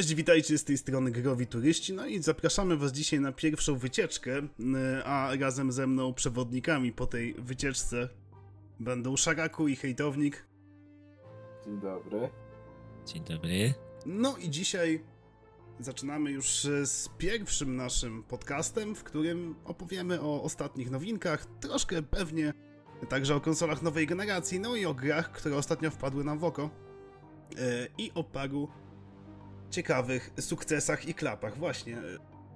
Cześć, witajcie z tej strony Growi Turyści, no i zapraszamy was dzisiaj na pierwszą wycieczkę, y, a razem ze mną przewodnikami po tej wycieczce będą Szaraku i Hejtownik. Dzień dobry. Dzień dobry. No i dzisiaj zaczynamy już z pierwszym naszym podcastem, w którym opowiemy o ostatnich nowinkach, troszkę pewnie także o konsolach nowej generacji, no i o grach, które ostatnio wpadły nam w oko y, i o paru ciekawych sukcesach i klapach. Właśnie.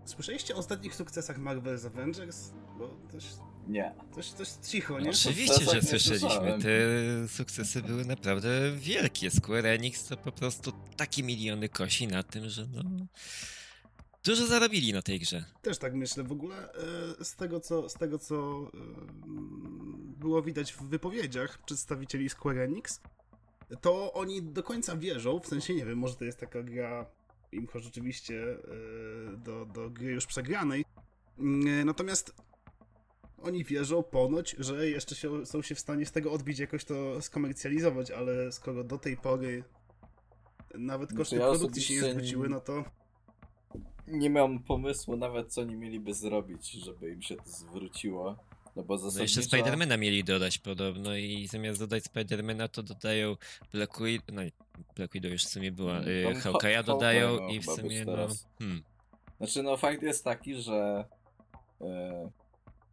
Słyszeliście o ostatnich sukcesach Marvel's Avengers? Bo coś, Nie. coś, coś cicho, nie? Oczywiście, sukcesach że słyszeliśmy. Te sukcesy były naprawdę wielkie. Square Enix to po prostu takie miliony kosi na tym, że no... Dużo zarobili na tej grze. Też tak myślę. W ogóle e, z tego, co, z tego, co e, było widać w wypowiedziach przedstawicieli Square Enix, to oni do końca wierzą, w sensie nie wiem, może to jest taka gra imcho rzeczywiście e, do, do gry już przegranej. Mm, Natomiast oni wierzą ponoć, że jeszcze się, są się w stanie z tego odbić, jakoś to skomercjalizować, ale skoro do tej pory nawet Znaczy, koszty ja produkcji się nie zwróciły, no to Nie mam pomysłu nawet, co oni mieliby zrobić, żeby im się to zwróciło. No bo No zasadniczo... jeszcze Spidermana mieli dodać podobno i zamiast dodać Spidermana to dodają Black Widow, no Black Widow już w sumie była, Mm, y, tam Hawkeye'a Haw- dodają Hawkeye i w sumie no... teraz. Hmm. Znaczy, no fakt jest taki, że e,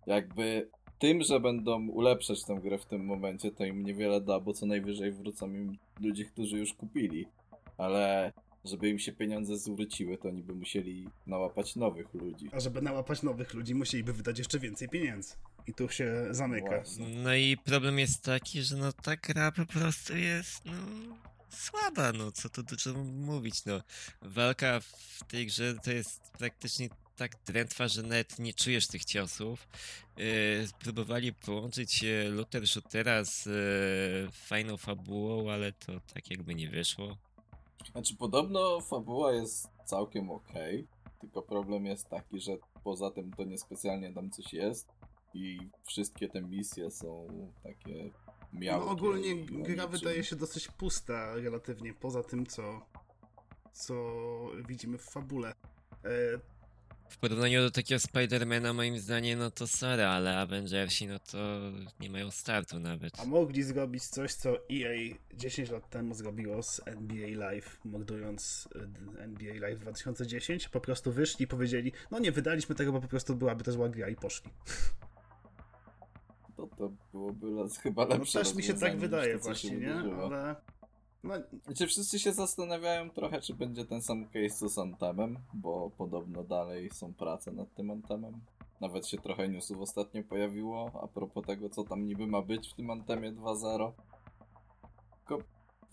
jakby tym, że będą ulepszać tę grę w tym momencie, to im niewiele da, bo co najwyżej wrócą im ludzie, którzy już kupili. Ale żeby im się pieniądze zwróciły, to oni by musieli nałapać nowych ludzi. A żeby nałapać nowych ludzi, musieliby wydać jeszcze więcej pieniędzy. I tu się zamyka. Właśnie. No i problem jest taki, że no ta gra po prostu jest no, słaba, no co tu dużo mówić, no. Walka w tej grze to jest praktycznie tak drętwa, że nawet nie czujesz tych ciosów. Yy, próbowali połączyć e, looter shootera z e, fajną fabułą, ale to tak jakby nie wyszło. Znaczy, podobno fabuła jest całkiem okej, tylko problem jest taki, że poza tym to niespecjalnie tam coś jest i wszystkie te misje są takie miałkie. No ogólnie gra niczym. wydaje się dosyć pusta relatywnie, poza tym co, co widzimy w fabule. E, W porównaniu do takiego Spidermana moim zdaniem, no to sorry, ale Avengersi no to nie mają startu nawet. a mogli zrobić coś, co EA 10 lat temu zrobiło z NBA Live, mordując e, NBA Live 2010. Po prostu wyszli i powiedzieli, no nie wydaliśmy tego, bo po prostu byłaby to zła gra i poszli. To, to byłoby chyba No lepsze też mi się tak wydaje to, właśnie, nie? wydarzyło. Ale... No, Znaczy wszyscy się zastanawiają trochę, czy będzie ten sam case z Antemem, bo podobno dalej są prace nad tym Antemem. Nawet się trochę newsów ostatnio pojawiło a propos tego, co tam niby ma być w tym Antemie 2.0. Tylko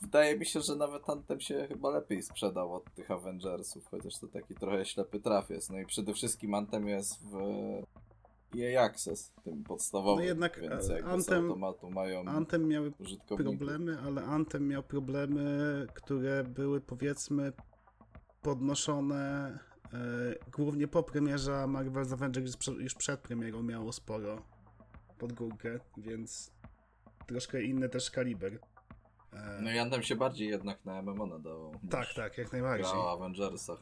wydaje mi się, że nawet Antem się chyba lepiej sprzedał od tych Avengersów, chociaż to taki trochę ślepy traf jest. No i przede wszystkim Antem jest w EA Access, tym podstawowym, No jednak, więc e, Anthem- automatu mają Anthem miały problemy, ale Anthem miał problemy, które były powiedzmy podnoszone e, głównie po premierze, a Marvel's Avengers już prze- już przed premierą miało sporo pod górkę, więc troszkę inny też kaliber. E, No i Anthem się bardziej jednak na MMO nadawał. tak, tak, jak najbardziej. o Avengersach.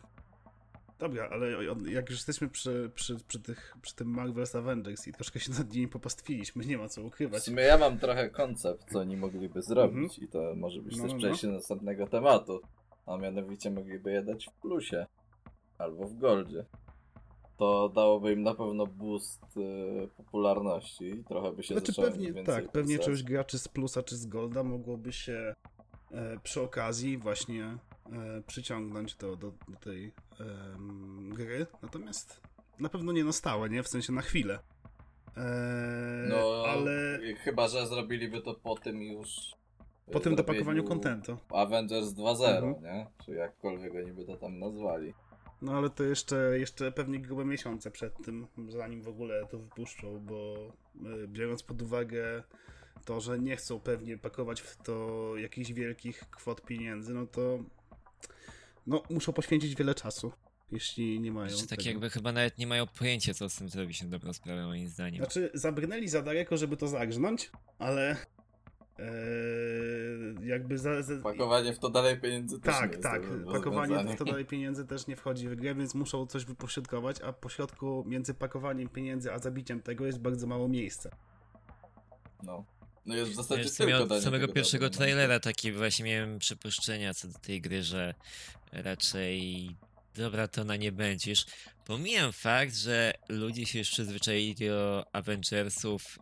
Dobra, ale jak już jesteśmy przy, przy, przy, tych, przy tym Marvel's Avengers i troszkę się nad nimi popastwiliśmy, nie ma co W ukrywać. sumie ja mam trochę koncept, co oni mogliby zrobić i to może być No, też no, no. przejście do następnego tematu. A mianowicie mogliby je dać w plusie albo w goldzie. To dałoby im na pewno boost y, popularności i trochę by się Znaczy zaczęło pewnie, więcej tak, pewnie pisać. część graczy z plusa czy z golda mogłoby się e, przy okazji właśnie przyciągnąć do, do, do tej em, gry, natomiast na pewno nie na stałe, nie? W sensie na chwilę. E, No, ale chyba, że zrobiliby to po tym już... y, po tym dopakowaniu kontentu. Avengers 2.0, Mhm. nie? Czy jakkolwiek oni by to tam nazwali. No ale to jeszcze, jeszcze pewnie grube miesiące przed tym, zanim w ogóle to wypuszczą, bo e, biorąc pod uwagę to, że nie chcą pewnie pakować w to jakichś wielkich kwot pieniędzy, no to no, muszą poświęcić wiele czasu, jeśli nie mają. Że tak tego. jakby chyba nawet nie mają pojęcia, co z tym zrobić na dobrą sprawę, moim zdaniem. Znaczy, zabrnęli za daleko, żeby to zagrnąć, ale e, jakby za, za, Pakowanie w to dalej pieniędzy też nie tak, jest tak. dobrym Pakowanie w to dalej pieniędzy też nie wchodzi w grę, więc muszą coś wypośrodkować, a po środku między pakowaniem pieniędzy a zabiciem tego jest bardzo mało miejsca. No. No jest w zasadzie Wiesz, tylko danie samego pierwszego dobrego. trailera takie właśnie miałem przypuszczenia co do tej gry, że raczej dobra to ona nie będzie. Już pomijam fakt, że ludzie się już przyzwyczaili do Avengersów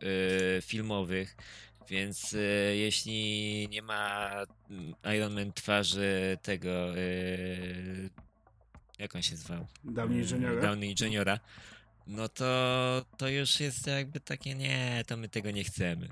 y, filmowych, więc y, jeśli nie ma mm, Iron Man twarzy tego y, jak on się zwał? Downey Mm, Juniora? Downey Juniora, no to, to już jest jakby takie, nie, to my tego nie chcemy.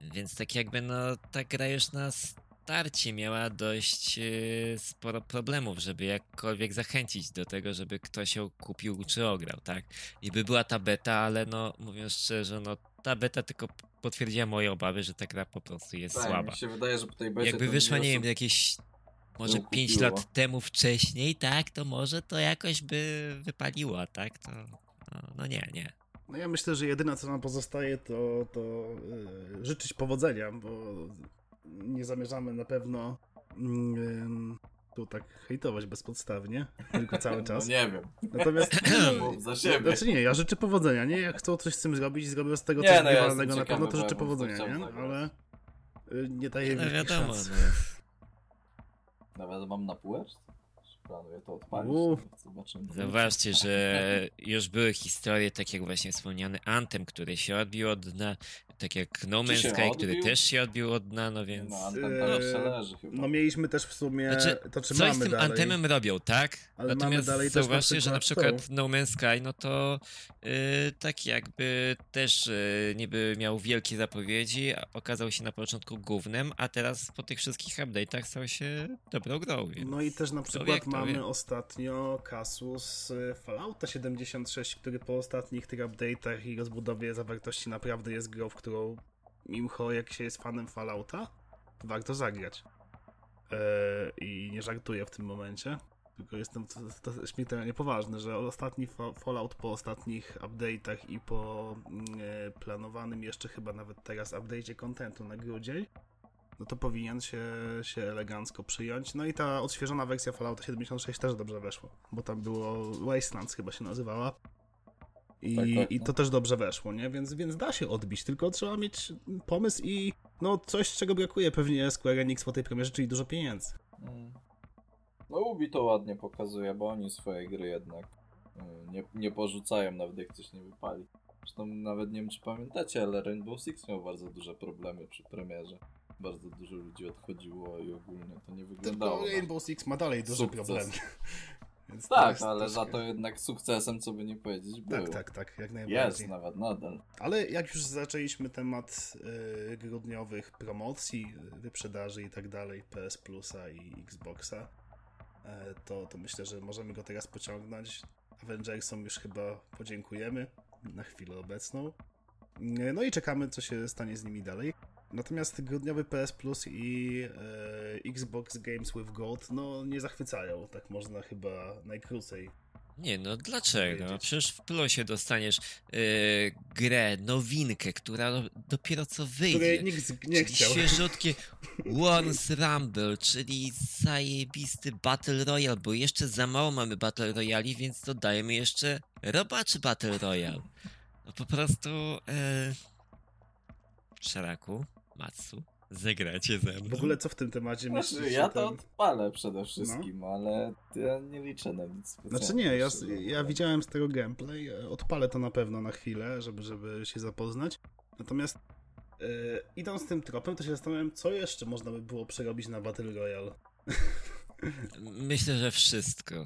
Więc tak jakby, no, ta gra już na starcie miała dość yy, sporo problemów, żeby jakkolwiek zachęcić do tego, żeby ktoś ją kupił czy ograł, tak? Niby była ta beta, ale no, mówiąc szczerze, no, ta beta tylko potwierdziła moje obawy, że ta gra po prostu jest Tak, słaba. mi się wydaje, że po tej becie Jakby wyszła, nie wiem, jakieś może ją 5 kupiło. lat temu wcześniej, tak, to może to jakoś by wypaliło, tak? To no, no nie, nie. No ja myślę, że jedyne co nam pozostaje to, to yy, życzyć powodzenia, bo nie zamierzamy na pewno mm, tu tak hejtować bezpodstawnie, tylko cały czas. No nie wiem. Natomiast Mów za siebie. Znaczy nie, ja życzę powodzenia, nie? Jak chcą coś z tym zrobić i zrobią z tego Nie, coś no ja na pewno, to życzę powodzenia, nie? Ale y, nie daję No wiadomo, szans. no. Nawet mam na półeczce. Planuję to odpalić. Uuu. Zobaczymy. Zauważcie, że już były historie, tak jak właśnie wspomniany Anthem, który się odbił od dna, tak jak No Man's Sky, który też się odbił od dna, no więc... No, Anthem tam jeszcze Eee, leży chyba. No mieliśmy też w sumie, Znaczy, to czy Coś mamy z tym dalej. Anthemem robią, tak? Ale mamy Natomiast dalej też na zauważcie, że na przykład przykład No Man's Sky, no to yy, tak jakby też yy, niby miał wielkie zapowiedzi, a okazał się na początku głównym, a teraz po tych wszystkich update'ach stał się dobrą grą. Więc No i też na przykład mamy ostatnio kasus y, Fallouta 76, który po ostatnich tych update'ach i rozbudowie zawartości naprawdę jest grą, w którą mimo jak się jest fanem Fallouta, warto zagrać. E, I nie żartuję w tym momencie, tylko jestem śmiertelnie poważny, że ostatni fa- Fallout po ostatnich update'ach i po e, planowanym jeszcze chyba nawet teraz update'cie kontentu na grudzień, no to powinien się, się elegancko przyjąć. No i ta odświeżona wersja Fallouta 76 też dobrze weszła, bo tam było Wastelands chyba się nazywała. I, Tak, tak, I no. to też dobrze weszło, nie? Więc, więc da się odbić, tylko trzeba mieć pomysł i no coś, czego brakuje pewnie Square Enix po tej premierze, czyli dużo pieniędzy. Mm. No Ubi to ładnie pokazuje, bo oni swoje gry jednak y, nie, nie porzucają nawet jak coś nie wypali. Zresztą nawet nie wiem czy pamiętacie, ale Rainbow Six miał bardzo duże problemy przy premierze. Bardzo dużo ludzi odchodziło i ogólnie to nie wyglądało. Tylko Rainbow Six ma dalej duże Sukces. problemy. Więc Tak, jest ale za to jednak sukcesem, co by nie powiedzieć, był. Tak, tak, tak, jak Jest najbardziej. nawet nadal. Ale jak już zaczęliśmy temat y, grudniowych promocji, y, wyprzedaży i tak dalej, PS Plusa i Xboxa, e, to, to myślę, że możemy go teraz pociągnąć. Avengersom już chyba podziękujemy na chwilę obecną. Y, No i czekamy, co się stanie z nimi dalej. Natomiast grudniowy PS Plus i e, Xbox Games with Gold no nie zachwycają, tak można chyba najkrócej Nie, no dlaczego? Wiedzieć. Przecież w plusie dostaniesz yy, grę, nowinkę, która no, dopiero co wyjdzie. której nikt nie czyli chciał. świeżutkie Once Rumble, czyli zajebisty Battle Royale, bo jeszcze za mało mamy Battle Royali, więc dodajemy jeszcze robaczy Battle Royale. No po prostu... Yy... Szaraku, Matsu, zagracie ze mną. W ogóle co w tym temacie Znaczy, myślisz? ja to ten- odpalę przede wszystkim, ale ja nie liczę na nic specjalnego. Znaczy nie, ja, ja widziałem z tego gameplay, e, odpalę to na pewno na chwilę, żeby, żeby się zapoznać. Natomiast e, idąc tym tropem, to się zastanawiam, co jeszcze można by było przerobić na Battle Royale. Myślę, że wszystko.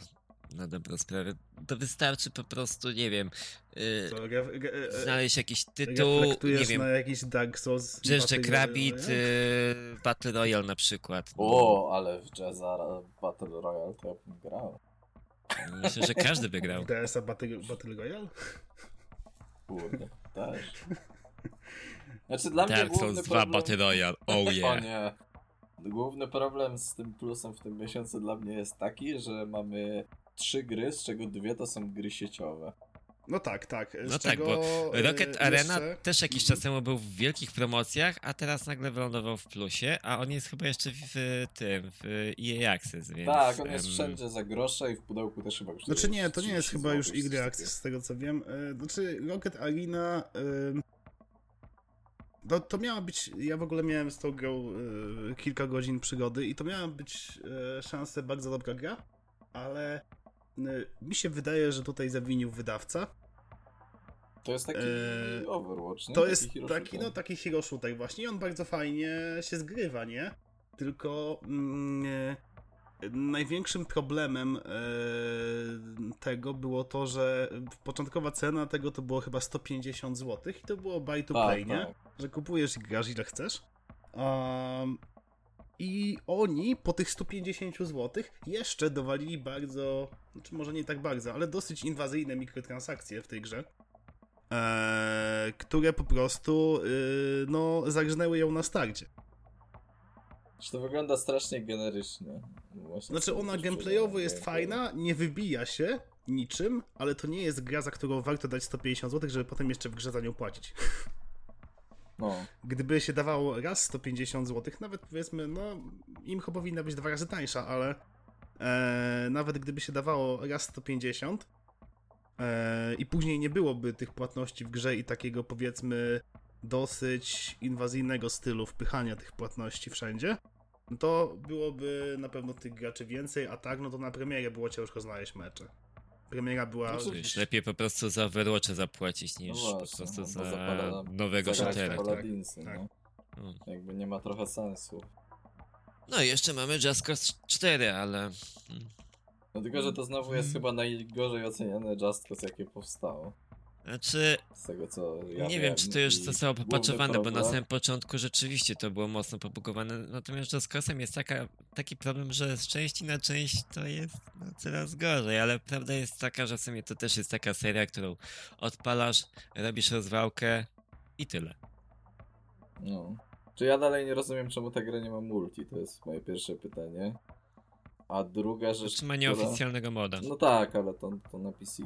Na dobrą sprawę. To wystarczy po prostu, nie wiem, yy, Co, re, e, znaleźć jakiś tytuł, nie wiem, na jakiś Dark Souls Battle Rabbit, yy, Battle Royale na przykład. O, ale w Jazza Battle Royale to ja bym grał. Myślę, że każdy by grał. DS-a Battle, Battle Royale? Kurde, też. Znaczy dla mnie Dark główny Souls 2 problem... Battle Royale, oh O yeah. nie. Główny problem z tym plusem w tym miesiącu dla mnie jest taki, że mamy trzy gry, z czego dwie to są gry sieciowe. No tak, tak. Z No tak, bo e, Rocket Arena jeszcze- też jakiś czas temu był w wielkich promocjach, a teraz nagle wylądował w plusie, a on jest chyba jeszcze w tym, w EA Access, więc... Tak, on jest em, wszędzie za grosze i w pudełku też chyba kosztuje Znaczy nie, to nie jest 30 chyba już coś Access, z tego co wiem. E, Znaczy Rocket Arena... e, To, to miała być... Ja w ogóle miałem z tą grą e, kilka godzin przygody i to miała być szanse bardzo dobra gra, ale mi się wydaje, że tutaj zawinił wydawca. To jest taki Eee, Overwatch, nie? To jest hero taki, no taki hero shooter właśnie i on bardzo fajnie się zgrywa, nie? Tylko mm, e, największym problemem tego było to, że początkowa cena tego to było chyba 150 zł i to było buy to Tak, play, nie? tak. Że kupujesz i grasz ile chcesz. Um, I oni po tych 150 zł jeszcze dowalili bardzo, znaczy może nie tak bardzo, ale dosyć inwazyjne mikrotransakcje w tej grze e, które po prostu y, no, zagrnęły ją na starcie. Czy to wygląda strasznie generycznie. Właśnie Znaczy ona gameplayowo jest gameplay. fajna, nie wybija się niczym, ale to nie jest gra, za którą warto dać 150 zł, żeby potem jeszcze w grze za nią płacić. No, Gdyby się dawało raz 150 zł, nawet powiedzmy, no im chyba powinna być dwa razy tańsza, ale e, nawet gdyby się dawało raz 150 e, i później nie byłoby tych płatności w grze i takiego powiedzmy dosyć inwazyjnego stylu wpychania tych płatności wszędzie, to byłoby na pewno tych graczy więcej, a tak, no to na premierę było ciężko znaleźć mecze. Premiera była... Wiesz, lepiej po prostu za Overwatcha zapłacić niż No po właśnie, prostu no za nowego w tak. Tak. no. Mm. Jakby nie ma trochę sensu. No i jeszcze mamy Just Cause 4, ale... mm, No tylko, że to znowu jest chyba najgorzej oceniane Just Cause, jakie powstało. Znaczy, Z tego co ja nie wiem, czy to już zostało główny popatchowane, bo na samym początku rzeczywiście to było mocno pobugowane. Natomiast Just Cause'em jest taka, taki problem, że z części na część to jest no, coraz gorzej, ale prawda jest taka, że w sumie to też jest taka seria, którą odpalasz, robisz rozwałkę i tyle. No. Czy ja dalej nie rozumiem, czemu ta gra nie ma multi? To jest moje pierwsze pytanie. A druga rzecz. Czy ma która- nieoficjalnego moda? No tak, ale to, to na PC.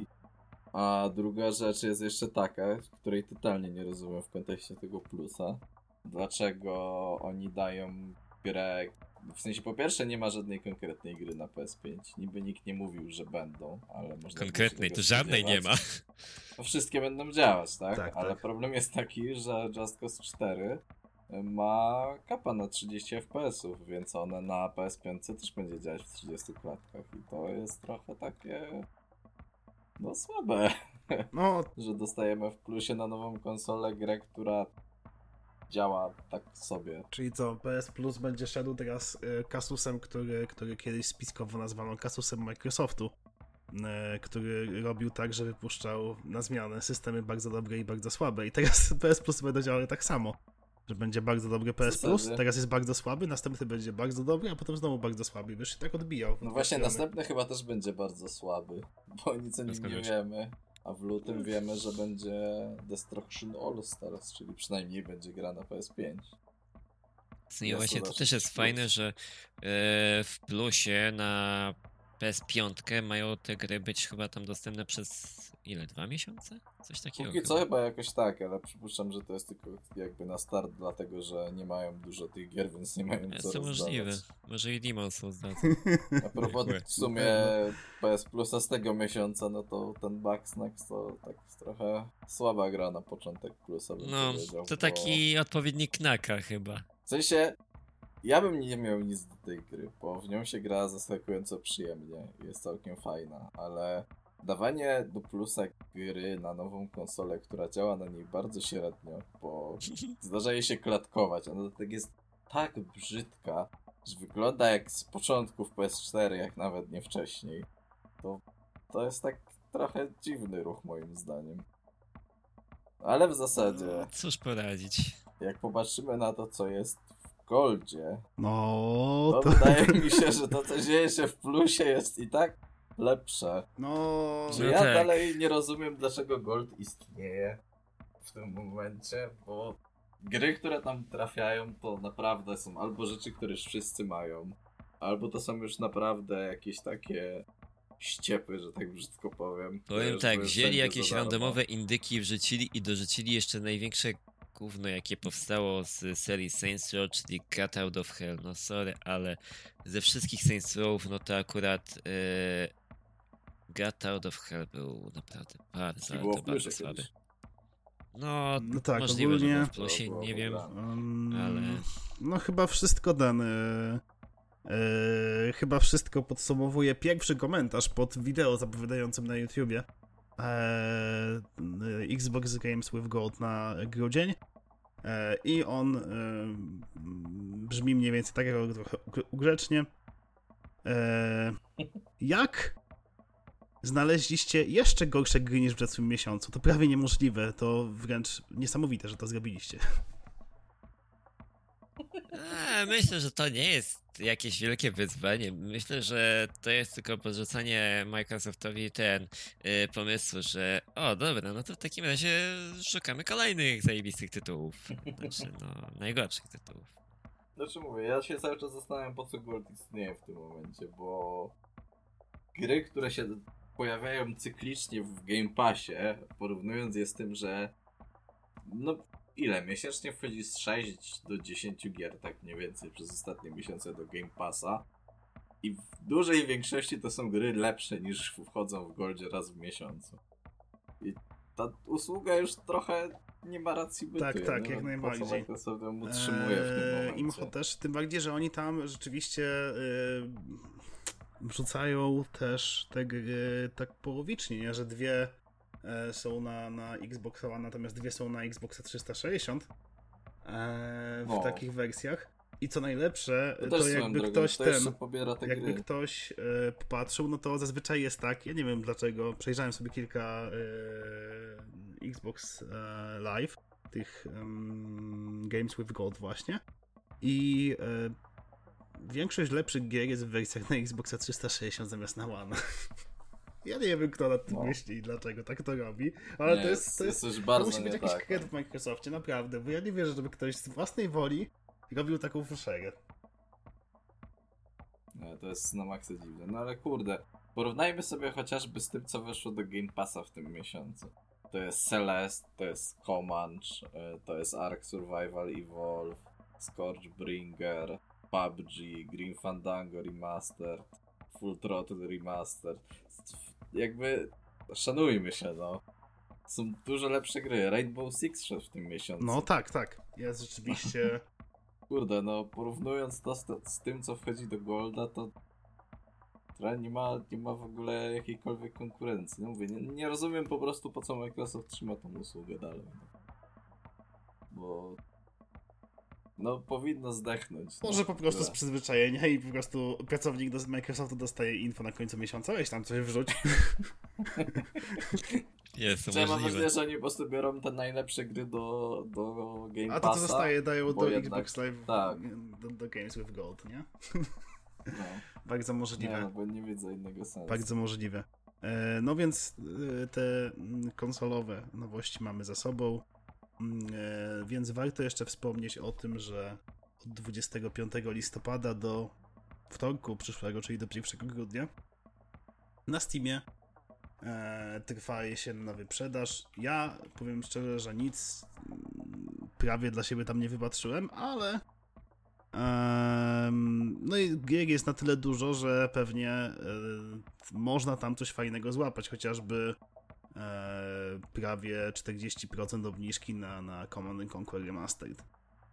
A druga rzecz jest jeszcze taka, której totalnie nie rozumiem w kontekście tego plusa. Dlaczego oni dają grę. W sensie, po pierwsze, nie ma żadnej konkretnej gry na PS5. Niby nikt nie mówił, że będą, ale można. Konkretnej, to żadnej nie ma. No, wszystkie będą działać, tak? Tak, Ale tak. problem jest taki, że Just Cause 4 ma kapa na 30 FPS-ów, więc one na PS5 też będzie działać w 30 klatkach i to jest trochę takie no słabe, No, że dostajemy w plusie na nową konsolę grę, która działa tak sobie. Czyli co, PS Plus będzie szedł teraz e, kasusem, który, który kiedyś spiskowo nazwano kasusem Microsoftu, e, który robił tak, że wypuszczał na zmianę systemy bardzo dobre i bardzo słabe. I teraz PS Plus będą działały tak samo. Że będzie bardzo dobry PS Plus, teraz jest bardzo słaby, następny będzie bardzo dobry, a potem znowu bardzo słaby. I Wiesz, się tak odbijał. No właśnie, następny chyba też będzie bardzo słaby, bo nic o nim nie wiemy. A w lutym wiemy, że będzie Destruction All Stars, czyli przynajmniej będzie gra na PS5. No i właśnie to też jest plus. fajne, że e, w plusie na PS5 mają te gry być chyba tam dostępne przez ile? Dwa miesiące? Coś takiego. Póki chyba. co chyba jakoś tak, ale przypuszczam, że to jest tylko jakby na start, dlatego że nie mają dużo tych gier, więc nie mają co to możliwe. Może i Demon Souls da. A propos w sumie PS Plusa z tego miesiąca, no to ten Bugsnax to tak trochę słaba gra na początek Plusa, bym No, to bo- taki odpowiednik Knaka chyba. W sensie, ja bym nie miał nic do tej gry, bo w nią się gra zaskakująco przyjemnie i jest całkiem fajna, ale dawanie do plusa gry na nową konsolę, która działa na niej bardzo średnio, bo zdarza jej się klatkować, ona tak jest tak brzydka, że wygląda jak z początków PS4, jak nawet nie wcześniej. To, to jest tak trochę dziwny ruch moim zdaniem. Ale w zasadzie, Cóż poradzić. jak popatrzymy na to, co jest w Goldzie, No, to to... wydaje mi się, że to, co dzieje się w plusie, jest i tak lepsze. No, Że No ja tak. dalej nie rozumiem, dlaczego Gold istnieje w tym momencie, bo gry, które tam trafiają, to naprawdę są albo rzeczy, które już wszyscy mają, albo to są już naprawdę jakieś takie ściepy, że tak brzydko powiem. Powiem Wiesz, tak, wzięli jakieś randomowe indyki, wrzucili i dorzucili jeszcze największe gówno, jakie powstało z serii Saints Row, czyli Cut Out of Hell. No sorry, ale ze wszystkich Saints Row, no to akurat e, Cut Out of Hell był naprawdę bardzo, ale to bardzo słaby. No, No tak, możliwe, że ogólnie- było w plusie, nie wiem. Um, Ale- No chyba wszystko ten. e, e, chyba wszystko podsumowuje pierwszy komentarz pod wideo zapowiadającym na YouTubie. E, Xbox Games with Gold na grudzień. E, I on brzmi mniej więcej tak, jak trochę ugr- ugrzecznie. E, jak znaleźliście jeszcze gorsze gry niż w zeszłym miesiącu? To prawie niemożliwe, to wręcz niesamowite, że to zrobiliście. A, myślę, że to nie jest jakieś wielkie wyzwanie. Myślę, że to jest tylko podrzucanie Microsoftowi ten y, pomysł, że o dobra, no to w takim razie szukamy kolejnych zajebistych tytułów. Znaczy, no, najgorszych tytułów. Znaczy mówię, ja się cały czas zastanawiam po co Gold istnieje w tym momencie, bo gry, które się pojawiają cyklicznie w Game Passie, porównując je z tym, że no ile, miesięcznie wchodzi z 6 do 10 gier, tak mniej więcej, przez ostatnie miesiące do Game Passa i w dużej większości to są gry lepsze niż wchodzą w Goldzie raz w miesiącu. I ta usługa już trochę nie ma racji bytu. Tak, tak, no, jak najbardziej. co Microsoft ją utrzymuje w tym Eee, momencie? Imho też, tym bardziej, że oni tam rzeczywiście yy, wrzucają też te gry tak połowicznie, nie? że dwie e, są na, na Xbox One, natomiast dwie są na Xboxa 360 e, w No. takich wersjach. I co najlepsze, To, to, jakby drogą, ktoś to ten, jakby gry. ktoś e, popatrzył, no to zazwyczaj jest tak, ja nie wiem dlaczego, przejrzałem sobie kilka e, Xbox e, Live, tych Games with Gold właśnie i większość lepszych gier jest w wersjach na Xboxa 360 zamiast na One. Ja nie wiem, kto nad tym No. myśli i dlaczego tak to robi, ale Nie, to jest, to jest, coś to bardzo musi być jakiś tak. kred w Microsoftie, naprawdę, bo ja nie wierzę, żeby ktoś z własnej woli robił taką fuszerę. Nie, to jest na maksa dziwne. No ale kurde, porównajmy sobie chociażby z tym, co weszło do Game Passa w tym miesiącu. To jest Celeste, to jest Comanche, e, to jest Ark Survival Evolve, Scorchbringer, PUBG, Green Fandango Remastered, Full Throttle Remastered. Jakby szanujmy się, no. Są dużo lepsze gry. Rainbow Six szedł w tym miesiącu. No tak, tak, jest rzeczywiście... Kurde, no porównując to z, z tym, co wchodzi do Golda, to nie ma, nie ma w ogóle jakiejkolwiek konkurencji. No mówię, nie, nie rozumiem po prostu, po co Microsoft trzyma tą usługę dalej. No. Bo no powinno zdechnąć. Może no, po prostu z tyle. przyzwyczajenia i po prostu pracownik do Microsoftu dostaje info na końcu miesiąca, weź tam coś wrzuć. Jest to Czy ja mam wrażenie, że oni po prostu biorą te najlepsze gry do, do Game A to co Passa. zostaje dają do jednak- Xbox Live, tak. do, do Games with Gold, nie? No, Bardzo nie, możliwe. no, bo nie widzę innego sensu. Bardzo możliwe. E, No więc e, te mm, konsolowe nowości mamy za sobą. Mm, e, Więc warto jeszcze wspomnieć o tym, że od 25 listopada do wtorku przyszłego, czyli do 1 grudnia, na Steamie e, trwa jesienna wyprzedaż. Ja powiem szczerze, że nic mm, prawie dla siebie tam nie wypatrzyłem, ale no i gier jest na tyle dużo, że pewnie e, można tam coś fajnego złapać, chociażby prawie 40% obniżki na, na Command and Conquer Remastered.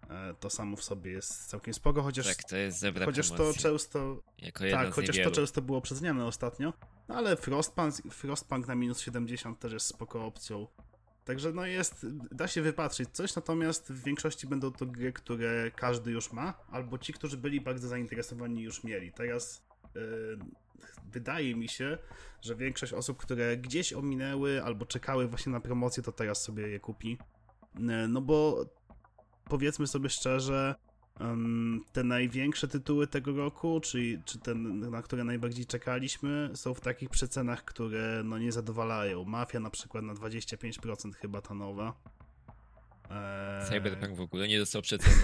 E, to samo w sobie jest całkiem spoko, chociaż, Tak, to jest zebra chociaż to często tak, chociaż to często było przeceniane ostatnio, no ale Frostpunk, Frostpunk na minus 70 też jest spoko opcją. Także no jest, da się wypatrzyć coś, natomiast w większości będą to gry, które każdy już ma, albo ci, którzy byli bardzo zainteresowani już mieli. Teraz yy, wydaje mi się, że większość osób, które gdzieś ominęły albo czekały właśnie na promocję, to teraz sobie je kupi. Yy, No bo powiedzmy sobie szczerze, te największe tytuły tego roku, czy, czy te, na które najbardziej czekaliśmy, są w takich przecenach, które no nie zadowalają. Mafia na przykład na 25% chyba ta nowa. Eee, Cyberpunk w ogóle nie dostał przeceny.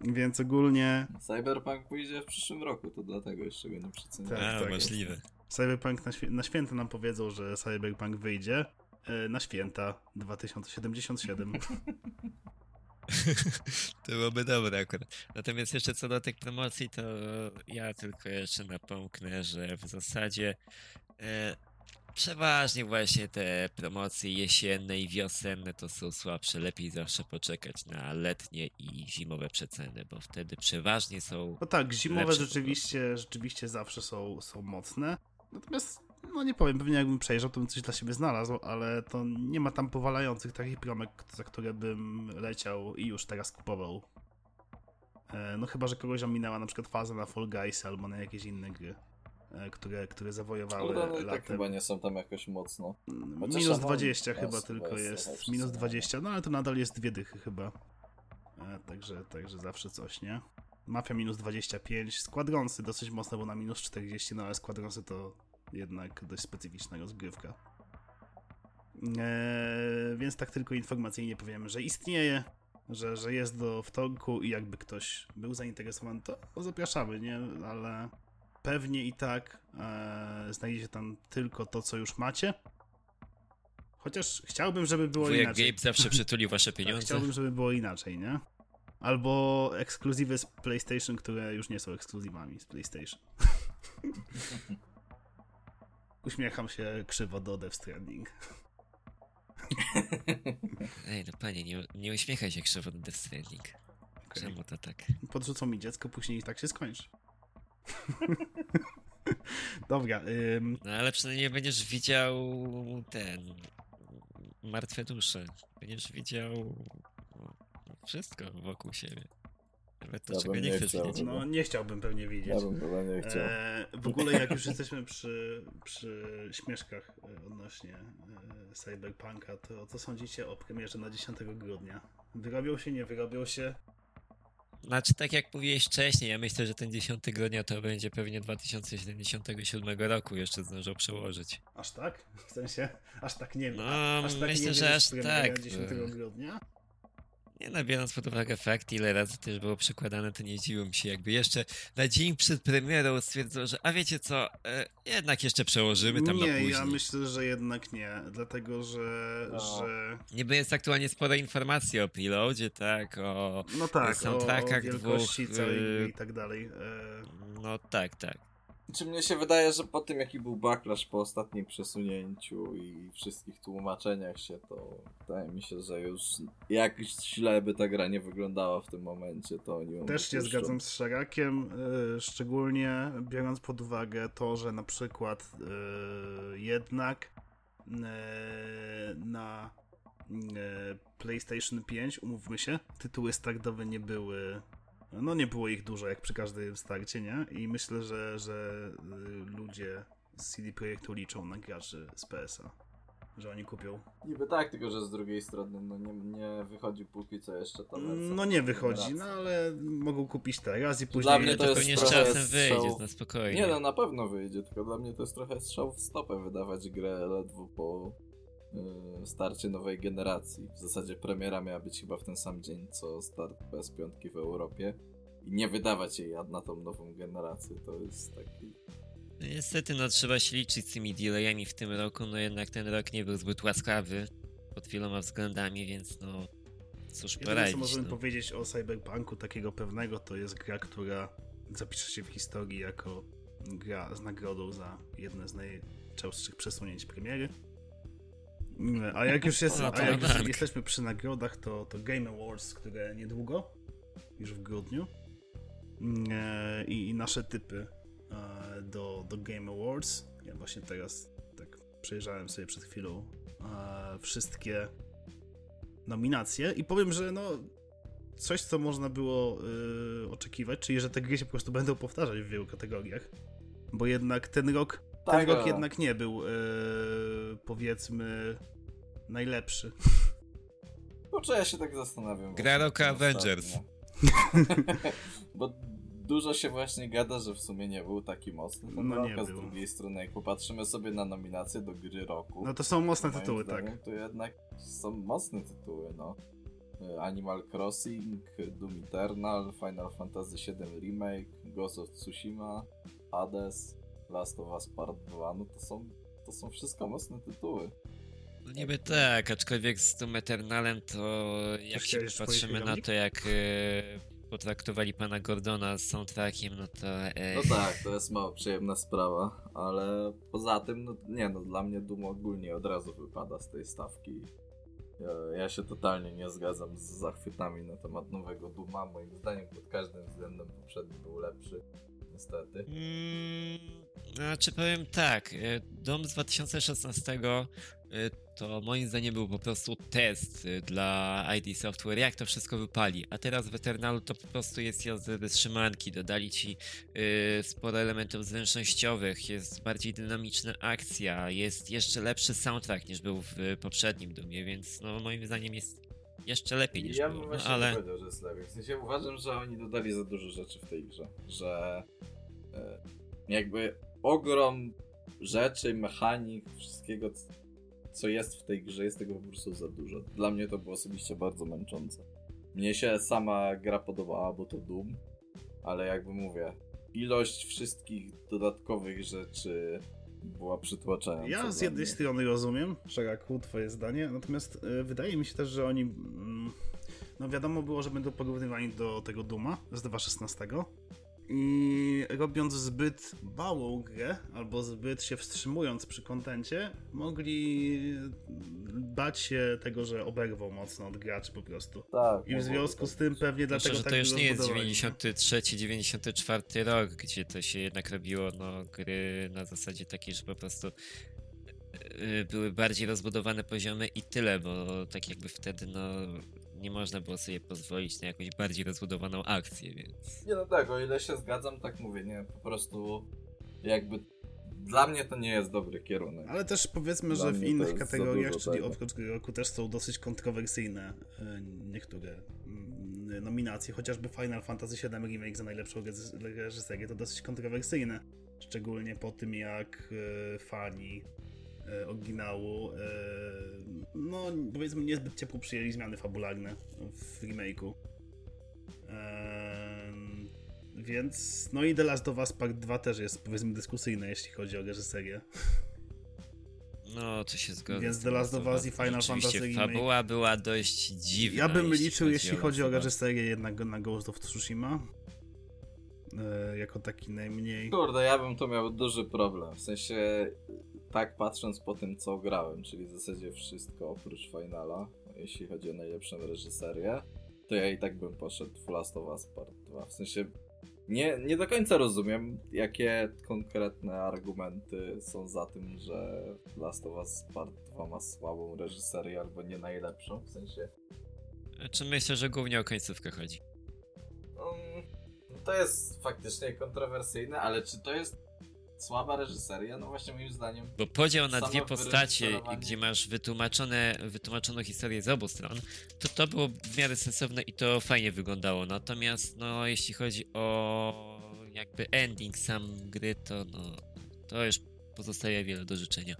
Więc ogólnie Cyberpunk pójdzie w przyszłym roku, to dlatego jeszcze go nie przeceniam. Tak, tak. możliwe. Cyberpunk na, na święta nam powiedzą, że Cyberpunk wyjdzie e, na święta 2077. To byłoby dobre akurat. Natomiast jeszcze co do tych promocji, to ja tylko jeszcze napomknę, że w zasadzie e, przeważnie właśnie te promocje jesienne i wiosenne to są słabsze. Lepiej zawsze poczekać na letnie i zimowe przeceny, bo wtedy przeważnie są No tak, zimowe rzeczywiście, rzeczywiście zawsze są, są mocne. Natomiast, no nie powiem, pewnie jakbym przejrzał, to bym coś dla siebie znalazł, ale to nie ma tam powalających takich promek, za które bym leciał i już teraz kupował. E, No chyba, że kogoś ominęła na przykład faza na Fall Guys albo na jakieś inne gry, które, które zawojowały one i tak latem. chyba nie są tam jakoś mocno. Chociaż Minus Among 20 Us chyba chyba tylko jest jest. Minus przesadne. 20, no ale to nadal jest dwie dychy chyba. E, także, także zawsze coś, nie? Mafia minus 25, Składronsy dosyć mocno, bo na minus 40, no ale Składronsy to jednak dość specyficzna rozgrywka. E, więc tak tylko informacyjnie powiem, że istnieje, że, że jest do wtorku i jakby ktoś był zainteresowany, to zapraszamy, nie? Ale pewnie i tak e, znajdziecie tam tylko to, co już macie. Chociaż chciałbym, żeby było Wujek inaczej. Gabe zawsze przytulił wasze Tak, pieniądze. chciałbym, żeby było inaczej, nie? Albo ekskluzywy z PlayStation, które już nie są ekskluzywami z PlayStation. Uśmiecham się krzywo do Death Stranding. Ej, no panie, nie, nie uśmiechaj się krzywo do Death Stranding. Okej. Czemu to tak? Podrzucą mi dziecko, później i tak się skończy. Dobra, ym, No ale przynajmniej będziesz widział ten... Martwe dusze. Będziesz widział wszystko wokół siebie. Nawet to, Ja czego nie nie chcesz widzieć. no nie chciałbym pewnie widzieć. Ja bym chyba nie chciał. E, w ogóle jak już jesteśmy przy, przy śmieszkach e, odnośnie e, Cyberpunka, to co sądzicie o premierze na 10 grudnia? Wyrobią się, nie wyrobią się? Znaczy, tak jak mówiłeś wcześniej, ja myślę, że ten 10 grudnia to będzie pewnie 2077 roku jeszcze zdążą przełożyć. Aż tak? W sensie, aż tak nie No, aż tak myślę, nie że aż tak, 10 bo- grudnia? Nie no, biorąc pod uwagę fakt, ile razy też było przekładane, to nie zdziwiłbym się, jakby jeszcze na dzień przed premierą stwierdzą, że a wiecie co, e, jednak jeszcze przełożymy tam na Nie, później. ja myślę, że jednak nie, dlatego że, No. że Niby jest aktualnie sporo informacji o preloadzie, tak, o... no tak, o, o soundtrackach wielkości dwóch, całej gry i tak dalej. E, No tak, tak. Czy mnie się wydaje, że po tym jaki był backlash po ostatnim przesunięciu i wszystkich tłumaczeniach się, to wydaje mi się, że już jak źle by ta gra nie wyglądała w tym momencie, to oni Też się zgadzam z Szerakiem, y, szczególnie biorąc pod uwagę to, że na przykład y, jednak y, na y, PlayStation 5, umówmy się, tytuły startowe nie były. No nie było ich dużo jak przy każdym starcie, nie? I myślę, że, że y, ludzie z CD Projektu liczą na graczy z PS-a. Że oni kupią. Niby tak, tylko że z drugiej strony no nie, nie wychodzi póki co jeszcze ta wersja No nie wychodzi, no ale mogą kupić teraz i później. Dla mnie to to jest pewnie z trochę czasem strzał- wyjdzie, na spokojnie. Nie no, na pewno wyjdzie, tylko dla mnie to jest trochę strzał w stopę wydawać grę ledwo po starcie nowej generacji. W zasadzie premiera miała być chyba w ten sam dzień, co start PS5 w Europie. I nie wydawać jej na tą nową generację, to jest taki... No Niestety, no trzeba się liczyć z tymi delayami w tym roku, no jednak ten rok nie był zbyt łaskawy pod wieloma względami, więc no cóż Jedyne, co poradzić. możemy No. powiedzieć o Cyberpunku takiego pewnego, to jest gra, która zapisze się w historii jako gra z nagrodą za jedne z najczęstszych przesunięć premiery. A jak już, jest, a jak już jesteśmy przy nagrodach, to, to Game Awards, które niedługo, już w grudniu. Mm, e, I, i nasze typy e, do, do Game Awards. Ja właśnie teraz tak przejrzałem sobie przed chwilą e, wszystkie nominacje i powiem, że no coś, co można było oczekiwać, czyli że te gry się po prostu będą powtarzać w wielu kategoriach, bo jednak ten rok, ten Tak, rok jednak nie był y, powiedzmy najlepszy. Kurczę, ja się tak zastanawiam. Gra ostatnio. Avengers. Bo dużo się właśnie gada, że w sumie nie był taki mocny ten No nie a z był. drugiej strony jak popatrzymy sobie na nominacje do gry roku, No to są mocne moim tytuły, tak. To jednak są mocne tytuły, no. E, Animal Crossing, Doom Eternal, Final Fantasy VII Remake, Ghost of Tsushima, Hades, Last of Us Part 2, no to są, to są wszystko mocne tytuły. No niby tak, aczkolwiek z tym Eternalem to jak się patrzymy na to, jak e, potraktowali pana Gordona z soundtrackiem, no to... E, No tak, to jest mało przyjemna sprawa, ale poza tym, no nie no, dla mnie Doom ogólnie od razu wypada z tej stawki. Ja, ja się totalnie nie zgadzam z zachwytami na temat nowego Duma. Moim zdaniem pod każdym względem poprzedni był lepszy. Niestety. Mm, znaczy powiem tak, e, Dom z 2016 e, to moim zdaniem był po prostu test e, dla ID Software, jak to wszystko wypali. A teraz w Eternalu to po prostu jest jazda bez trzymanki. Dodali ci e, sporo elementów zręcznościowych, jest bardziej dynamiczna akcja, jest jeszcze lepszy soundtrack niż był w poprzednim Dumie, więc no moim zdaniem jest jeszcze lepiej niż Ja bym było. No, właśnie ale powiedział, że jest lepiej. W sensie uważam, że oni dodali za dużo rzeczy w tej grze. Że e, jakby ogrom rzeczy, mechanik, wszystkiego, co jest w tej grze, jest tego po prostu za dużo. Dla mnie to było osobiście bardzo męczące. Mnie się sama gra podobała, bo to Doom, ale jakby mówię, ilość wszystkich dodatkowych rzeczy była przytłaczająca. Ja z jednej strony rozumiem, Szeraku, twoje zdanie, natomiast y, wydaje mi się też, że oni. mm, no wiadomo było, że będą porównywani do tego Duma z 2.16. I robiąc zbyt małą grę, albo zbyt się wstrzymując przy kontencie, mogli bać się tego, że oberwą mocno od graczy po prostu. Tak, I w mogłoby związku tak z tym pewnie dlatego że tak to już było nie jest zbudowani. 93-94 rok, gdzie to się jednak robiło no, gry na zasadzie takiej, że po prostu yy, były bardziej rozbudowane poziomy i tyle, bo tak jakby wtedy no nie można było sobie pozwolić na jakąś bardziej rozbudowaną akcję, więc... Nie no tak, o ile się zgadzam, tak mówię, nie, po prostu jakby dla mnie to nie jest dobry kierunek. Ale też powiedzmy, Dla że w innych kategoriach, czyli tego. oprócz roku, też są dosyć kontrowersyjne e, niektóre mm, nominacje. Chociażby Final Fantasy VII Remake za najlepszą reż- reżyserię to dosyć kontrowersyjne. Szczególnie po tym, jak e, fani oryginału e, no powiedzmy niezbyt ciepło przyjęli zmiany fabularne w remake'u. Em, więc, no i The Last of Us Part 2 też jest powiedzmy dyskusyjne, jeśli chodzi o reżyserię. No, to się zgodzę. Więc The Last of Us was- i Final Fantasy remake. fabuła była dość dziwna. Ja bym liczył, jeśli chodzi o reżyserię, jednak na Ghost of Tsushima. E, jako taki najmniej. Kurde, ja bym to miał duży problem, w sensie tak patrząc po tym, co grałem, czyli w zasadzie wszystko oprócz Finala, jeśli chodzi o najlepszą reżyserię, to ja i tak bym poszedł w Last of Us Part 2, w sensie nie, nie do końca rozumiem, jakie konkretne argumenty są za tym, że Last of Us Part 2 ma słabą reżyserię albo nie najlepszą, w sensie Czy myślę, że głównie o końcówkę chodzi? Um, to jest faktycznie kontrowersyjne, ale czy to jest słaba reżyseria? No właśnie moim zdaniem. Bo podział na dwie postacie, gdzie masz wytłumaczone, wytłumaczoną historię z obu stron, to to było w miarę sensowne i to fajnie wyglądało. Natomiast, no, jeśli chodzi o jakby ending sam gry, to no, to już pozostaje wiele do życzenia.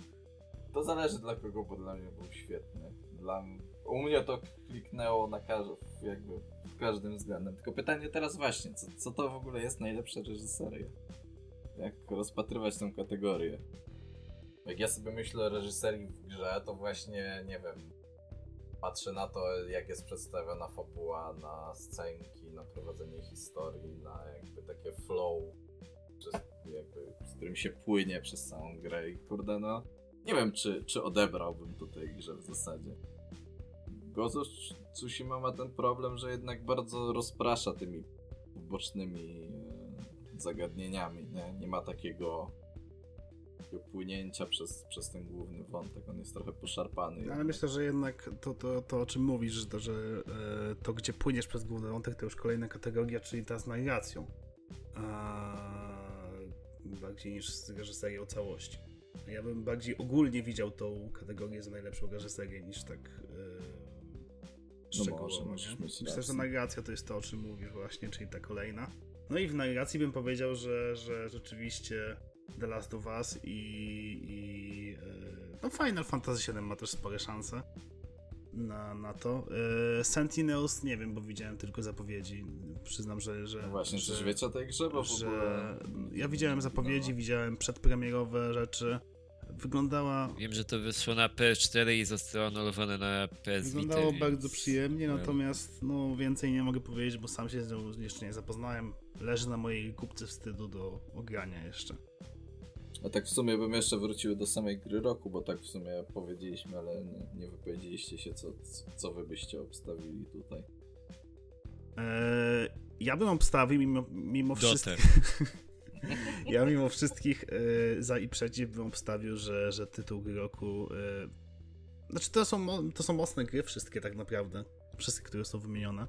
To zależy dla kogo, bo dla mnie był świetny. Dla u mnie to kliknęło na każdy, jakby w każdym względem. Tylko pytanie teraz właśnie, co, co to w ogóle jest najlepsza reżyseria? Jak rozpatrywać tę kategorię? Jak ja sobie myślę o reżyserii w grze, to właśnie, nie wiem, patrzę na to, jak jest przedstawiona fabuła, na scenki, na prowadzenie historii, na jakby takie flow, przez, jakby, z którym się płynie przez całą grę i kurde no, nie wiem, czy, czy odebrałbym to tej grze w zasadzie. Of Tsushima ma ten problem, że jednak bardzo rozprasza tymi bocznymi e, zagadnieniami, nie? Nie ma takiego, takiego płynięcia przez, przez ten główny wątek, on jest trochę poszarpany. Ale myślę, że jednak to, to, to o czym mówisz, że to, że e, to gdzie płyniesz przez główny wątek, to już kolejna kategoria, czyli ta z narracją. A, bardziej niż z reżyserią całości. Ja bym bardziej ogólnie widział tą kategorię za najlepszą reżyserię niż tak e, szczegółowo. może, nie? możesz mieć Myślę, że narracja to jest to, o czym mówisz właśnie, czyli ta kolejna. No i w narracji bym powiedział, że, że rzeczywiście The Last of Us i, i e, no Final Fantasy VII ma też spore szanse na, na to. E, Sentinels nie wiem, bo widziałem tylko zapowiedzi. Przyznam, że... że No właśnie, że, coś wiecie o tej grze? Bo w że ogóle... ja widziałem zapowiedzi, No. widziałem przedpremierowe rzeczy. Wyglądała Wiem, że to wyszło na PS4 i zostało anulowane na PS Vita. Wyglądało więc... bardzo przyjemnie, natomiast no więcej nie mogę powiedzieć, bo sam się z nią jeszcze nie zapoznałem. Leży na mojej kupce wstydu do ogrania jeszcze. A tak w sumie bym jeszcze wrócił do samej gry roku, bo tak w sumie powiedzieliśmy, ale nie, nie wypowiedzieliście się, co, co wy byście obstawili tutaj. Eee, ja bym obstawił mimo, mimo Dotę. ja mimo wszystkich e, za i przeciw bym obstawił, że, że tytuł gry roku. E, znaczy, to są, to są mocne gry, wszystkie tak naprawdę. Wszystkie, które są wymienione.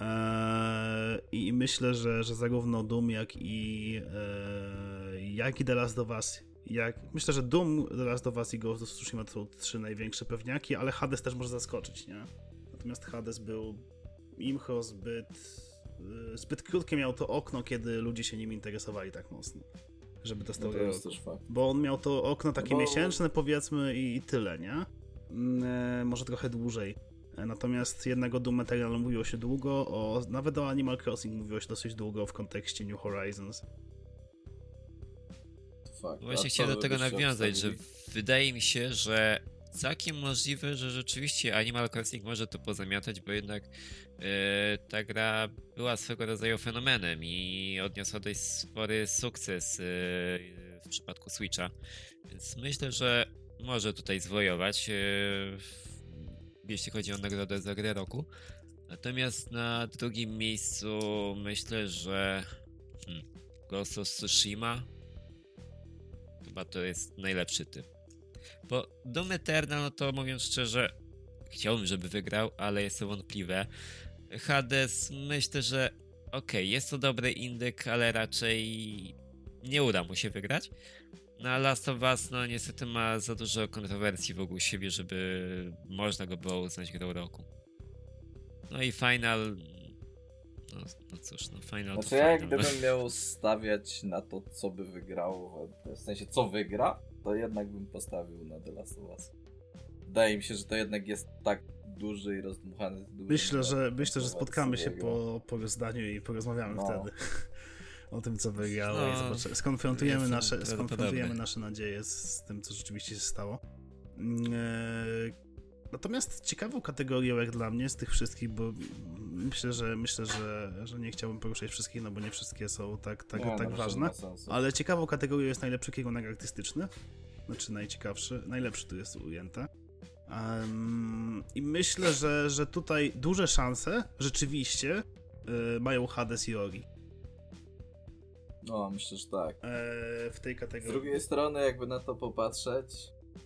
Eee, I myślę, że, że zarówno Doom, jak i, e, jak i The Last of Us. Jak, myślę, że Doom, The Last of Us i Ghost of Tsushima to są trzy największe pewniaki, ale Hades też może zaskoczyć, nie? Natomiast Hades był imcho zbyt, y, zbyt krótkie miał to okno, kiedy ludzie się nim interesowali tak mocno, żeby dostał No to jest też fakt. Bo on miał to okno takie Bo- miesięczne, powiedzmy, i, i tyle, nie? Mm, e, może trochę dłużej. E, Natomiast jednego Doom Eternal mówiło się długo, o, nawet o Animal Crossing mówiło się dosyć długo w kontekście New Horizons. Fakt. Właśnie chciałem do tego nawiązać, że wydaje mi się, że całkiem możliwe, że rzeczywiście Animal Crossing może to pozamiatać, bo jednak e, ta gra była swego rodzaju fenomenem i odniosła dość spory sukces e, w przypadku Switcha. Więc myślę, że może tutaj zwojować, w- jeśli chodzi o nagrodę za grę roku. Natomiast na drugim miejscu myślę, że hmm, Ghost of Tsushima Chyba to jest najlepszy typ. Bo Doom Eternal, no to mówiąc szczerze, chciałbym, żeby wygrał, ale jest to wątpliwe. Hades, myślę, że okej, jest to dobry indyk, ale raczej nie uda mu się wygrać. No a Last of Us, no niestety ma za dużo kontrowersji wokół siebie, żeby można go było uznać grą roku. No i Final... No, no cóż, no Final Znaczy to ja Final. gdybym miał stawiać na to, co by wygrało, w sensie co wygra, to jednak bym postawił na The Last of Us. Wydaje mi się, że to jednak jest tak duży i rozdmuchany tytuł. Myślę, że, myślę, że spotkamy się po, po rozdaniu i porozmawiamy No. wtedy o tym, co wygrało No, i zobaczymy. Skonfrontujemy, nasze, skonfrontujemy nasze nadzieje z, z tym, co rzeczywiście się stało. Mm, e, Natomiast ciekawą kategorią jak dla mnie z tych wszystkich, bo myślę, że myślę, że, że nie chciałbym poruszać wszystkich, no bo nie wszystkie są tak, tak, Nie, no, tak raczej ważne. ma sensu. Ale ciekawą kategorią jest najlepszy kierunek artystyczny. Znaczy najciekawszy, najlepszy tu jest ujęte. Em, I myślę, że, że tutaj duże szanse rzeczywiście y, mają Hades i Ori No, myślę, że tak. e, w tej Z kategorii. drugiej strony, jakby na to popatrzeć,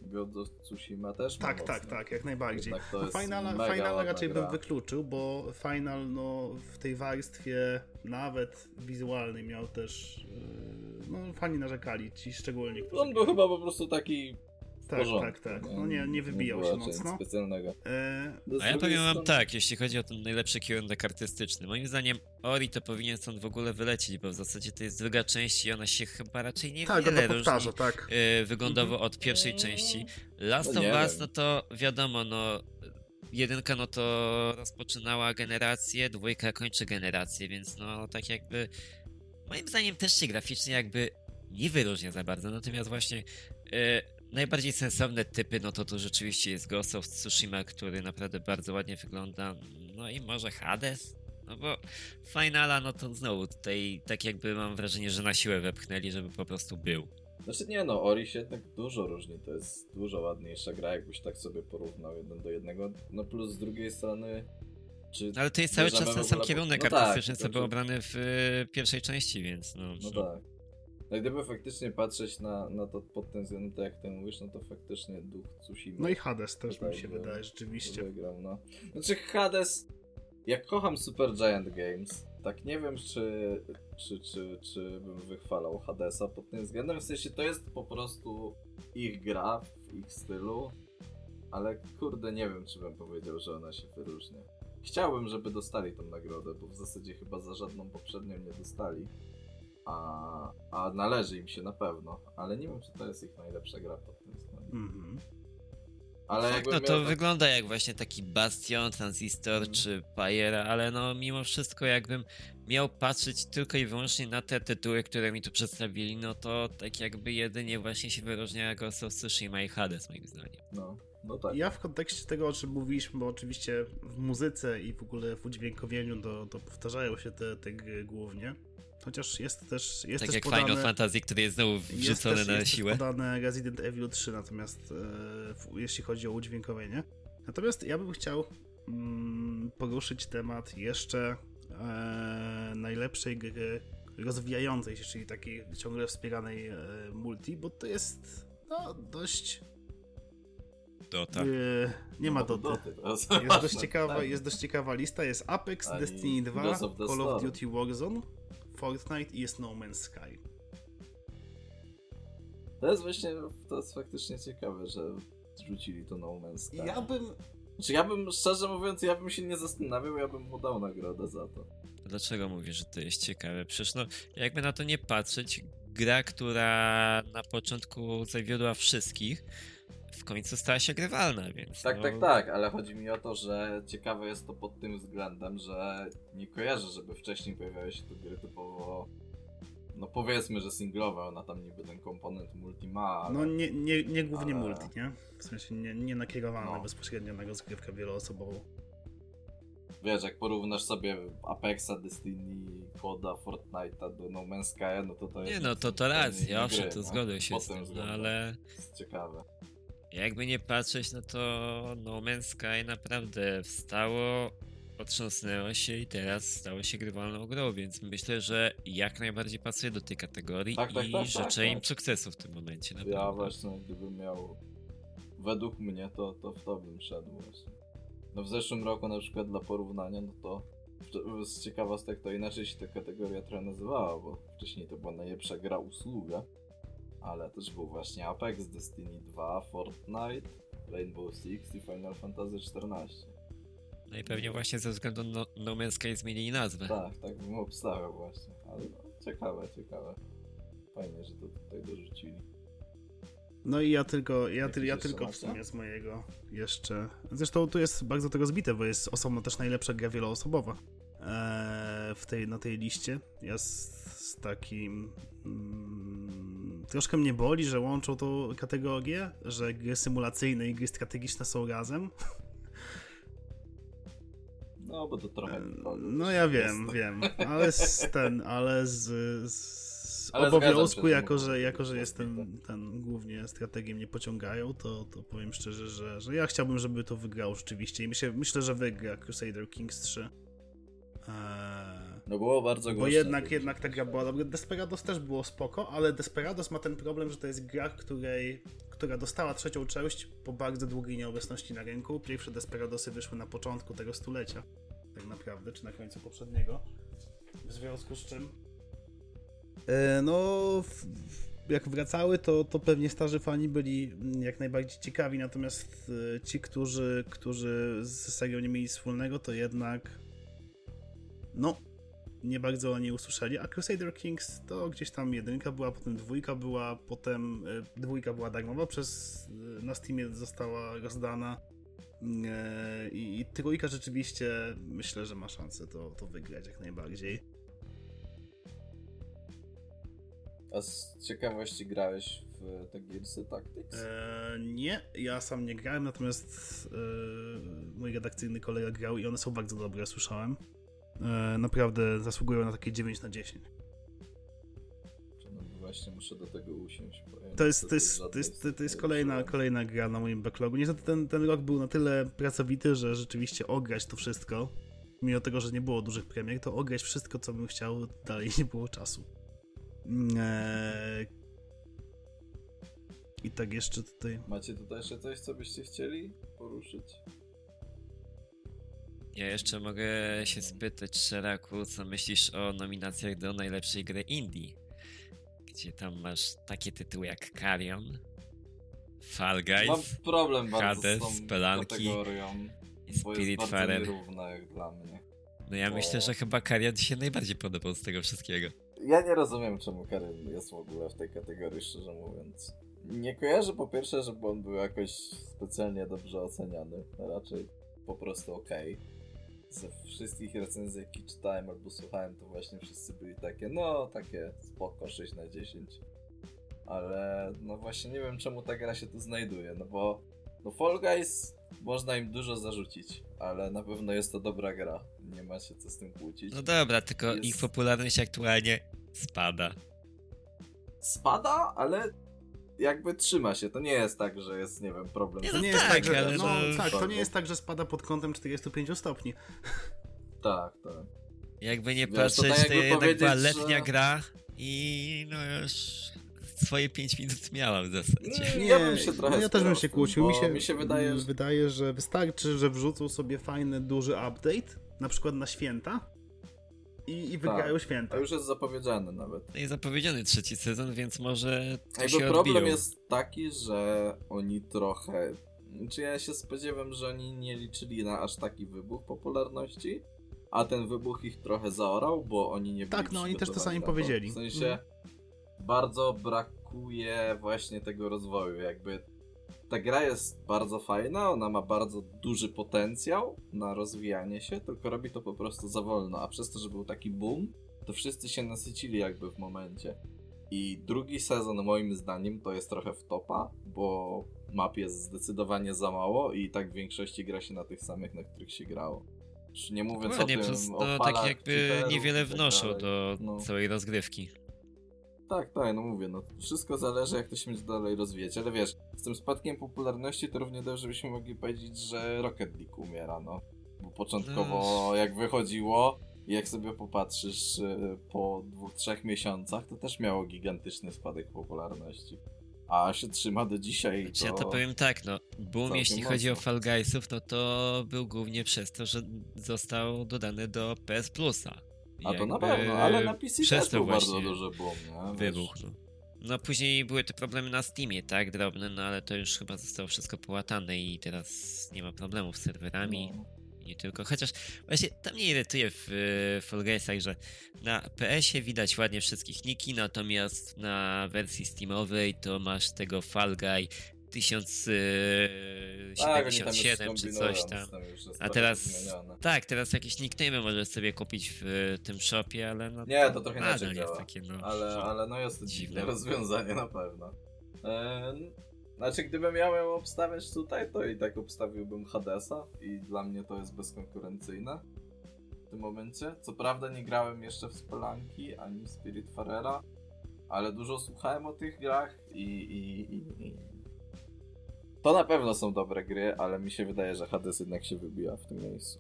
God of Tsushima też Tak, tak, mocno. tak, jak najbardziej. No, Finala ładna raczej gra. bym wykluczył, bo Final no, w tej warstwie nawet wizualnej miał też. y, no, fani narzekali, ci szczególnie, którzy. On był chyba po prostu taki Tak, porządku. tak, tak. No nie, nie wybijał było się mocno. specjalnego. E, No, A ja powiem wam tak, jeśli chodzi o ten najlepszy kierunek artystyczny. Moim zdaniem Ori to powinien stąd w ogóle wylecieć, bo w zasadzie to jest druga część i ona się chyba raczej nie tak, wiele powtarza, różni tak. e, wyglądowo od pierwszej części. Last No of nie Us, no to wiadomo, no jedynka no to rozpoczynała generację, dwójka kończy generację, więc no tak jakby moim zdaniem też się graficznie jakby nie wyróżnia za bardzo, natomiast właśnie e, najbardziej sensowne typy, no to to rzeczywiście jest Ghost of Tsushima, który naprawdę bardzo ładnie wygląda, no i może Hades? No bo Finala, no to znowu tutaj tak jakby mam wrażenie, że na siłę wepchnęli, żeby po prostu był. Znaczy nie no, Ori się jednak dużo różni, to jest dużo ładniejsza gra, jakbyś tak sobie porównał jeden do jednego. No plus z drugiej strony... Czy No ale to jest cały czas ten sam kierunek no tak, artystyczny, co tylko był obrany w y, pierwszej części, więc no. No tak. No i gdyby faktycznie patrzeć na, na to pod tym względem, tak jak ty mówisz, no to faktycznie duch Tsushima No i Hades też mi się wydaje, rzeczywiście. wygrał, no. Znaczy Hades, jak kocham Super Giant Games, tak nie wiem czy, czy, czy, czy bym wychwalał Hadesa pod tym względem, w sensie to jest po prostu ich gra w ich stylu, ale kurde nie wiem czy bym powiedział, że ona się wyróżnia. chciałbym, żeby dostali tą nagrodę, bo w zasadzie chyba za żadną poprzednią nie dostali. A, a należy im się na pewno, ale nie wiem, czy to jest ich najlepsza gra pod tym względem. Mhm. Ale tak, no to tak- wygląda jak właśnie taki Bastion, Transistor Mhm. czy Pyre, ale no mimo wszystko jakbym miał patrzeć tylko i wyłącznie na te tytuły, które mi tu przedstawili, no to tak jakby jedynie właśnie się wyróżnia Ghost of Tsushima i Hades moim zdaniem. No, no tak. Ja w kontekście tego, o czym mówiliśmy, bo oczywiście w muzyce i w ogóle w udźwiękowieniu to, to powtarzają się te, te gry głównie. Chociaż jest też, jest tak też jak podane, Final Fantasy, który jest znowu jest wrzucony też, na jest siłę. Też podane Resident Evil 3, natomiast e, w, jeśli chodzi o udźwiękowienie. Natomiast ja bym chciał mm, poruszyć temat jeszcze e, najlepszej gry rozwijającej się, czyli takiej ciągle wspieranej e, multi, bo to jest no, dość Dota. e, nie ma No, doty. to jest Jest dość, ciekawa, tak. jest dość ciekawa lista. Jest Apex, Ani Destiny 2, Ghost of the Call of. Duty Warzone, Fortnite i jest No Man's Sky. To jest właśnie, to jest faktycznie ciekawe, że zrzucili to No Man's Sky. Ja bym... Znaczy ja bym, szczerze mówiąc, ja bym się nie zastanawiał, ja bym mu dał nagrodę za to. Dlaczego mówisz, że to jest ciekawe? Przecież no, jakby na to nie patrzeć, gra, która na początku zawiodła wszystkich, w końcu stała się grywalna, więc. Tak, no, tak, tak, ale chodzi mi o to, że ciekawe jest to pod tym względem, że nie kojarzę, żeby wcześniej pojawiały się tu gry typowo, no powiedzmy, że singlowe, ona tam niby ten komponent multi ma, ale... No nie, nie, nie głównie ale- multi, nie? W sensie nie, nie nakierowane No. bezpośrednio na rozgrywkę wieloosobową. Wiesz, jak porównasz sobie Apexa, Destiny, Coda, Fortnite'a do No Man's Sky, no to to Nie jest no, to to racja, owszem, to no. zgodzę się z tym no ale jest ciekawe. Jakby nie patrzeć, no to No Man's Sky naprawdę wstało, otrząsnęło się i teraz stało się grywalną grą, więc myślę, że jak najbardziej pasuje do tej kategorii Tak, tak, i tak, tak, życzę im tak. sukcesu w tym momencie. Ja właśnie, gdybym miał według mnie, to, to w to bym szedł właśnie. No w zeszłym roku na przykład dla porównania, no to z ciekawostek to inaczej się ta kategoria trochę nazywała, bo wcześniej to była najlepsza gra usługa, ale też był właśnie Apex, Destiny 2, Fortnite, Rainbow Six i Final Fantasy XIV. No i pewnie właśnie ze względu na No Man's Sky zmienili nazwę. Tak, tak bym obstawiał właśnie, ale no, ciekawe, ciekawe. Fajnie, że to tutaj dorzucili. No i ja tylko, ja, ty, ja tylko w sumie z mojego jeszcze. Zresztą tu jest bardzo to rozbite, bo jest osobno też najlepsza gra wieloosobowa eee, w tej, na tej liście. Ja z, z takim. Mm, troszkę mnie boli, że łączą tą kategorię, że gry symulacyjne i gry strategiczne są razem. No, bo to trochę... No ja wiem, wiem, ale z ten, ale z, z Ale obowiązku, się, jako że, jako że jestem ten głównie strategiem mnie pociągają, to, to powiem szczerze, że, że ja chciałbym, żeby to wygrało rzeczywiście i myślę, myślę że wygra Crusader Kings 3. Eee, No było bardzo bo głośno. jednak, kiedyś. jednak ta gra była dobra. Desperados też było spoko, ale Desperados ma ten problem, że to jest gra, której, która dostała trzecią część po bardzo długiej nieobecności na rynku. Pierwsze Desperadosy wyszły na początku tego stulecia, tak naprawdę, czy na końcu poprzedniego. W związku z czym. E, no, w, w- jak wracały, to, to pewnie starzy fani byli mm, jak najbardziej ciekawi, natomiast e, ci, którzy, którzy z serią nie mieli wspólnego, to jednak. No, nie bardzo o niej usłyszeli, a Crusader Kings to gdzieś tam jedynka była, potem dwójka była, potem e, dwójka była darmowa, przez e, na Steamie została rozdana e, i, i trójka rzeczywiście myślę, że ma szansę to, to wygrać jak najbardziej. A z ciekawości grałeś w te Gearsy Tactics? E, nie, ja sam nie grałem, natomiast e, mój redakcyjny kolega grał i one są bardzo dobre, słyszałem. E, naprawdę zasługują na takie 9 na 10. Czy No właśnie muszę do tego usiąść. To jest, to jest, to jest, to jest kolejna, kolejna gra na moim backlogu. Niestety ten, ten rok był na tyle pracowity, że rzeczywiście ograć to wszystko, mimo tego, że nie było dużych premier, to ograć wszystko, co bym chciał, dalej nie było czasu. Eee... I tak jeszcze tutaj... Macie tutaj jeszcze coś, co byście chcieli poruszyć? Ja jeszcze mogę się spytać, Szeraku, co myślisz o nominacjach do najlepszej gry indie? Gdzie tam masz takie tytuły jak Carrion, Fall Mam Guys problem bardzo Hades, z tą kategorią. I Spirit mnie. No ja bo- myślę, że chyba ci się najbardziej podobał z tego wszystkiego. Ja nie rozumiem, czemu Karin jest w ogóle w tej kategorii, szczerze mówiąc. Nie kojarzę po pierwsze, żeby on był jakoś specjalnie dobrze oceniany. Raczej po prostu okej. Ze wszystkich recenzji, jakie czytałem albo słuchałem, to właśnie wszyscy byli takie, no takie spoko, 6 na 10. Ale no właśnie nie wiem, czemu ta gra się tu znajduje, no bo no Fall Guys można im dużo zarzucić, ale na pewno jest to dobra gra. Nie ma się co z tym kłócić. No dobra, tylko Jest- ich popularność aktualnie spada. spada, ale jakby trzyma się. To nie jest tak, że jest, nie wiem, problem. Nie To no nie jest tak, tak, że, ale no, tak, to nie jest tak, że spada pod kątem 45 stopni. Tak, tak. Jakby nie Wiesz, to patrzeć, tak to, jednak była letnia że- gra i no już swoje 5 minut miałam w zasadzie. Nie, ja bym się trochę no ja też bym się kłócił. Mi się, mi się wydaje, że- wydaje, że wystarczy, że wrzucą sobie fajny, duży update, na przykład na święta i, i wygrają Tak. święta. To już jest zapowiedziane nawet. Jest zapowiedziany trzeci sezon, więc może to Jakby się problem odbiją. jest taki, że oni trochę. Czy ja się spodziewam, że oni nie liczyli na aż taki wybuch popularności, a ten wybuch ich trochę zaorał, bo oni nie byli Tak, no oni też to sami powiedzieli. W sensie Mhm. bardzo brakuje właśnie tego rozwoju. Jakby ta gra jest bardzo fajna, ona ma bardzo duży potencjał na rozwijanie się, tylko robi to po prostu za wolno. A przez to, że był taki boom, to wszyscy się nasycili jakby w momencie. I drugi sezon moim zdaniem to jest trochę wtopa, bo map jest zdecydowanie za mało i tak w większości gra się na tych samych, na których się grało. Już nie mówię co o Dokładnie, tym, plus, o falach, tak jakby niewiele tak wnoszą do No. całej rozgrywki. Tak, tak, no mówię, no wszystko zależy jak to się będzie dalej rozwijać, ale wiesz, z tym spadkiem popularności to równie dobrze byśmy mogli powiedzieć, że Rocket League umiera, no. Bo początkowo jak wychodziło, jak sobie popatrzysz y, po dwóch, trzech miesiącach, to też miało gigantyczny spadek popularności. A się trzyma do dzisiaj. Znaczy, To... ja to powiem tak, no, boom jeśli chodzi o mocno. Fall Guysów, no to był głównie przez to, że został dodany do PS Plusa. A to na pewno, ale na PC przez też był bardzo duży boom, nie? Wybuch, no. Później były te problemy na Steamie, tak, drobne, no ale to już chyba zostało wszystko połatane i teraz nie ma problemów z serwerami. no. Nie tylko, chociaż właśnie tam mnie irytuje w y, Fall Guysach, że na PS-ie widać ładnie wszystkich niki, natomiast na wersji Steamowej to masz tego Fall Guy Tak, oni tam już 1077 czy coś tam. tam jest A teraz, zmienione. tak, teraz jakieś nickname możesz sobie kupić w y, tym shopie, ale no Nie, to trochę inaczej jest działa. takie, no, Ale, ale no jest to dziwne Dziwne. rozwiązanie na pewno. Eee, znaczy, gdybym miał ją obstawiać tutaj, to i tak obstawiłbym Hadesa i dla mnie to jest bezkonkurencyjne w tym momencie. Co prawda nie grałem jeszcze w Spelanki ani w Spiritfarera, ale dużo słuchałem o tych grach i, i, i, i... To na pewno są dobre gry, ale mi się wydaje, że Hades jednak się wybija w tym miejscu.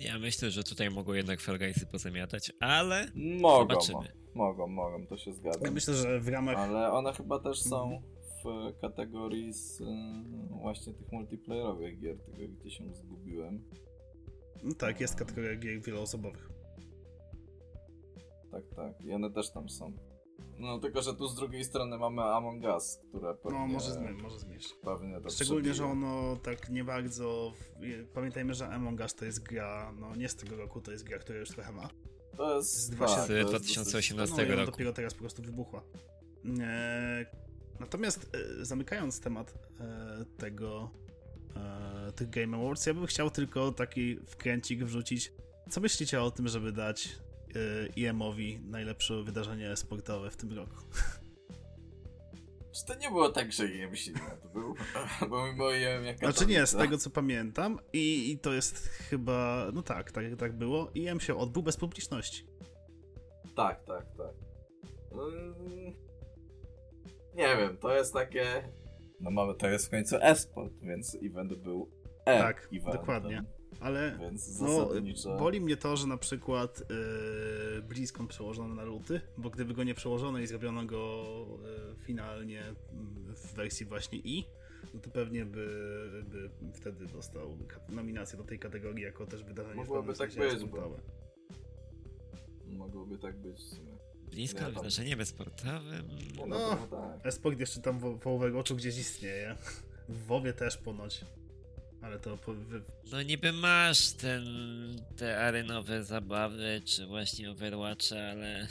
Ja myślę, że tutaj mogą jednak Fall Guysy pozamiatać, ale Mogą, Zobaczymy. mogą, mogą, to się zgadza. Ja myślę, że w ramach Ale one chyba też są w kategorii z y, właśnie tych multiplayerowych gier, tego gdzie się zgubiłem. No tak, jest kategoria gier wieloosobowych. Tak, tak. I one też tam są. No tylko, że tu z drugiej strony mamy Among Us, które pewnie... No, może, zmy, może zmieść. Pewnie to Szczególnie, że ono tak nie bardzo. Pamiętajmy, że Among Us to jest gra, no nie z tego roku, to jest gra, która już trochę ma. To jest... z tak, 2000 to jest 2018 No i ona roku. dopiero teraz po prostu wybuchła. E, natomiast e, zamykając temat e, tego e, tych Game Awards, ja bym chciał tylko taki wkręcik wrzucić. Co myślicie o tym, żeby dać e, EM-owi najlepsze wydarzenie sportowe w tym roku? Czy to nie było tak, że jem silne to był? Bo mimo jem jak Znaczy nie, z tego co pamiętam i, i to jest chyba, no tak, tak, tak było. EM się odbył bez publiczności. Tak, tak, tak. Mm, Nie wiem, to jest takie... No mamy, to jest w końcu e-sport, więc event był e Tak, eventem, dokładnie. Ale Więc No, boli mnie to, że na przykład yy, BlizzCon przełożono na luty, bo gdyby go nie przełożono i zrobiono go yy, finalnie w wersji właśnie i, no to pewnie by, by wtedy dostał nominację do tej kategorii jako też wydarzenie Mogłoby w tak sensie być, bo-. Mogłoby tak być w sumie. blisko Nie, tam- wydarzenie sportowym. No, No. no tak. E-sport jeszcze tam w, w Overwatchu gdzieś istnieje. W WoWie też ponoć. Ale to po, wy... No niby masz ten, te arenowe zabawy, czy właśnie Overwatcha, ale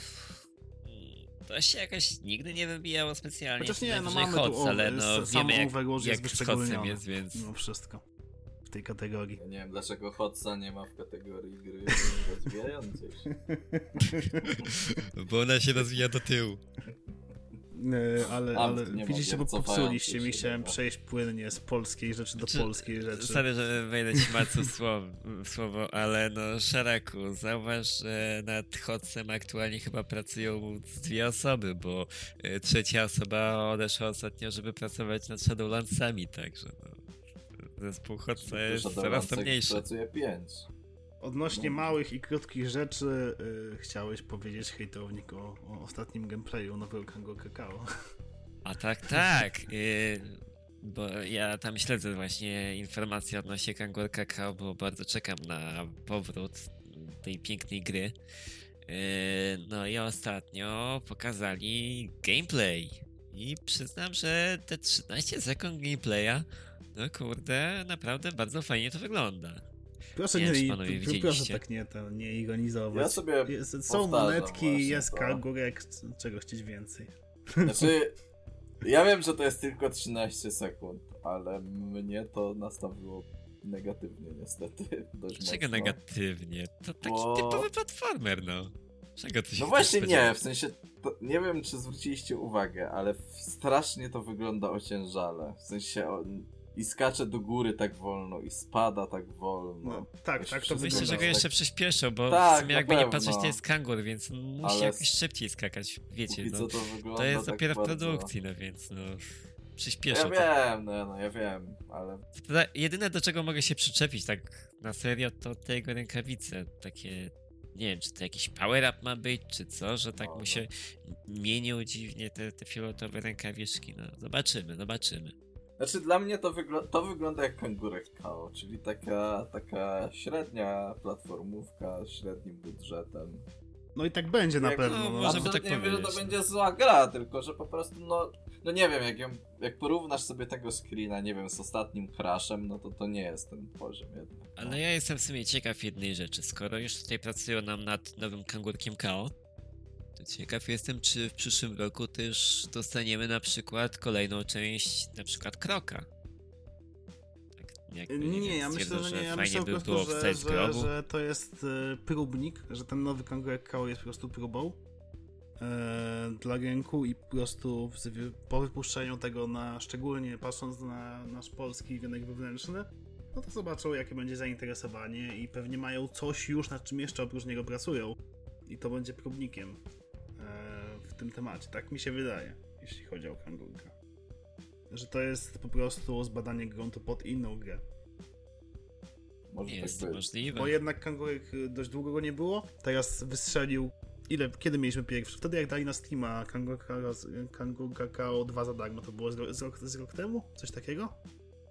to się jakoś nigdy nie wybijało specjalnie. Chociaż nie, no mamy tu HOTS, ale no sam wiemy jak, jest jak HOTSem wyszczególniony. jest, więc... mimo wszystko w tej kategorii. Ja nie wiem dlaczego Hotsa nie ma w kategorii gry rozwijającej się. Bo ona się rozwija do tyłu. E, ale, ale widzicie, bo popsuliście mi, się, chciałem przejść płynnie z polskiej rzeczy do Czy- polskiej rzeczy. Sorry, że wejdę ci w słowo, słowo, ale no Szaraku, zauważ, że nad Hotsem aktualnie chyba pracują dwie osoby, bo y, trzecia osoba odeszła ostatnio, żeby pracować nad Shadowlandsami, także no, zespół Hotsa jest coraz to mniejszy. pracuje 5. Odnośnie No. małych i krótkich rzeczy, y, chciałeś powiedzieć hejtownik o, o ostatnim gameplayu nowego Kango Kakao. A tak, tak. y, bo ja tam śledzę właśnie informacje odnośnie Kangur Kakao, bo bardzo czekam na powrót tej pięknej gry. Y, no i ostatnio pokazali gameplay. I przyznam, że te 13 sekund gameplaya, no kurde, naprawdę bardzo fajnie to wygląda. Proszę Nie nie, proszę tak nie, to, nie ironizować. Ja sobie jest, są powtarzam monetki, właśnie jest to. kangurek, czego chcieć więcej. Znaczy, ja wiem, że to jest tylko 13 sekund, ale mnie to nastawiło negatywnie niestety. Dość Dlaczego mocno. negatywnie? To taki Bo- typowy platformer, no. Czego ty się No właśnie nie, w sensie, to, nie wiem czy zwróciliście uwagę, ale strasznie to wygląda ociężale. W sensie on i skacze do góry tak wolno, i spada tak wolno. No, tak, tak to Myślę, że go jeszcze przyspieszą, bo Tak, w sumie jakby nie pewno. patrzeć, to jest kangur, więc musi Ale jakoś szybciej skakać, wiecie, no. co to To jest tak dopiero w bardzo... produkcji, no więc no... Ja Przyspieszą to. wiem, no, no ja wiem, ale Jedyne do czego mogę się przyczepić tak na serio, to te jego rękawice, takie... Nie wiem, czy to jakiś power-up ma być, czy co, że tak No, mu no. się mienią dziwnie te, te fioletowe rękawiczki, no. Zobaczymy, zobaczymy. Znaczy dla mnie to, wygl- to wygląda jak kangurek KO, czyli taka, taka średnia platformówka z średnim budżetem. No i tak będzie na Jak- pewno. no, No, może- tak nie wiem, że to będzie zła gra, tylko że po prostu no, no nie wiem, jak, ją, jak porównasz sobie tego screena, nie wiem, z ostatnim Crashem, no to to nie jest ten poziom jednak. no. Ale ja jestem w sumie ciekaw jednej rzeczy. Skoro już tutaj pracują nam nad nowym kangurkiem KO, ciekaw jestem, czy w przyszłym roku też dostaniemy na przykład kolejną część, na przykład Kroka. Tak, jakby, Nie, wiem, ja myślę, że nie. Ja myślę po by prostu, że, że, to jest e, próbnik, że ten nowy kangurek KO jest po prostu próbą e, dla rynku i po prostu po wypuszczeniu tego na, szczególnie patrząc na nasz polski rynek wewnętrzny, no to zobaczą jakie będzie zainteresowanie i pewnie mają coś już nad czym jeszcze oprócz niego pracują i to będzie próbnikiem tym temacie. Tak mi się wydaje, jeśli chodzi o kangurka. Że to jest po prostu zbadanie gruntu pod inną grę. Może Jest tak to być. możliwe. Bo jednak kangurek y, dość długo go nie było. Teraz wystrzelił. Ile, kiedy mieliśmy pierwszy? Wtedy jak dali na Steama Kangur Kakao- Kangur Kakao 2 za darmo, to było z, ro- z, rok, z rok temu? Coś takiego?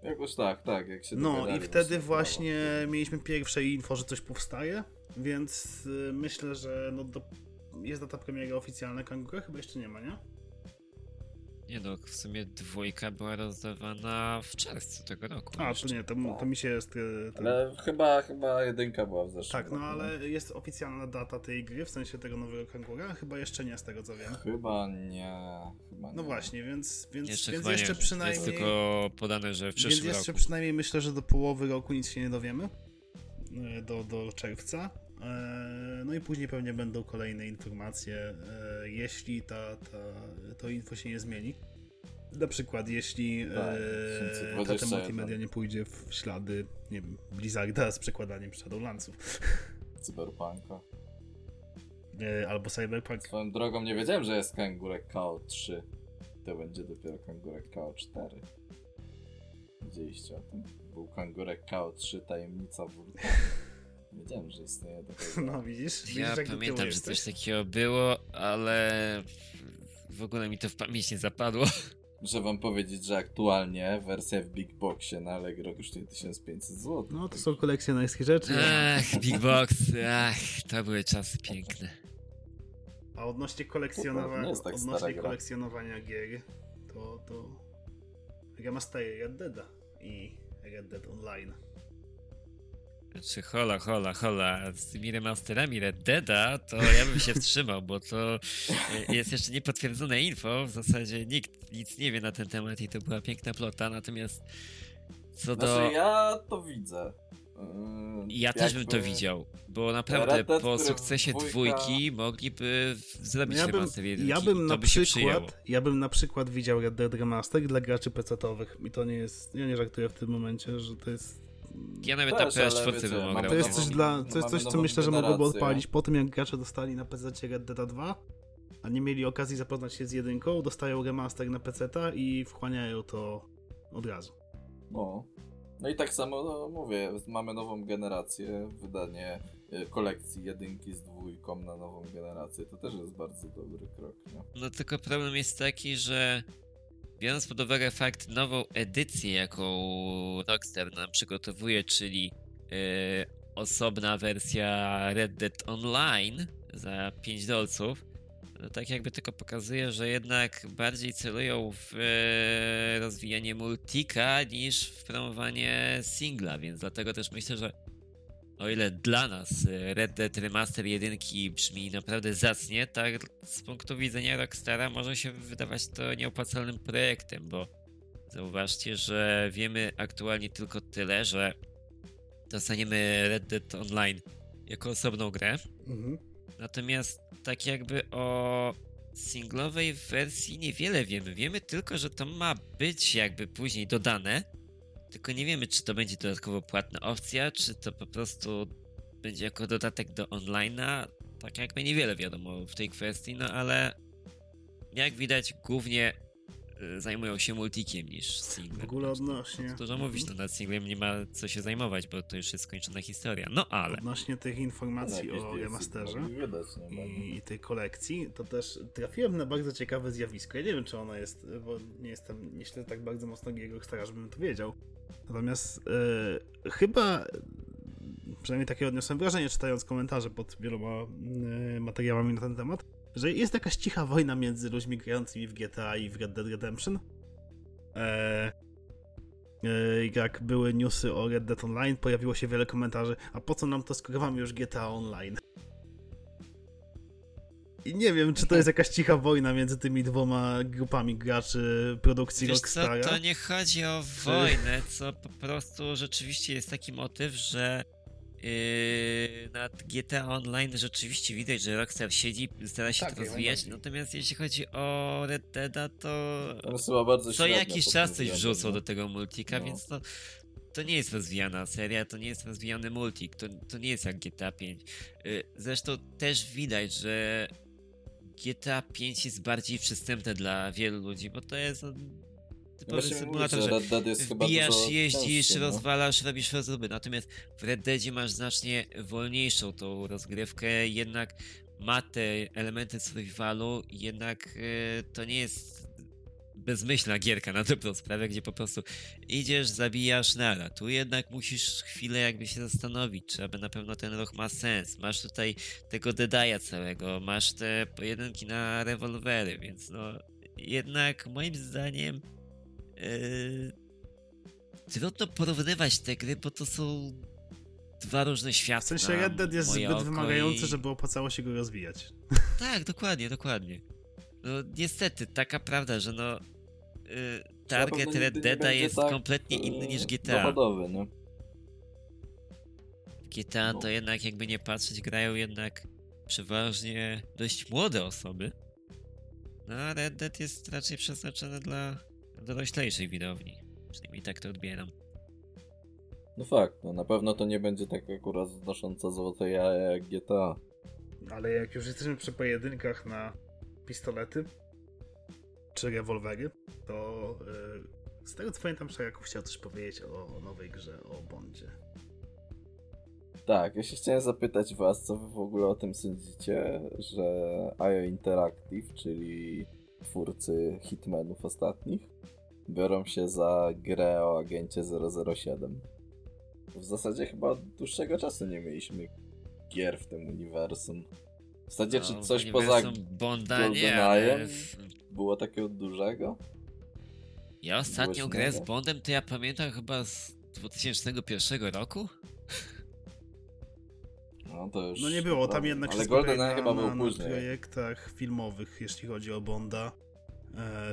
Jakoś tak, tak, jak się No i wtedy no, właśnie mieliśmy pierwsze info, że coś powstaje, więc y, myślę, że no do, jest data premiery oficjalna Kangura, chyba jeszcze nie ma, nie? Nie no, w sumie dwójka była rozdawana w czerwcu tego roku. A, jeszcze. to nie, to, to mi się jest... y, ten- Ale chyba, chyba jedynka była w zeszłym Tak, no roku, ale jest oficjalna data tej gry, w sensie tego nowego Kangura, chyba jeszcze nie z tego co wiem. Chyba nie, chyba nie. No właśnie, więc, więc Jeszcze więc jeszcze nie. przynajmniej... Jest tylko podane, że w Więc przyszłym jeszcze roku. przynajmniej myślę, że do połowy roku nic się nie dowiemy. E, Do, do czerwca. E, No i później pewnie będą kolejne informacje, e, jeśli ta, ta, to info się nie zmieni. Na przykład, jeśli Tak, e, 2021. Tata Multimedia nie pójdzie w ślady, nie wiem, Blizzarda z przekładaniem Shadowlandsów. Cyberpunka. E, Albo Cyberpunk. Swoją drogą nie wiedziałem, że jest kangurek KO 3. To będzie dopiero kangurek KO 4. Widzieliście o tym? Był kangurek KO 3 tajemnica wulkanu. Wiedziałem, że istnieje taka No widzisz? widzisz Ja pamiętam, że coś takiego było, ale w ogóle mi to w pamięć nie zapadło. Muszę wam powiedzieć, że aktualnie wersja w Big Boxie na Allegro kosztuje 1500 zł. No to są kolekcjonerskie rzeczy. Ach, Big Box, ach, to były czasy piękne. A odnośnie kolekcjonowania, tak odnośnie kolekcjonowania gier, to, to remastery Red Deada i Red Dead Online. Czy hola, hola, hola, z tymi remasterami Red Deada, to ja bym się wstrzymał, bo to e, jest jeszcze niepotwierdzone info, w zasadzie nikt nic nie wie na ten temat i to była piękna plota, natomiast co do... Znaczy ja to widzę. Yy, Ja też bym to widział, bo naprawdę Dead, po sukcesie dwójka- dwójki mogliby zrobić ja bym, remaster jedynki ja bym na by przykład, ja bym na przykład widział Red Dead Remaster dla graczy PC-owych i to nie jest, ja nie żartuję w tym momencie, że to jest Ja nawet Też, na ale PS4 wiecie, bym mamy grał. To jest coś dla, to jest coś, co myślę, że mogłoby odpalić po tym, jak gracze dostali na PC Red Dead 2, a nie mieli okazji zapoznać się z jedynką, dostają remaster na PC i wchłaniają to od razu. No. No i tak samo no, mówię, mamy nową generację, wydanie y, kolekcji jedynki z dwójką na nową generację. To też jest bardzo dobry krok, nie? No tylko problem jest taki, że biorąc pod uwagę fakt nową edycję, jaką Rockstar nam przygotowuje, czyli e, osobna wersja Red Dead Online za 5 dolców, no tak jakby tylko pokazuje, że jednak bardziej celują w e, rozwijanie multika niż w promowanie singla, więc dlatego też myślę, że o ile dla nas e, Red Dead Remaster 1 brzmi naprawdę zacnie, tak z punktu widzenia Rockstara może się wydawać to nieopłacalnym projektem, bo zauważcie, że wiemy aktualnie tylko tyle, że dostaniemy Red Dead Online jako osobną grę, Mhm. Natomiast tak jakby o singlowej wersji niewiele wiemy. Wiemy tylko, że to ma być jakby później dodane, tylko nie wiemy, czy to będzie dodatkowo płatna opcja, czy to po prostu będzie jako dodatek do online'a. Tak jakby niewiele wiadomo w tej kwestii, no ale jak widać głównie y, zajmują się multikiem niż singlem. W ogóle odnośnie- Dużo mówić, to nad singlem nie ma co się zajmować, bo to już jest skończona historia. No ale... Odnośnie tych informacji Jakieś o nie? Bo- i, i tej kolekcji, to też trafiłem na bardzo ciekawe zjawisko. Ja nie wiem, czy ono jest, bo nie jestem, nie śledzę tak bardzo mocno jego Rockstara, żebym to wiedział. Natomiast e, chyba, przynajmniej takie odniosłem wrażenie, czytając komentarze pod wieloma e, materiałami na ten temat, że jest jakaś cicha wojna między ludźmi grającymi w GTA i w Red Dead Redemption. E, e, jak były newsy o Red Dead Online, pojawiło się wiele komentarzy, a po co nam to, skoro mamy już GTA Online? I nie wiem, czy to jest jakaś cicha wojna między tymi dwoma grupami graczy produkcji Wiesz co, Rockstara. to nie chodzi o wojnę, co po prostu rzeczywiście jest taki motyw, że yy, nad GTA Online rzeczywiście widać, że Rockstar siedzi, stara się Tak, to rozwijać, natomiast jeśli chodzi o Red Deada, to co jakiś czas coś wrzucą no. do tego multika, No. więc to, to nie jest rozwijana seria, to nie jest rozwijany multik, to, to nie jest jak GTA 5. Yy, Zresztą też widać, że GTA 5 jest bardziej przystępne dla wielu ludzi, bo to jest no, typowy symulator, że że Red Dead jest chyba wbijasz, jeździsz, no. rozwalasz, robisz rozruby. Natomiast w Red Deadzie masz znacznie wolniejszą tą rozgrywkę, jednak ma te elementy survivalu, jednak e, to nie jest bezmyślna gierka na dobrą sprawę, gdzie po prostu idziesz, zabijasz, nara. Tu jednak musisz chwilę jakby się zastanowić, czy aby na pewno ten ruch ma sens. Masz tutaj tego Dedaja całego, masz te pojedynki na rewolwery, więc no jednak moim zdaniem Yy, trudno porównywać te gry, bo to są dwa różne światy. W sensie Red Dead jest zbyt wymagający, i... żeby opłacało się go rozwijać. Tak, dokładnie, dokładnie. No niestety, taka prawda, że no Na target Red Deada jest tak, kompletnie inny niż GTA. Dochodowy, nie? GTA No. to jednak jakby nie patrzeć, grają jednak przeważnie dość młode osoby. No a Red Dead jest raczej przeznaczony dla doroślejszej widowni. Przynajmniej tak to odbieram. No fakt, no na pewno to nie będzie tak akurat znosząca złote jaja jak GTA. Ale jak już jesteśmy przy pojedynkach na pistolety czy rewolwery, to yy, z tego co pamiętam, Szaraków chciał coś powiedzieć o, o nowej grze, o Bondzie. Tak, ja się chciałem zapytać was, co wy w ogóle o tym sądzicie, że IO Interactive, czyli twórcy Hitmanów ostatnich, biorą się za grę o agencie 007. W zasadzie chyba od dłuższego czasu nie mieliśmy gier w tym uniwersum. W zasadzie, czy No, coś w poza Bonda nie, ale było takiego dużego? Ja ostatnią grę z. Bondem to ja pamiętam chyba z 2001 roku? No to już. No nie było, tam jednak Ale wszystko GoldenEye na, chyba na, był na później. projektach filmowych, jeśli chodzi o Bonda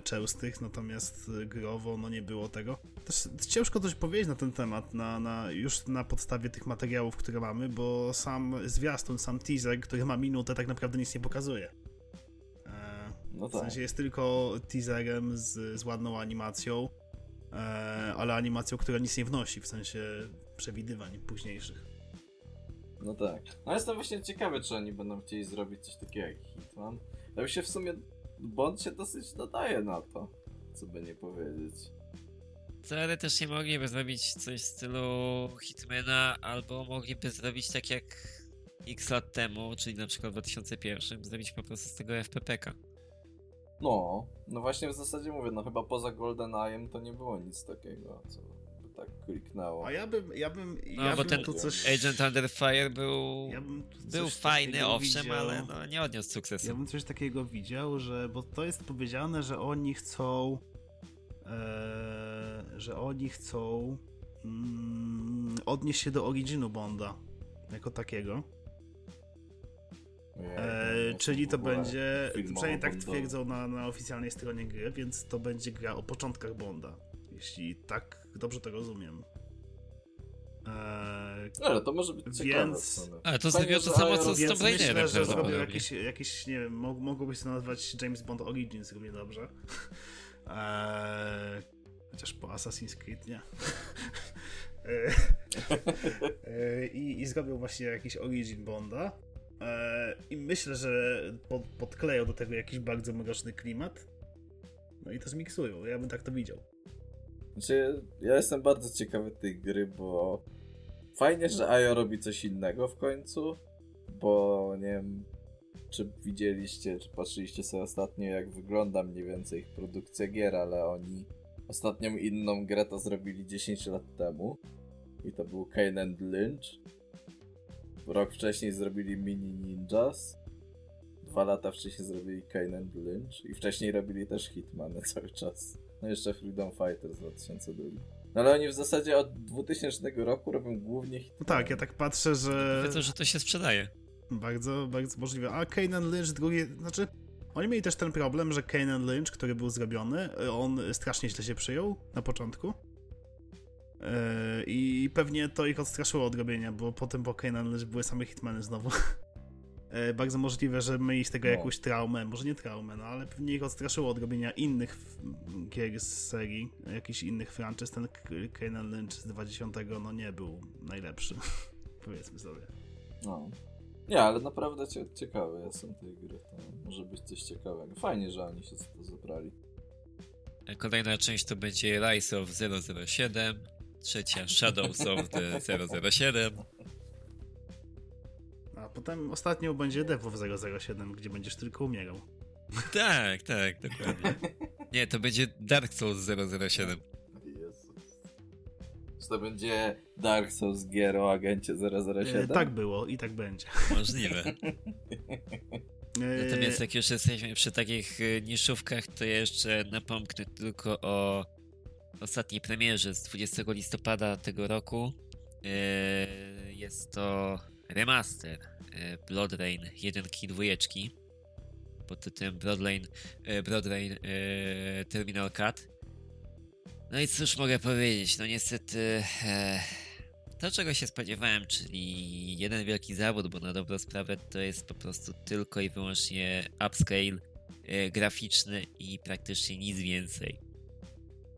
częstych, natomiast e, growo no nie było tego. Też ciężko coś powiedzieć na ten temat, na, na, już na podstawie tych materiałów, które mamy, bo sam zwiastun, sam teaser, który ma minutę, tak naprawdę nic nie pokazuje. E, No w tak. sensie jest tylko teaserem z, z ładną animacją, e, ale animacją, która nic nie wnosi, w sensie przewidywań późniejszych. No tak. No jestem właśnie ciekawy, czy oni będą chcieli zrobić coś takiego jak Hitman. Ja się w sumie Bond się dosyć nadaje na to, co by nie powiedzieć. Teoretycznie mogliby zrobić coś w stylu Hitmana, albo mogliby zrobić tak jak x lat temu, czyli na przykład w 2001, zrobić po prostu z tego FPPK. No, no właśnie w zasadzie mówię, no chyba poza GoldenEye'em to nie było nic takiego, co tak kliknęło. A ja bym, ja bym, No, ja bo bym ten tu coś... Agent Under Fire był, Ja był fajny, owszem, widział. ale no, nie odniósł sukcesu. Ja bym coś takiego widział, że. Bo to jest powiedziane, że oni chcą. E, że oni chcą. Mm, odnieść się do originu Bonda. Jako takiego. Nie, E, czyli to będzie. Przynajmniej tak twierdzą na, na oficjalnej stronie gry, więc to będzie gra o początkach Bonda. Jeśli tak dobrze to rozumiem. E, Ale to może być ciekawe. Więc- w sumie. A to zrobiło to samo co z Tomb Raiderem myślę, że zrobił jakieś, jakieś, nie wiem, mog, mogłoby się to nazwać James Bond Origins równie dobrze. Eee, chociaż po Assassin's Creed nie. Eee, eee, I, I zrobił właśnie jakiś Origin Bonda. Eee, I myślę, że pod, podkleją do tego jakiś bardzo mroczny klimat. No i to zmiksują. Ja bym tak to widział. Znaczy, ja jestem bardzo ciekawy tej gry, bo fajnie, że Ajo robi coś innego w końcu, bo nie wiem, czy widzieliście, czy patrzyliście sobie ostatnio, jak wygląda mniej więcej ich produkcja gier, ale oni ostatnią inną grę to zrobili 10 lat temu i to był Kane and Lynch. Rok wcześniej zrobili Mini Ninjas. Dwa lata wcześniej zrobili Kane and Lynch i wcześniej robili też Hitmany cały czas. No jeszcze Freedom Fighter z 2002. No ale oni w zasadzie od 2000 roku robią głównie Hitmany. No tak, ja tak patrzę, że. Wiedzą, że to się sprzedaje. Bardzo, bardzo możliwe. A Kane Lynch drugi, znaczy oni mieli też ten problem, że Kane Lynch, który był zrobiony, on strasznie źle się przyjął na początku. Yy, I pewnie to ich odstraszyło od robienia, bo potem po Kane Lynch były same hitmany znowu. Yy, Bardzo możliwe, że mieli z tego No. jakąś traumę, może nie traumę, no ale pewnie ich odstraszyło od robienia innych f- gier z serii, jakichś innych franczyz. Ten Kane Lynch z 20 no nie był najlepszy, powiedzmy sobie. No. Nie, ale naprawdę cie, ciekawy jestem tej gry. To może być coś ciekawego. Fajnie, że oni się to zebrali. Kolejna część to będzie Rise of 007, trzecia Shadows of the 007. Potem ostatnią będzie Dev of 007, gdzie będziesz tylko umierał. Tak, tak, dokładnie. Nie, to będzie Dark Souls 007. Jezus. Czy to będzie Dark Souls gier o agencie 007? E, tak było i tak będzie. Możliwe. E, Natomiast jak już jesteśmy przy takich y, niszówkach, to jeszcze napomknę tylko o ostatniej premierze z 20 listopada tego roku. E, Jest to remaster e, Blood Rain 1 i 2 pod tytułem Blood Rain, e, Blood Rain e, Terminal Cut. No i cóż mogę powiedzieć, no niestety e, to czego się spodziewałem, czyli jeden wielki zawód, bo na dobrą sprawę to jest po prostu tylko i wyłącznie upscale e, graficzny i praktycznie nic więcej.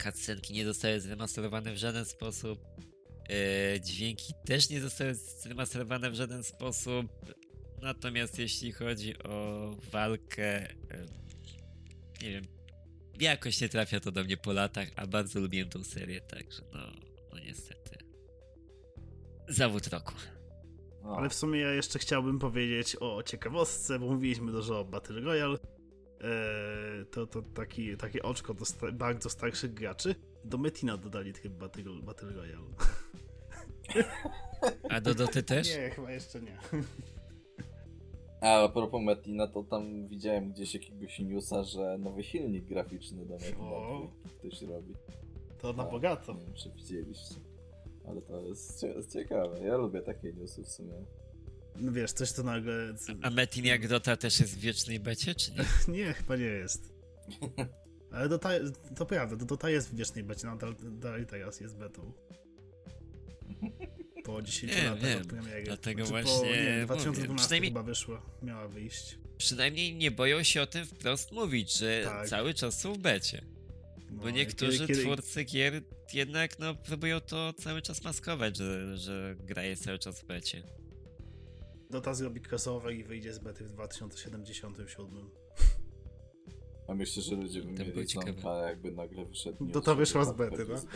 Cutscenki nie zostały zremasterowane w żaden sposób. E, dźwięki też nie zostały zremasterowane w żaden sposób. Natomiast jeśli chodzi o walkę, e, nie wiem, jakoś nie trafia to do mnie po latach, a bardzo lubiłem tą serię, także no, no niestety. Zawód roku. Ale w sumie ja jeszcze chciałbym powiedzieć o ciekawostce, bo mówiliśmy dużo o Battle Royale. E, to, to taki, takie oczko do sta- bardzo starszych graczy. Do Metina dodali tryb Battle, Battle Royale. A do Doty też? Nie, chyba jeszcze nie. A a propos Metina, to tam widziałem gdzieś jakiegoś newsa, że nowy silnik graficzny do Metina ktoś robi. To na Tak, bogato. Nie wiem, czy widzieliście. Ale to jest, jest ciekawe. Ja lubię takie newsy w sumie. No wiesz, coś to nagle... A Metin jak Dota też jest w wiecznej becie, czy nie? nie, chyba nie jest. Ale Dota, to prawda, Dota jest w wiecznej becie, nadal dalej teraz jest betą. Po 10 Nie, latach wiem, od premiery. dlatego po, właśnie nie, mówię, 2012 przynajmniej- chyba wyszła, miała wyjść. Przynajmniej nie boją się o tym wprost mówić, że Tak. cały czas są w becie. No, Bo niektórzy kiedy- kiedy- twórcy gier jednak no, próbują to cały czas maskować, że, że gra jest cały czas w becie. Dota zrobi crossover i wyjdzie z bety w 2077. A myślę, że ludzie by mieli dzwonka, jakby nagle wyszedł news, To to że wyszła z bety, wchodzi no.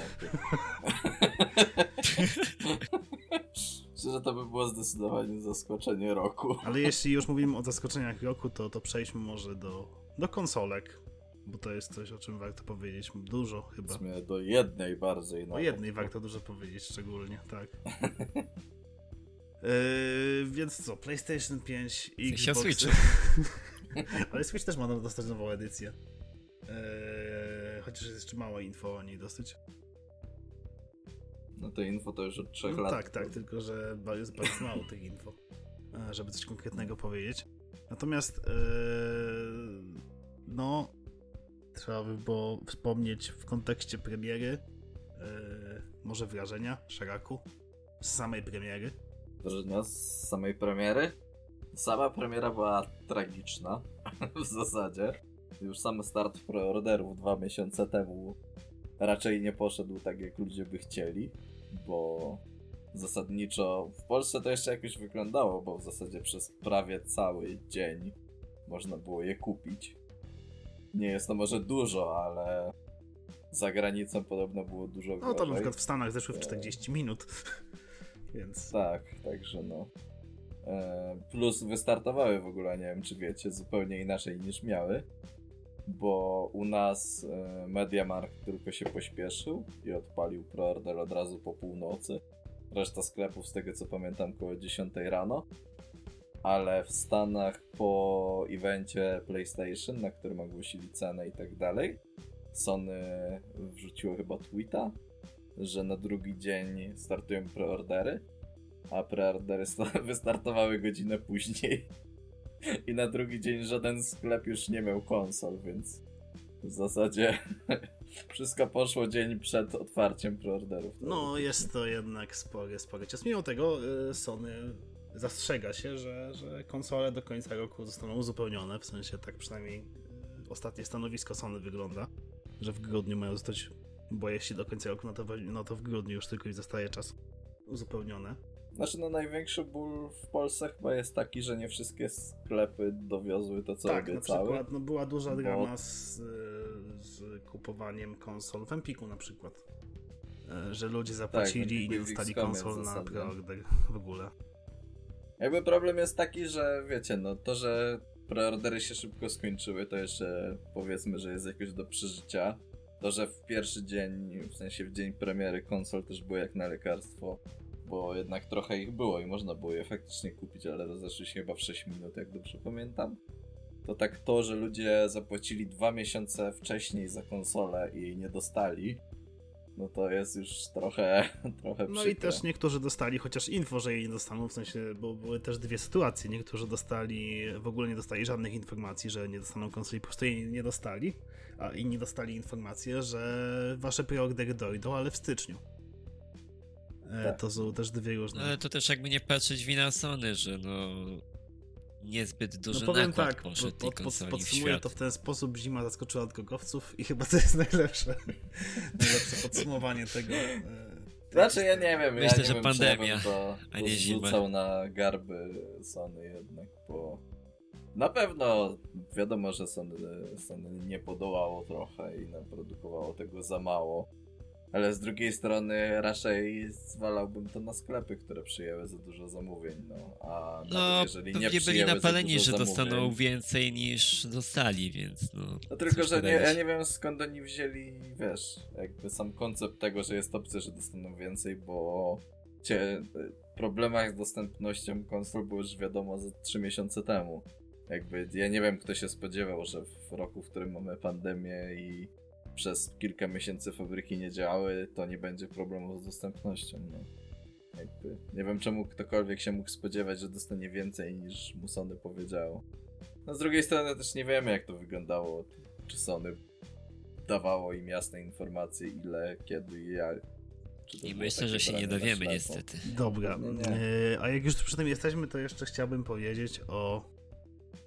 Myślę, że to by było zdecydowanie zaskoczenie roku. Ale jeśli już mówimy o zaskoczeniach roku, to, to przejdźmy może do, do konsolek. Bo to jest coś, o czym warto powiedzieć dużo W chyba. sumie do jednej bardziej. O nawet. jednej warto dużo powiedzieć szczególnie, tak. Yy, więc co, PlayStation 5 i sensie o Xbox. Switchu. Ale Switch też ma dostać nową edycję. Yy, chociaż jest jeszcze małe info o niej dosyć. No to info to już od trzech No lat. tak, tak, tylko że jest bardzo mało tych info, e, żeby coś konkretnego powiedzieć. Natomiast e, no trzeba by było wspomnieć w kontekście premiery e, może wrażenia Szaraku z samej premiery. Wrażenia z samej premiery? Sama premiera była tragiczna w zasadzie. Już sam start preorderów dwa miesiące temu raczej nie poszedł tak, jak ludzie by chcieli, bo zasadniczo w Polsce to jeszcze jakoś wyglądało, bo w zasadzie przez prawie cały dzień można było je kupić. Nie jest to może dużo, ale za granicą podobno było dużo No to na przykład w Stanach zeszły w E. 40 minut. Więc Tak, także no. E, Plus wystartowały w ogóle, nie wiem czy wiecie, zupełnie inaczej niż miały, bo u nas e, Mediamarkt tylko się pośpieszył i odpalił preorder od razu po północy. Reszta sklepów, z tego co pamiętam, koło 10 rano. Ale w Stanach po evencie PlayStation, na którym ogłosili cenę i tak dalej, Sony wrzuciło chyba tweeta, że na drugi dzień startują preordery, a preordery sta- wystartowały godzinę później. I na drugi dzień żaden sklep już nie miał konsol, więc w zasadzie wszystko poszło dzień przed otwarciem preorderów. no jest to jednak spory, spory czas. Mimo tego e, Sony zastrzega się, że, że konsole do końca roku zostaną uzupełnione, w sensie tak przynajmniej e, ostatnie stanowisko Sony wygląda, że w grudniu mają zostać, bo jeśli do końca roku, no to, no to w grudniu już tylko i zostaje czas uzupełnione. Znaczy, no największy ból w Polsce chyba jest taki, że nie wszystkie sklepy dowiozły to, co tak, na obiecały. przykład no, była duża bo- drama z, z kupowaniem konsol w Empiku na przykład. E, Że ludzie zapłacili i Empiku nie i w dostali konsol na preorder w ogóle. Jakby problem jest taki, że wiecie, no to, że preordery się szybko skończyły, to jeszcze powiedzmy, że jest jakoś do przeżycia. To, że w pierwszy dzień, w sensie w dzień premiery konsol też było jak na lekarstwo, bo jednak trochę ich było i można było je faktycznie kupić, ale rozeszły się chyba w 6 minut, jak dobrze pamiętam. To tak to, że ludzie zapłacili dwa miesiące wcześniej za konsolę i jej nie dostali, no to jest już trochę, trochę No i też niektórzy dostali chociaż info, że jej nie dostaną, w sensie, bo były też dwie sytuacje. Niektórzy dostali, w ogóle nie dostali żadnych informacji, że nie dostaną konsoli, po prostu jej nie dostali, a inni dostali informację, że wasze preordery dojdą, ale w styczniu. E, Tak. To są też dwie różne. No ale to też jakby nie patrzeć wina Sony, że no niezbyt duży No powiem nakład tak, poszedł konsoli w podsumuję to w ten sposób, zima zaskoczyła drogowców i chyba to jest najlepsze, najlepsze podsumowanie tego. e, Znaczy ja nie wiem, Myślę, ja nie że wiem, pandemia, ja to, a nie zima. na garby Sony jednak, bo na pewno wiadomo, że Sony, Sony nie podołało trochę i naprodukowało tego za mało. Ale z drugiej strony raczej zwalałbym to na sklepy, które przyjęły za dużo zamówień, no. A No, nawet jeżeli nie byli za napaleni, że dostaną więcej niż dostali, więc no... No tylko, że nie, ja nie wiem skąd oni wzięli, wiesz, jakby sam koncept tego, że jest opcja, że dostaną więcej, bo cię, w problemach z dostępnością konsol było już wiadomo ze 3 miesiące temu. Jakby ja nie wiem, kto się spodziewał, że w roku, w którym mamy pandemię i przez kilka miesięcy fabryki nie działały, to nie będzie problemu z dostępnością. No. Jakby, nie wiem czemu ktokolwiek się mógł spodziewać, że dostanie więcej niż mu Sony powiedziało. No z drugiej strony też nie wiemy jak to wyglądało. Czy Sony dawało im jasne informacje ile, kiedy i jak. I myślę, że się nie dowiemy niestety. Dobra, Nie, nie. e, a jak już przy tym jesteśmy, to jeszcze chciałbym powiedzieć o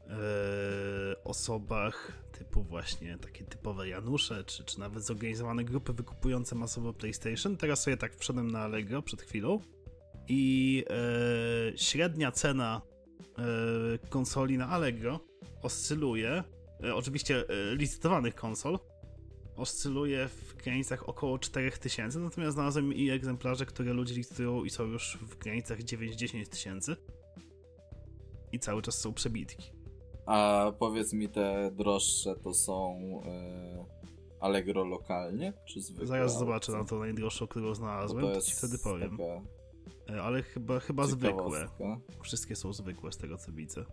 e, osobach typu właśnie takie typowe Janusze, czy, czy nawet zorganizowane grupy wykupujące masowo PlayStation. Teraz sobie tak wszedłem na Allegro przed chwilą i e, średnia cena e, konsoli na Allegro oscyluje, e, oczywiście e, licytowanych konsol, oscyluje w granicach około 4000, natomiast znalazłem i egzemplarze, które ludzie licytują i są już w granicach 9-10 tysięcy. I cały czas są przebitki. A powiedz mi, te droższe to są e, Allegro lokalnie, czy zwykle? Zaraz zobaczę na to najdroższą, którą znalazłem, to, ci wtedy powiem. E, Ale chyba, chyba zwykłe. Wszystkie są zwykłe z tego co widzę.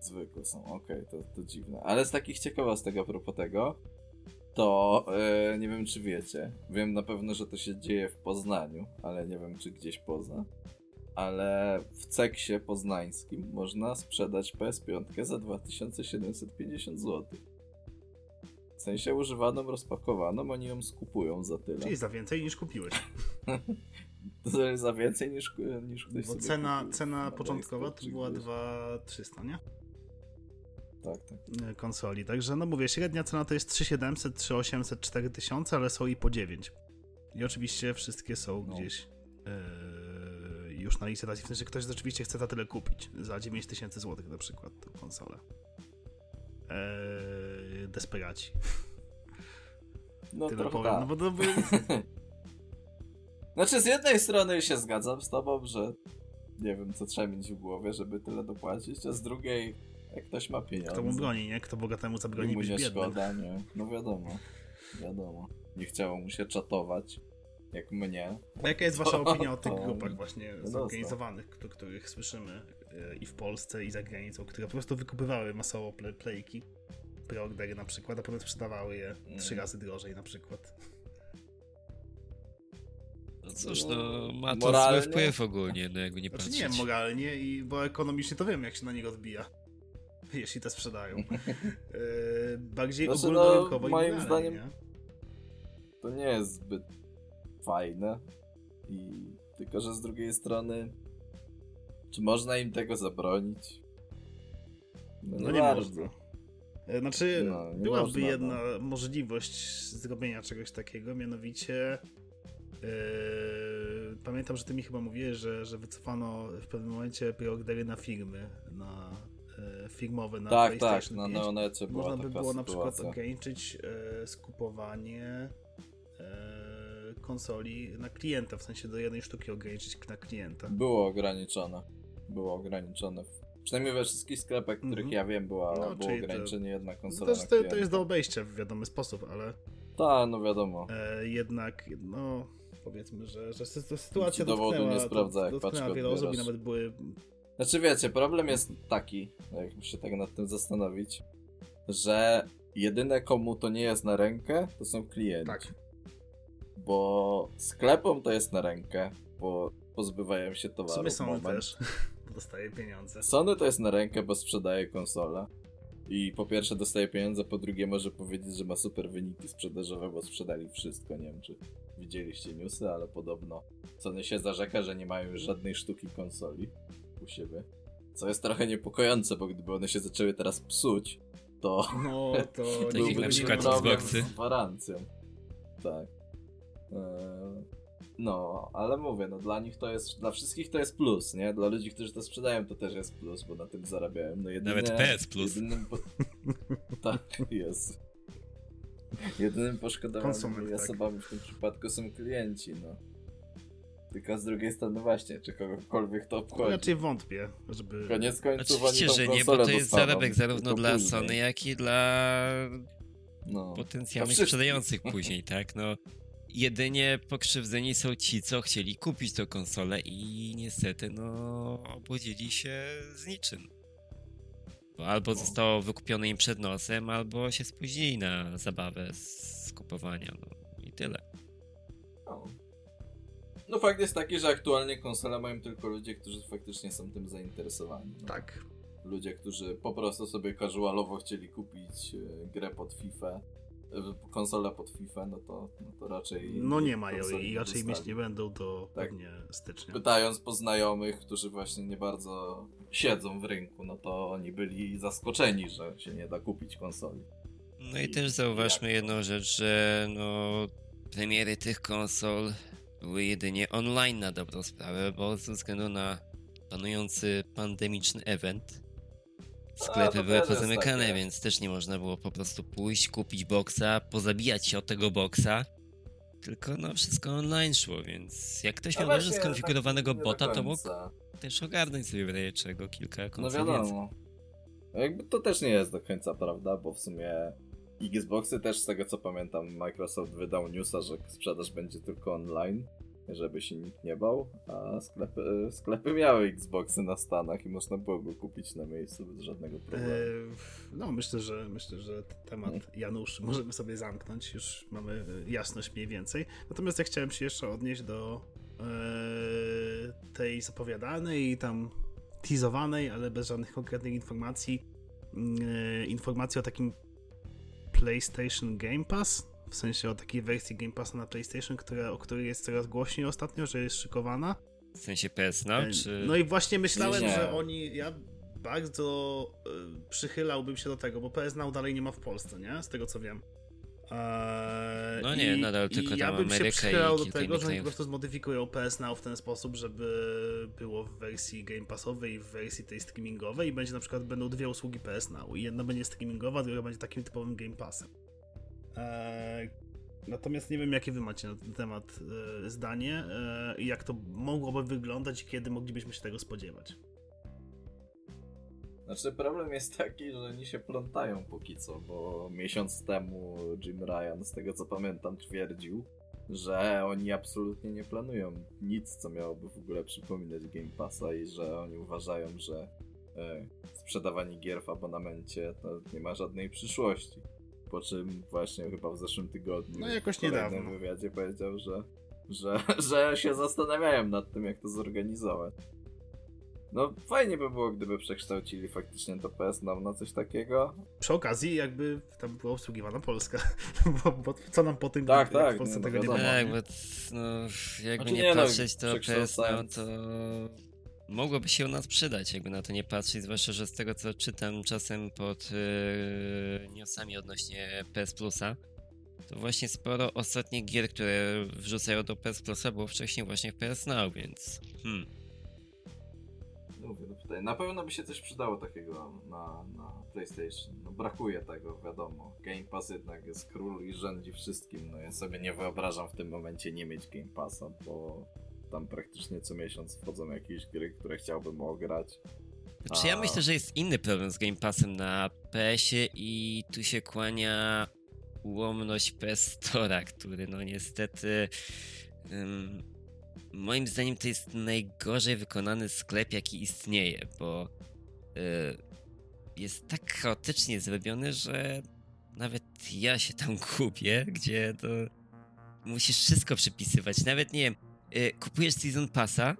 Zwykłe są, okej, to, to dziwne. Ale z takich ciekawostek a propos tego, to e, nie wiem czy wiecie. Wiem na pewno, że to się dzieje w Poznaniu, ale nie wiem czy gdzieś poza. Ale w Ceksie poznańskim można sprzedać PS5 za 2750 zł. W sensie używaną, rozpakowaną, oni ją skupują za tyle. Czyli za więcej niż kupiłeś. To za więcej niż, niż ktoś Bo sobie cena, kupił cena na początkowa to była gdzieś. 2300, nie? Tak, tak. E, Konsoli. Także no mówię, średnia cena to jest 3700, 3800, 4000, ale są i po 9. I oczywiście wszystkie są No. gdzieś e, już na licytacji. W sensie ktoś rzeczywiście chce za tyle kupić. Za 9000 zł na przykład tą konsolę. E, desperaci. No Tyle trochę powiem. tak. No bo to by... Znaczy, z jednej strony się zgadzam z tobą, że nie wiem, co trzeba mieć w głowie, żeby tyle dopłacić, a z drugiej, jak ktoś ma pieniądze, Kto mu broni, nie? Kto bogatemu zabroni być nie biednym. szkoda, nie? No wiadomo, wiadomo. Nie chciało mu się czatować, jak mnie. A jaka jest wasza opinia o tych grupach właśnie no zorganizowanych, o których słyszymy e, i w Polsce, i za granicą, które po prostu wykupywały masowo play playki, preordery na przykład, a potem sprzedawały je Mm. trzy razy drożej na przykład. No cóż, no ma to Moralnie? zły wpływ ogólnie, no jakby nie Znaczy patrzeć. nie moralnie, i, bo ekonomicznie to wiem, jak się na nich odbija. Jeśli te sprzedają. E, bardziej Znaczy, ogólnorynkowo no, i moim zdaniem- nie? To nie jest zbyt fajne. I tylko, że z drugiej strony, czy można im tego zabronić? No nie bardzo. można. E, Znaczy, No, byłaby można, jedna możliwość zrobienia czegoś takiego, mianowicie e, pamiętam, że ty mi chyba mówiłeś, że, że wycofano w pewnym momencie preordery na firmy, na firmowe, na Tak, tak, PlayStation na 5. Neonecie była Można by było na przykład sytuacja. ograniczyć e, skupowanie konsoli na klienta, w sensie do jednej sztuki ograniczyć na klienta. Było ograniczone. Było ograniczone. Przynajmniej we wszystkich sklepach, których Mhm. ja wiem, była, No, było czyli to- ograniczenie jedna To, konsola na to, to klienta. jest do obejścia w wiadomy sposób, ale Tak, no wiadomo. e, jednak, no powiedzmy, że, że sy- to sytuacja Ci dowodu dotknęła, nie sprawdza, jak dotknęła wiele osób i nawet były Znaczy wiecie, problem jest taki, jakby się tak nad tym zastanowić, że jedyne komu to nie jest na rękę, to są klienci. Tak. Bo sklepom to jest na rękę, bo pozbywają się towaru sumie w są moment. też, dostaje pieniądze. Sony to jest na rękę, bo sprzedaje konsolę. I po pierwsze dostaje pieniądze, po drugie może powiedzieć, że ma super wyniki sprzedażowe, bo sprzedali wszystko. Nie wiem, czy widzieliście newsy, ale podobno Sony się zarzeka, że nie mają już żadnej sztuki konsoli u siebie. Co jest trochę niepokojące, bo gdyby one się zaczęły teraz psuć, to No to Tak jak na przykład Xboxy. z gwarancją. Tak. Eee, No, ale mówię, no dla nich to jest, dla wszystkich to jest plus, nie? Dla ludzi, którzy to sprzedają, to też jest plus, bo na tym zarabiają. No jedyne, Nawet PS plus. Jedynym po... tak, jest. Jedynym poszkodowanymi tak. osobami w tym przypadku są klienci, no. Tylko z drugiej strony właśnie, czy kogokolwiek to obchodzi. Raczej wątpię, żeby... Koniec końców Oczywiście, że nie, bo to jest dostaną, zarobek zarówno dla później. Sony, jak i dla No. potencjalnych sprzedających później, tak? No, jedynie pokrzywdzeni są ci, co chcieli kupić tą konsolę i niestety, no, obudzili się z niczym. Bo albo zostało wykupione im przed nosem, albo się spóźnili na zabawę z kupowania. No i tyle. No. no fakt jest taki, że aktualnie konsole mają tylko ludzie, którzy faktycznie są tym zainteresowani. No. Tak. Ludzie, którzy po prostu sobie casualowo chcieli kupić e, grę pod FIFA, e, konsolę pod FIFA, no to, no to raczej... No nie mają konsoli i raczej mieć nie będą do Tak. pewnie stycznia. Pytając po znajomych, którzy właśnie nie bardzo siedzą w rynku, no to oni byli zaskoczeni, że się nie da kupić konsoli. No i I też zauważmy jak to? jedną rzecz, że no premiery tych konsol były jedynie online na dobrą sprawę, bo ze względu na panujący pandemiczny event sklepy to były pozamykane, takie. więc też nie można było po prostu pójść, kupić boksa, pozabijać się od tego boksa. Tylko no wszystko online szło, więc jak ktoś A miał dobrze skonfigurowanego tak bota, to mógł też ogarnąć sobie w razie czego kilka No konsol więcej. wiadomo. Jakby to też nie jest do końca prawda, bo w sumie Xboxy też z tego co pamiętam Microsoft wydał newsa, że sprzedaż będzie tylko online, żeby się nikt nie bał, a sklepy, sklepy miały Xboxy na Stanach i można było go kupić na miejscu bez żadnego problemu. E, no myślę, że myślę, że temat Janusz możemy sobie zamknąć, już mamy jasność mniej więcej. Natomiast ja chciałem się jeszcze odnieść do e, tej zapowiadanej i tam teasowanej, ale bez żadnych konkretnych informacji, e, informacji o takim PlayStation Game Pass, w sensie o takiej wersji Game Passa na PlayStation, która, o której jest coraz głośniej ostatnio, że jest szykowana. W sensie PS Now, czy... No i właśnie myślałem, Nie. że oni. Ja bardzo e, przychylałbym się do tego, bo PS Now dalej nie ma w Polsce, nie? Z tego co wiem. Eee, No nie, i- nadal i tylko ja tam bym się Ameryka i przychylał do tego, że oni po prostu zmodyfikują PS Now w ten sposób, żeby było w wersji Game Passowej i w wersji tej streamingowej i będzie na przykład będą dwie usługi PS Now i jedna będzie streamingowa, druga będzie takim typowym Game Passem. Eee, Natomiast nie wiem, jakie wy macie na ten temat e, zdanie e, i jak to mogłoby wyglądać i kiedy moglibyśmy się tego spodziewać. Znaczy problem jest taki, że oni się plątają póki co, bo miesiąc temu Jim Ryan, z tego co pamiętam, twierdził, że oni absolutnie nie planują nic, co miałoby w ogóle przypominać Game Passa i że oni uważają, że e, sprzedawanie gier w abonamencie to nie ma żadnej przyszłości. Po czym właśnie chyba w zeszłym tygodniu No, jakoś w niedawno. wywiadzie powiedział, że, że, że się zastanawiają nad tym, jak to zorganizować. No fajnie by było, gdyby przekształcili faktycznie to PS Now na coś takiego. Przy okazji, jakby tam była obsługiwana Polska, bo, bo co nam po tym, Tak, tak, w Polsce nie, no tego nie wiadomo. ma. Tak, nie? bo t- no, jakby Znaczy nie, nie, no, patrzeć, to PS to mogłoby się u nas przydać, jakby na to nie patrzeć, zwłaszcza, że z tego co czytam czasem pod yy, newsami odnośnie PS Plusa, to właśnie sporo ostatnich gier, które wrzucają do PS Plusa było wcześniej właśnie w PS Now, więc hmm. Mówię, no tutaj na pewno by się coś przydało takiego na, na PlayStation. No brakuje tego, wiadomo. Game Pass jednak jest król i rządzi wszystkim. No ja sobie nie wyobrażam w tym momencie nie mieć Game Passa, bo tam praktycznie co miesiąc wchodzą jakieś gry, które chciałbym ograć. Znaczy ja A. myślę, że jest inny problem z Game Passem na PS-ie i tu się kłania ułomność PS Store'a, który no niestety moim zdaniem to jest najgorzej wykonany sklep jaki istnieje, bo y, jest tak chaotycznie zrobiony, że nawet ja się tam kupię, gdzie to musisz wszystko przypisywać. Nawet nie wiem, kupujesz Season Passa,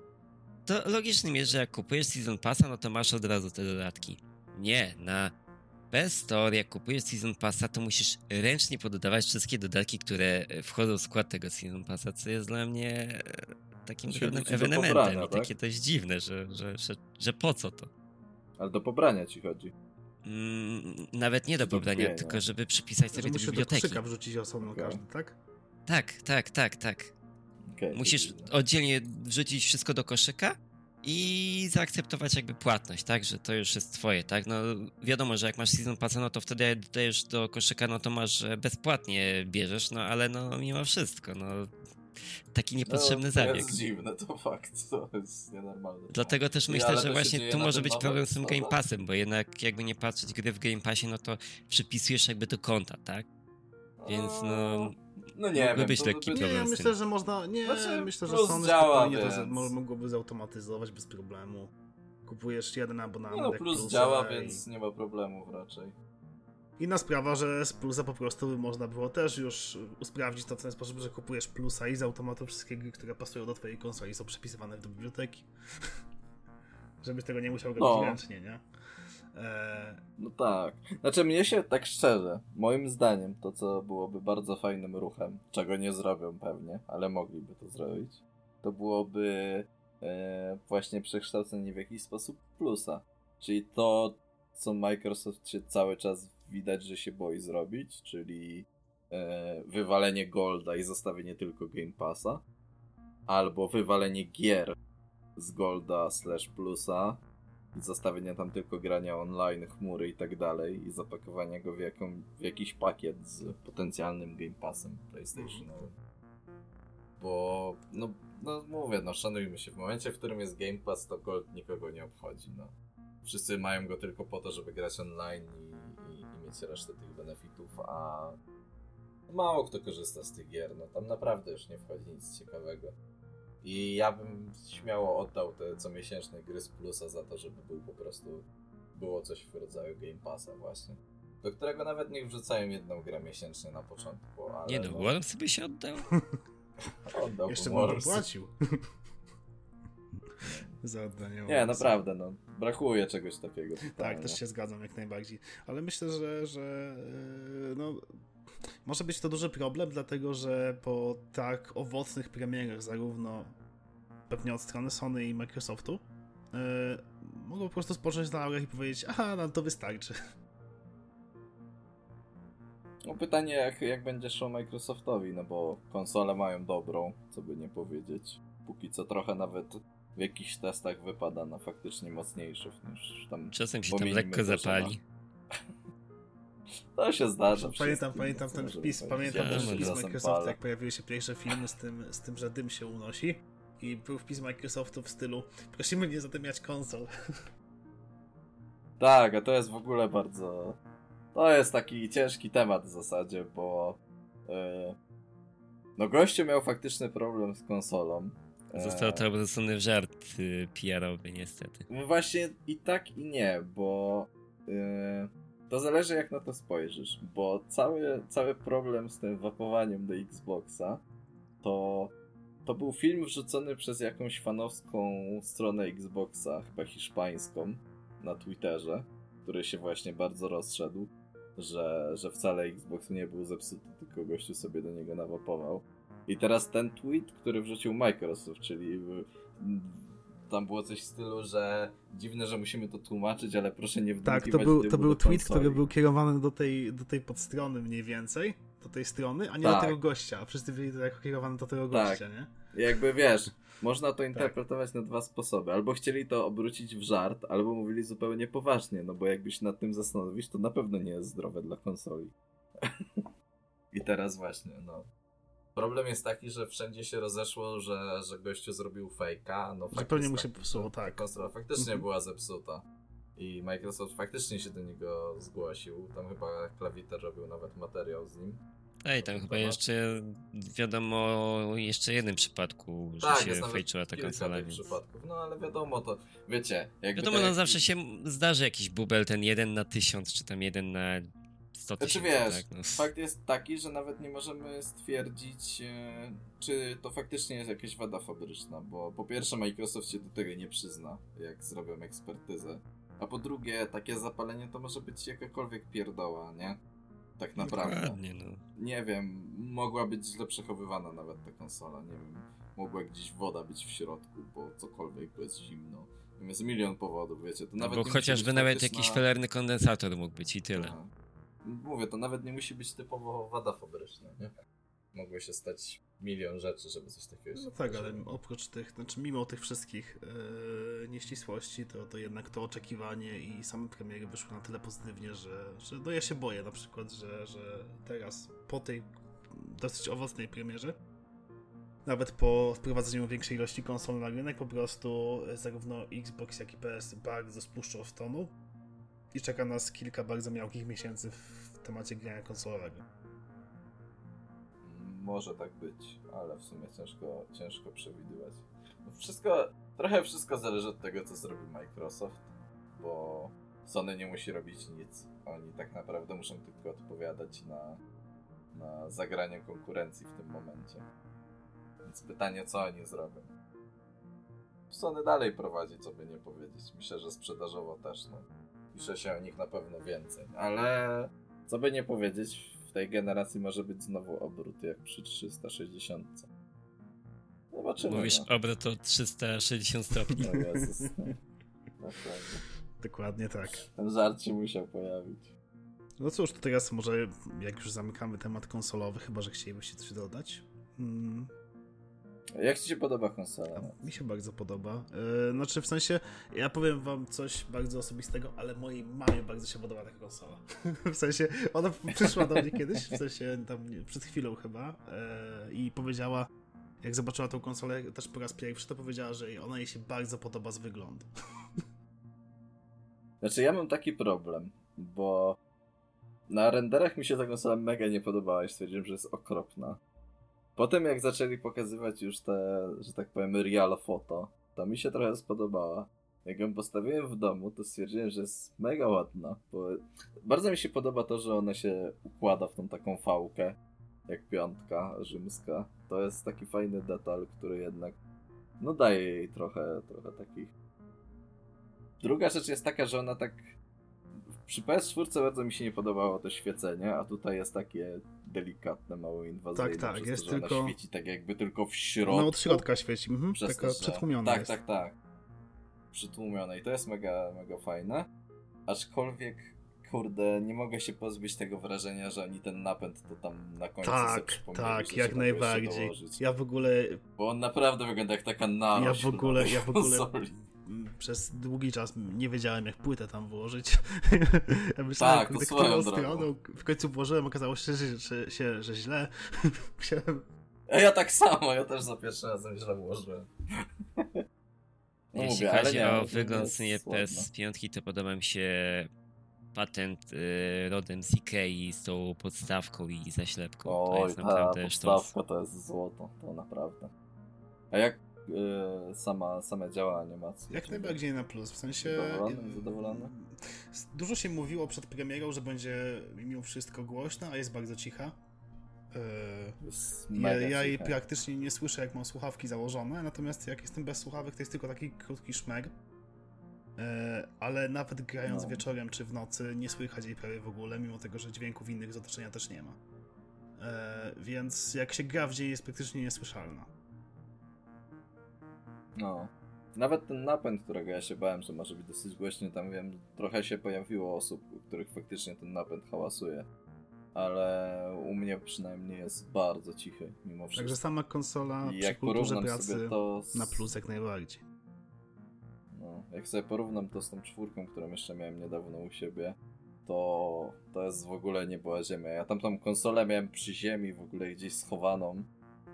to logicznym jest, że jak kupujesz Season Passa, no to masz od razu te dodatki. Nie, na PS Store, jak kupujesz Season Passa, to musisz ręcznie poddawać wszystkie dodatki, które e, wchodzą w skład tego Season Passa, co jest dla mnie e, takim pewnym liczy do ewenementem pobrania, i tak? takie dość dziwne, że, że, że, że po co to? Ale do pobrania ci chodzi. Mm, nawet nie do pobrania, kupienia? tylko żeby przypisać sobie do biblioteki. koszyka wrzucić osobno Okej. każdy, tak? Tak, tak, tak, tak. To Musisz oddzielnie wrzucić wszystko do koszyka i zaakceptować jakby płatność, tak, że to już jest twoje, tak, no wiadomo, że jak masz Season Passa, no to wtedy jak dodajesz do koszyka, no to masz, że bezpłatnie bierzesz, no ale no mimo wszystko, no taki niepotrzebny no, to zabieg. jest dziwne, to fakt. To jest nienormalne. Dlatego też myślę, ale że to właśnie tu może być moment, problem z tym no Game tak. Passem, bo jednak jakby nie patrzeć gry w Game Passie, no to przypisujesz jakby do konta, tak? Więc no, No nie mógłby wiem. być to lekki by- Nie, problem z myślę, że można. Nie, Znaczy, myślę, że plus Sony działa, spokojnie to więc- z- mogłoby zautomatyzować bez problemu. Kupujesz jeden abonament. Nie no, jak plus plusa działa, i- więc nie ma problemów raczej. Inna sprawa, że z plusa po prostu można było też już usprawdzić to w ten sposób, że kupujesz plusa i z automatu wszystkie gry, które pasują do twojej konsoli są przepisywane do biblioteki. Żebyś tego nie musiał robić No. ręcznie, nie? Eee, No tak. Znaczy mnie się, tak szczerze, moim zdaniem to, co byłoby bardzo fajnym ruchem, czego nie zrobią pewnie, ale mogliby to zrobić, to byłoby e, właśnie przekształcenie w jakiś sposób plusa. Czyli to, co Microsoft się cały czas widać, że się boi zrobić, czyli e, wywalenie Golda i zostawienie tylko Game Passa, albo wywalenie gier z Golda slash plusa zostawienia tam tylko grania online, chmury i tak dalej i zapakowania go w, jaką, w jakiś pakiet z potencjalnym Game Passem PlayStationowym. Bo, no, no mówię, no szanujmy się, w momencie, w którym jest Game Pass, to Gold nikogo nie obchodzi, no. Wszyscy mają go tylko po to, żeby grać online i, i, i mieć resztę tych benefitów, a mało kto korzysta z tych gier, no tam naprawdę już nie wchodzi nic ciekawego. I ja bym śmiało oddał te comiesięczne gry z plusa za to, żeby był po prostu było coś w rodzaju Game Passa właśnie. Do którego nawet niech wrzucają jedną grę miesięcznie na początku, ale Nie no, no, Worms by się oddał. oddałbym jeszcze Worms. bym płacił. Za oddanie Nie, Wormsa. naprawdę, no. Brakuje czegoś takiego. Tak, też się zgadzam jak najbardziej. Ale myślę, że, że yy, no, może być to duży problem, dlatego że po tak owocnych premierach, zarówno pewnie od strony Sony i Microsoftu, yy, mogą po prostu spocząć na laurach i powiedzieć, aha, nam to wystarczy. No pytanie, jak, jak będzie szło Microsoftowi, no bo konsole mają dobrą, co by nie powiedzieć. Póki co trochę nawet w jakichś testach wypada na faktycznie mocniejszych niż tam. Czasem się tam lekko zapali. To się zdarza. Pamiętam, pamiętam co ten wpis, pamiętam ten wpis Microsoftu, jak pojawiły się pierwsze filmy z tym, z tym, że dym się unosi. I był wpis Microsoftu w stylu prosimy nie zadymiać konsol. Tak, a to jest w ogóle bardzo. To jest taki ciężki temat w zasadzie, bo. e, no, gościu miał faktyczny problem z konsolą. E, Został to obrócony w żart y, PR-owy niestety. No Właśnie i tak i nie, bo e, to zależy jak na to spojrzysz, bo cały, cały problem z tym wapowaniem do Xboxa to to był film wrzucony przez jakąś fanowską stronę Xboxa, chyba hiszpańską, na Twitterze, który się właśnie bardzo rozszedł, że, że wcale Xbox nie był zepsuty, tylko gościu sobie do niego nawapował. I teraz ten tweet, który wrzucił Microsoft, czyli tam było coś w stylu, że dziwne, że musimy to tłumaczyć, ale proszę nie Tak, wdmuchiwać to był, to był do tweet, konsoli. który był kierowany do tej, do tej podstrony mniej więcej, do tej strony, a nie do Tak. tego gościa, a wszyscy byli to jako kierowany do tego Tak. gościa, nie? Jakby wiesz, można Tak. to interpretować na dwa sposoby. Albo chcieli to obrócić w żart, albo mówili zupełnie poważnie, no bo jakby się nad tym zastanowić, to na pewno nie jest zdrowe dla konsoli. I teraz właśnie, no. Problem jest taki, że wszędzie się rozeszło, że, że gościu zrobił fejka. No fakt pewnie mu się taki, popsuło, że tak. Konsola faktycznie Mhm. była zepsuta. I Microsoft faktycznie się do niego zgłosił. Tam chyba Klawiter robił nawet materiał z nim. Ej, tam chyba Temat. jeszcze wiadomo o jeszcze jednym przypadku, że Tak, się fejczyła ta tych więc... przypadków. No ale wiadomo to, wiecie, jakby Wiadomo, no jak- zawsze się zdarzy jakiś bubel, ten jeden na tysiąc, czy tam jeden na 100 Znaczy tysięcy, wiesz, tak? No. fakt jest taki, że nawet nie możemy stwierdzić, e, czy to faktycznie jest jakaś wada fabryczna, bo po pierwsze Microsoft się do tego nie przyzna, jak zrobią ekspertyzę, a po drugie takie zapalenie to może być jakakolwiek pierdoła, nie? Tak naprawdę. Dokładnie, no. Nie wiem, mogła być źle przechowywana nawet ta konsola, nie wiem, mogła gdzieś woda być w środku, bo cokolwiek, bo jest zimno. Jest milion powodów, wiecie, to nawet Bo chociażby nawet faktyczna- jakiś felerny kondensator mógł być i tyle. Aha. Mówię, to nawet nie musi być typowo wada fabryczna, nie? Mogło się stać milion rzeczy, żeby coś takiego się No tak, ale oprócz tych, znaczy mimo tych wszystkich e, nieścisłości, to, to jednak to oczekiwanie i same premiery wyszły na tyle pozytywnie, że, że no ja się boję na przykład, że, że teraz po tej dosyć owocnej premierze nawet po wprowadzeniu większej ilości konsol na rynek, po prostu zarówno Xbox, jak i PS bardzo spuszczą w tonu i czeka nas kilka bardzo miałkich miesięcy w temacie grania konsolowego. Może tak być, ale w sumie ciężko, ciężko przewidywać. No wszystko, trochę wszystko zależy od tego, co zrobi Microsoft, bo Sony nie musi robić nic. Oni tak naprawdę muszą tylko odpowiadać na, na zagranie konkurencji w tym momencie. Więc pytanie, co oni zrobią? Sony dalej prowadzi, co by nie powiedzieć. Myślę, że sprzedażowo też. No. Pisze się o nich na pewno więcej. Ale co by nie powiedzieć, w tej generacji może być znowu obrót jak przy 360. Zobaczymy. Mówisz no. obrót o 360 stopni. O Jezus. Dokładnie tak. Ten żart się musiał pojawić. No cóż, to teraz może jak już zamykamy temat konsolowy, chyba że chcielibyście coś dodać. Mm, Jak ci się podoba konsola? mi się bardzo podoba. Yy, znaczy w sensie, ja powiem wam coś bardzo osobistego, ale mojej mamie bardzo się podoba taka konsola. w sensie, ona przyszła do mnie kiedyś, w sensie tam przed chwilą chyba yy, i powiedziała, jak zobaczyła tą konsolę też po raz pierwszy, to powiedziała, że ona jej się bardzo podoba z wyglądu. Znaczy ja mam taki problem, bo na renderach mi się ta konsola mega nie podobała i stwierdziłem, że jest okropna. Potem jak zaczęli pokazywać już te, że tak powiem, real foto, to mi się trochę spodobała. Jak ją postawiłem w domu, to stwierdziłem, że jest mega ładna. Bardzo mi się podoba to, że ona się układa w tą taką fałkę, jak piątka rzymska. To jest taki fajny detal, który jednak no daje jej trochę, trochę takich Druga rzecz jest taka, że ona tak. Przy PS4 bardzo mi się nie podobało to świecenie, a tutaj jest takie delikatne, mało inwazyjne. Tak, tak, jest to, tylko- świeci tak jakby tylko w środku. No od środka świeci, mhm, przez taka to, że- Tak, jest. tak, tak. Przytłumione i to jest mega, mega fajne. Aczkolwiek, kurde, nie mogę się pozbyć tego wrażenia, że oni ten napęd to tam na końcu Tak, tak, jak najbardziej. Ja w ogóle Bo on naprawdę wygląda jak taka narośl. Ja w ogóle- ja w ogóle- przez długi czas nie wiedziałem, jak płytę tam włożyć. ja myślałem, Tak, to kurde, którą stroną. W końcu włożyłem, okazało się, że, że, że, że źle. Musiałem... A ja tak samo, ja też za pierwszym razem źle włożyłem. No Jeśli mówię, chodzi nie, o to wygląd jest nie ładne. PS5, to podoba mi się patent y, rodem z Ikei z tą podstawką i zaślepką. to Oj, jest ta naprawdę sztos. podstawka to jest złoto, to naprawdę. A jak sama, same działa animacji? Jak najbardziej na plus, w sensie... Zadowolony? Zadowolony? Dużo się mówiło przed premierą, że będzie mimo wszystko głośna, a jest bardzo cicha. Jest Ja, ja jej praktycznie nie słyszę, jak mam słuchawki założone, natomiast jak jestem bez słuchawek, to jest tylko taki krótki szmer. E, ale nawet grając No. wieczorem czy w nocy, nie słychać jej prawie w ogóle, mimo tego, że dźwięków innych z otoczenia też nie ma. E, więc jak się gra w dzień, jest praktycznie niesłyszalna. No. Nawet ten napęd, którego ja się bałem, że może być dosyć głośny, tam wiem, trochę się pojawiło osób, których faktycznie ten napęd hałasuje. Ale u mnie przynajmniej jest bardzo cichy, mimo Także wszystko. sama konsola I przy jak kulturze porównam pracy sobie to z... na plus jak najbardziej. No, jak sobie porównam to z tą czwórką, którą jeszcze miałem niedawno u siebie, to to jest w ogóle nie była ziemia. Ja tam tą konsolę miałem przy ziemi, w ogóle gdzieś schowaną,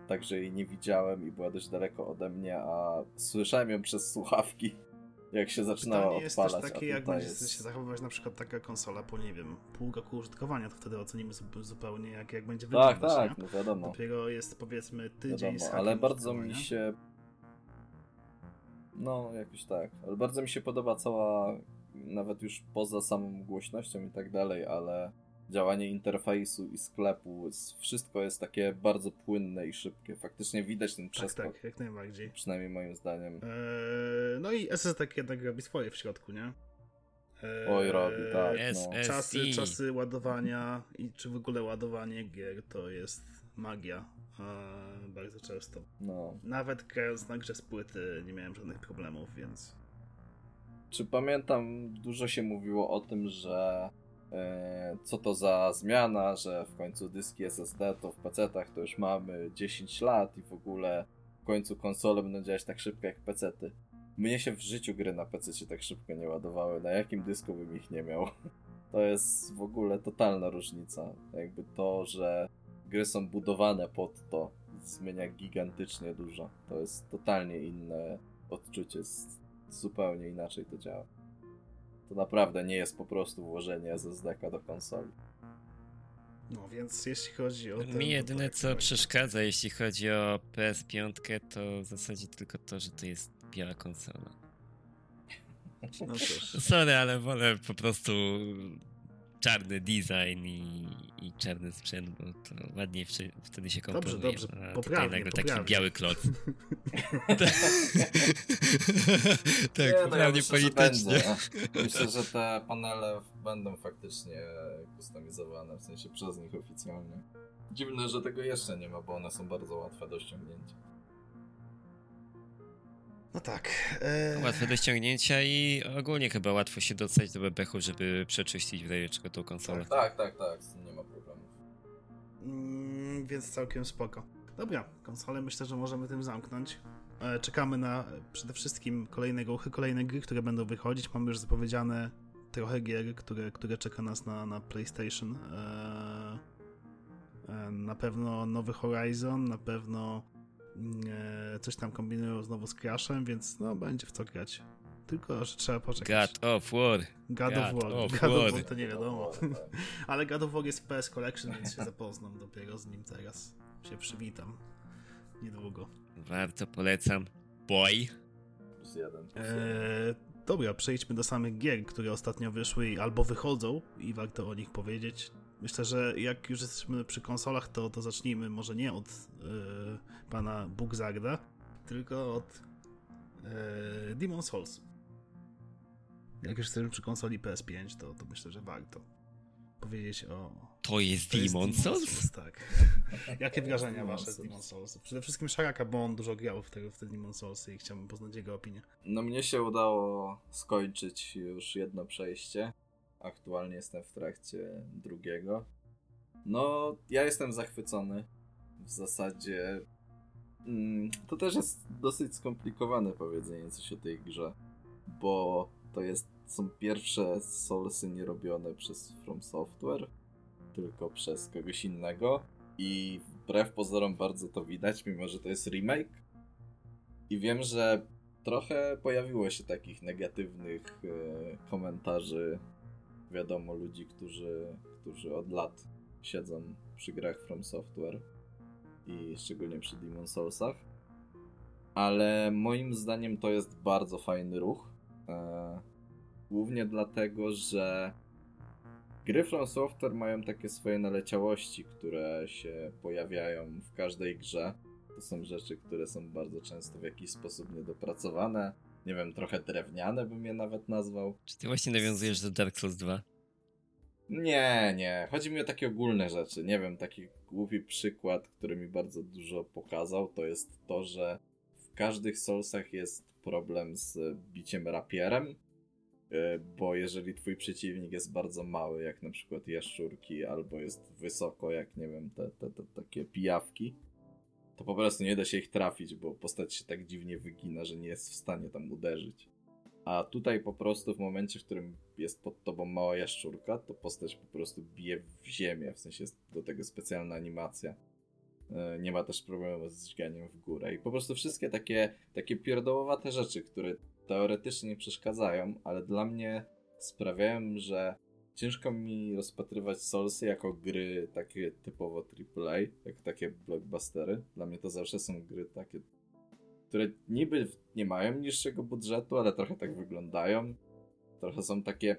także jej nie widziałem i była dość daleko ode mnie, a słyszałem ją przez słuchawki, jak się zaczynała Pytanie jest odpalać. też a takie, jak będzie jest... się zachowywać na przykład taka konsola po, nie wiem, pół roku użytkowania, to wtedy ocenimy zu- zupełnie, jak, jak będzie Tak, wyglądać, tak, nie? no wiadomo. Dopiero jest powiedzmy tydzień wiadomo ale bardzo mi się. No, jakoś tak. Ale bardzo mi się podoba cała, nawet już poza samą głośnością i tak dalej, ale działanie interfejsu i sklepu, wszystko jest takie bardzo płynne i szybkie. Faktycznie widać ten Tak, przeskok, tak, jak najbardziej. przynajmniej moim zdaniem. Eee, no i SSD jednak robi swoje w środku, nie? Eee, Oj, robi, tak. No. Czasy, czasy ładowania i czy w ogóle ładowanie gier to jest magia. Eee, bardzo często. No. Nawet grając na grze z płyty nie miałem żadnych problemów, więc... Czy pamiętam, dużo się mówiło o tym, że co to za zmiana, że w końcu dyski SSD to w PC-tach to już mamy 10 lat i w ogóle w końcu konsole będą działać tak szybko jak PC-ty. Mnie się w życiu gry na PC tak szybko nie ładowały, na jakim dysku bym ich nie miał. To jest w ogóle totalna różnica. Jakby to, że gry są budowane pod to, zmienia gigantycznie dużo. To jest totalnie inne odczucie. Zupełnie inaczej to działa. To naprawdę nie jest po prostu włożenie SSD do konsoli. No więc jeśli chodzi o ten, Mi jedyne tak, co tak. przeszkadza, jeśli chodzi o PS5, to w zasadzie tylko to, że to jest biała konsola. No cóż. Sorry, ale wolę po prostu czarny design i, i czarny sprzęt, bo to ładniej wtedy- wtedy się komponuje. dobrze, A poprawnie, tutaj nagle taki poprawnie. biały kloc. tak, Nie, no ja poprawnie myślę, że politycznie. będzie. Myślę, że te panele będą faktycznie kustomizowane, w sensie przez nich oficjalnie. Dziwne, że tego jeszcze nie ma, bo one są bardzo łatwe do ściągnięcia. No tak. E... Łatwe do ściągnięcia i ogólnie chyba łatwo się dostać do bebechu, żeby przeczyścić w razie czego tą konsolę. Tak, tak, tak, z tym nie ma problemu. Mm, więc całkiem spoko. Dobra, konsolę myślę, że możemy tym zamknąć. E, Czekamy na przede wszystkim kolejne ruchy, kolejne gry, które będą wychodzić. Mamy już zapowiedziane trochę gier, które, które czeka nas na, na PlayStation. E, Na pewno nowy Horizon, na pewno coś tam kombinują znowu z Crashem, więc no będzie w co grać. Tylko, że trzeba poczekać. God of War. God, God of War. God of War. To nie wiadomo. Ale God of War jest w PS Collection, więc się zapoznam dopiero z nim teraz. Się przywitam. Niedługo. Warto, polecam. Boy. Plus jeden. Plus jeden. Eee, dobra, przejdźmy do samych gier, które ostatnio wyszły albo wychodzą i warto o nich powiedzieć. Myślę, że jak już jesteśmy przy konsolach, to, to zacznijmy może nie od e, pana Bugzarda, tylko od e, Demon Souls. Jak już jesteśmy przy konsoli PS5, to, to myślę, że warto powiedzieć o To jest To jest Demon Souls? Tak. Jakie wrażenia wasze z Souls. Demon Souls? Przede wszystkim Szaraka, bo on dużo grał w te, w te Demon Soulsy i chciałbym poznać jego opinię. No mnie się udało skończyć już jedno przejście. Aktualnie jestem w trakcie drugiego. No, ja jestem zachwycony. W zasadzie. Mm, to też jest dosyć skomplikowane powiedzenie coś o tej grze, bo to jest, są pierwsze Soulsy nie robione przez From Software, tylko przez kogoś innego. I wbrew pozorom bardzo to widać, mimo że to jest remake. I wiem, że trochę pojawiło się takich negatywnych e, komentarzy, wiadomo, ludzi, którzy, którzy od lat siedzą przy grach From Software i szczególnie przy Demon Soulsach. Ale moim zdaniem to jest bardzo fajny ruch. E, głównie dlatego, że gry From Software mają takie swoje naleciałości, które się pojawiają w każdej grze. To są rzeczy, które są bardzo często w jakiś sposób niedopracowane. Nie wiem, trochę drewniane bym je nawet nazwał. Czy ty właśnie nawiązujesz do Dark Souls 2? Nie, nie. Chodzi mi o takie ogólne rzeczy. Nie wiem, taki głupi przykład, który mi bardzo dużo pokazał, to jest to, że w każdych Soulsach jest problem z biciem rapierem, y, bo jeżeli twój przeciwnik jest bardzo mały, jak na przykład jaszczurki, albo jest wysoko, jak nie wiem, te, te, te takie pijawki, to po prostu nie da się ich trafić, bo postać się tak dziwnie wygina, że nie jest w stanie tam uderzyć. A tutaj po prostu w momencie, w którym jest pod tobą mała jaszczurka, to postać po prostu bije w ziemię, w sensie jest do tego specjalna animacja. E, Nie ma też problemu z dźganiem w górę. I po prostu wszystkie takie, takie pierdołowate rzeczy, które teoretycznie nie przeszkadzają, ale dla mnie sprawiają, że ciężko mi rozpatrywać Soulsy jako gry takie typowo AAA, jak takie blockbustery. Dla mnie to zawsze są gry takie które niby nie mają niższego budżetu, ale trochę tak wyglądają. Trochę są takie,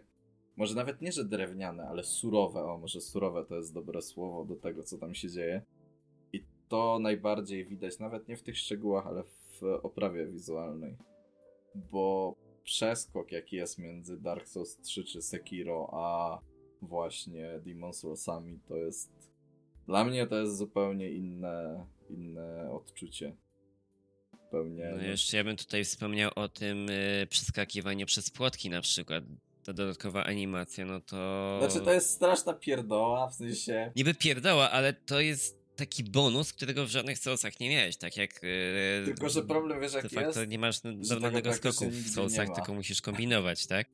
może nawet nie, że drewniane, ale surowe. O, może surowe to jest dobre słowo do tego, co tam się dzieje. I to najbardziej widać, nawet nie w tych szczegółach, ale w oprawie wizualnej. Bo przeskok, jaki jest między Dark Souls 3 czy Sekiro, a właśnie Demon Soulsami, to jest. Dla mnie to jest zupełnie inne, inne odczucie zupełnie. No jeszcze ja bym tutaj wspomniał o tym y, przeskakiwaniu przez płotki na przykład. Ta dodatkowa animacja, no to... Znaczy to jest straszna pierdoła, w sensie... Niby pierdoła, ale to jest taki bonus, którego w żadnych Soulsach nie miałeś, tak jak... y, Tylko, że problem wiesz jaki jest? nie masz normalnego skoku w Soulsach, tylko musisz kombinować, tak?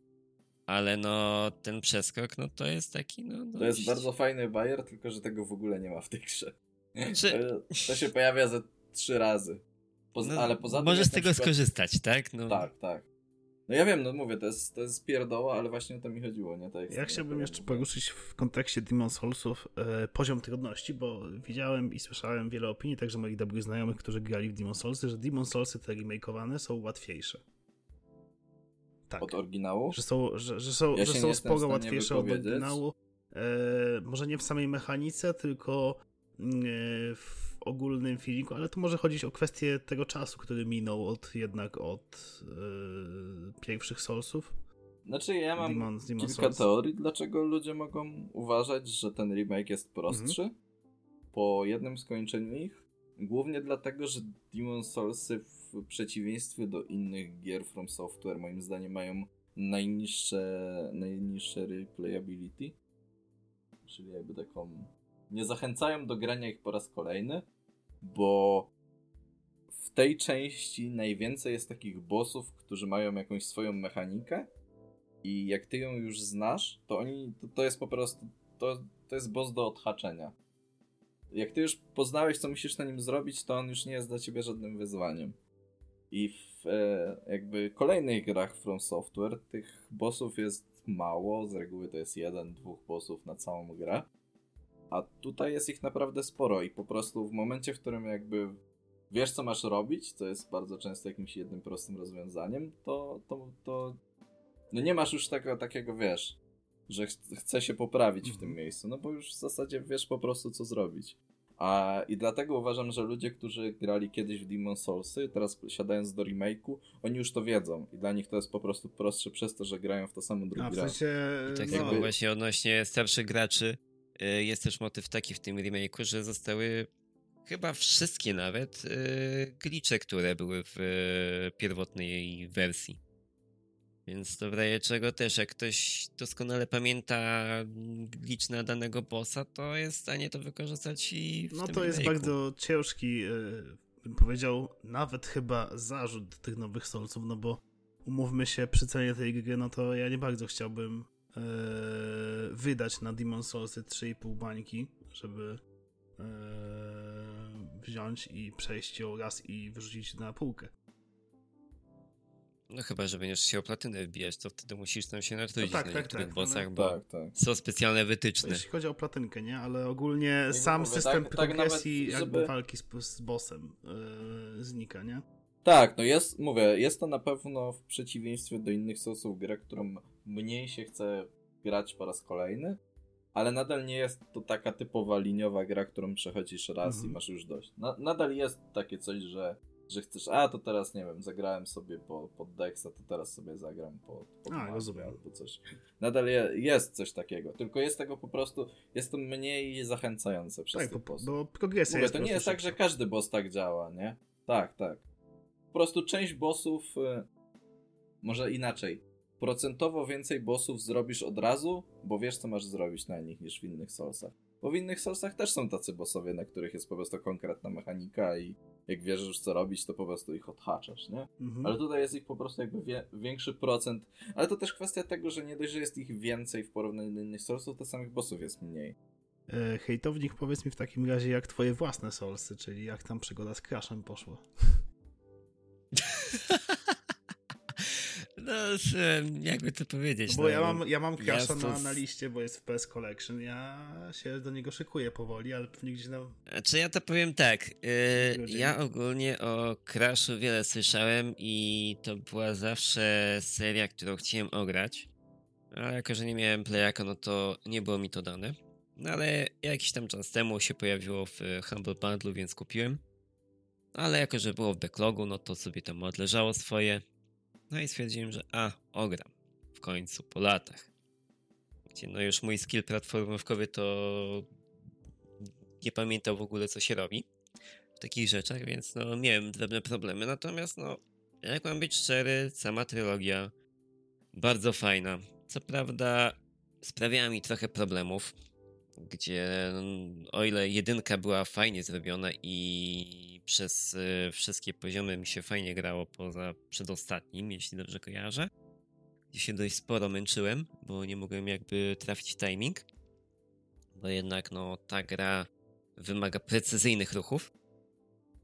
Ale no, ten przeskok, no to jest taki, no... To jest dość- bardzo fajny bajer, tylko że tego w ogóle nie ma w tej grze. Czy- To, to się pojawia ze trzy razy. Poza, no, ale poza tym... Możesz z tego przykład- skorzystać, tak? No, Tak, tak. No ja wiem, no mówię, to jest, to jest pierdoła, ale właśnie o to mi chodziło, nie? Tak Ja chciałbym jeszcze poruszyć w kontekście Demon Soulsów e, poziom trudności, bo widziałem i słyszałem wiele opinii, także moich dobrych znajomych, którzy grali w Demon Soulsy, że Demon Soulsy te remakeowane są łatwiejsze. Tak. od oryginału? Że są, że, że są, Ja że są sporo łatwiejsze od oryginału. E, może nie w samej mechanice, tylko mm, e, w ogólnym feelingu, ale tu może chodzić o kwestię tego czasu, który minął od jednak od e, pierwszych Soulsów. Znaczy ja mam Demon, Demon kilka Souls. teorii, dlaczego ludzie mogą uważać, że ten remake jest prostszy. Mhm. Po jednym skończeniu ich. Głównie dlatego, że Demon Soulsy w przeciwieństwie do innych gier From Software moim zdaniem mają najniższe, najniższe replayability. Czyli jakby taką... Nie zachęcają do grania ich po raz kolejny, bo w tej części najwięcej jest takich bossów, którzy mają jakąś swoją mechanikę i jak ty ją już znasz, to oni, to, to jest po prostu, to, to jest boss do odhaczenia. Jak ty już poznałeś, co musisz na nim zrobić, to on już nie jest dla ciebie żadnym wyzwaniem. I w e, jakby kolejnych grach From Software tych bossów jest mało, z reguły to jest jeden, dwóch bossów na całą grę. A tutaj jest ich naprawdę sporo i po prostu w momencie, w którym jakby wiesz, co masz robić, co jest bardzo często jakimś jednym prostym rozwiązaniem, to, to, to no nie masz już tego takiego, wiesz, że ch- chce się poprawić w tym miejscu, no bo już w zasadzie wiesz po prostu, co zrobić. A i dlatego uważam, że ludzie, którzy grali kiedyś w Demon Soulsy, teraz siadając do remake'u, oni już to wiedzą i dla nich to jest po prostu prostsze przez to, że grają w to samo drugi A w raz. sensie. I tak no, jakby właśnie odnośnie starszych graczy, jest też motyw taki w tym remake'u, że zostały chyba wszystkie nawet y, glitche, które były w y, pierwotnej wersji. Więc to w razie czego też, jak ktoś doskonale pamięta glitch na danego bossa, to jest w stanie to wykorzystać i w No to jest bardzo ciężki, bym powiedział, nawet chyba zarzut tych nowych Soulsów, no bo umówmy się, przy cenie tej gry, no to ja nie bardzo chciałbym wydać na Demon Soulsy 3,5 bańki, żeby e, wziąć i przejść ją raz i wyrzucić na półkę. No chyba, że będziesz chciał platynę wbijać, to wtedy musisz tam się natrudzić tak, na tak, niektórych tak, bossach, ale- bo Tak, tak. są specjalne wytyczne. Jeśli chodzi o platynkę, nie? Ale ogólnie nie sam mówię, system tak- tak progresji nawet, jakby żeby- walki z, z bossem e, znika, nie? Tak, no jest, mówię, jest to na pewno w przeciwieństwie do innych sosów gra, którą mniej się chce grać po raz kolejny, ale nadal nie jest to taka typowa liniowa gra, którą przechodzisz raz Mhm. i masz już dość. Na, nadal jest takie coś, że, że chcesz, a to teraz nie wiem, zagrałem sobie po, pod Dexa, to teraz sobie zagram po, po A, rozumiem. albo coś. Nadal je, jest coś takiego, tylko jest tego po prostu, jest to mniej zachęcające przez Tak, tych bo, bossów. bo progresja Mówię, jest to nie jest tak, że każdy boss tak działa, nie? Tak, tak. Po prostu część bossów, y, może inaczej, procentowo więcej bossów zrobisz od razu, bo wiesz, co masz zrobić na nich niż w innych Soulsach. Bo w innych Soulsach też są tacy bossowie, na których jest po prostu konkretna mechanika i jak wiesz już co robić, to po prostu ich odhaczasz, nie? Mhm. Ale tutaj jest ich po prostu jakby wie, większy procent. Ale to też kwestia tego, że nie dość, że jest ich więcej w porównaniu do innych Soulsów, to samych bossów jest mniej. E, hejtownik, powiedz mi w takim razie, jak twoje własne Soulsy, czyli jak tam przygoda z Crashem poszła. No, jakby to powiedzieć. Bo no, ja mam, ja mam Crasha na, na liście, bo jest w PS Collection. Ja się do niego szykuję powoli, ale pewnie gdzieś na... Znaczy ja to powiem tak. Yy, Ludzie. ja ogólnie o Crashu wiele słyszałem i to była zawsze seria, którą chciałem ograć. Ale jako, że nie miałem playaka, no to nie było mi to dane. No ale jakiś tam czas temu się pojawiło w Humble Bundle, więc kupiłem. Ale jako, że było w backlogu, no to sobie tam odleżało swoje. No i stwierdziłem, że a, ogram. W końcu, po latach. Gdzie no już mój skill platformówkowy to nie pamiętał w ogóle, co się robi w takich rzeczach, więc no miałem drobne problemy. Natomiast no, jak mam być szczery, sama trylogia bardzo fajna. Co prawda sprawiała mi trochę problemów, gdzie mm, o ile jedynka była fajnie zrobiona i przez y, wszystkie poziomy mi się fajnie grało poza przedostatnim, jeśli dobrze kojarzę, gdzie się dość sporo męczyłem, bo nie mogłem jakby trafić timing, bo jednak no ta gra wymaga precyzyjnych ruchów.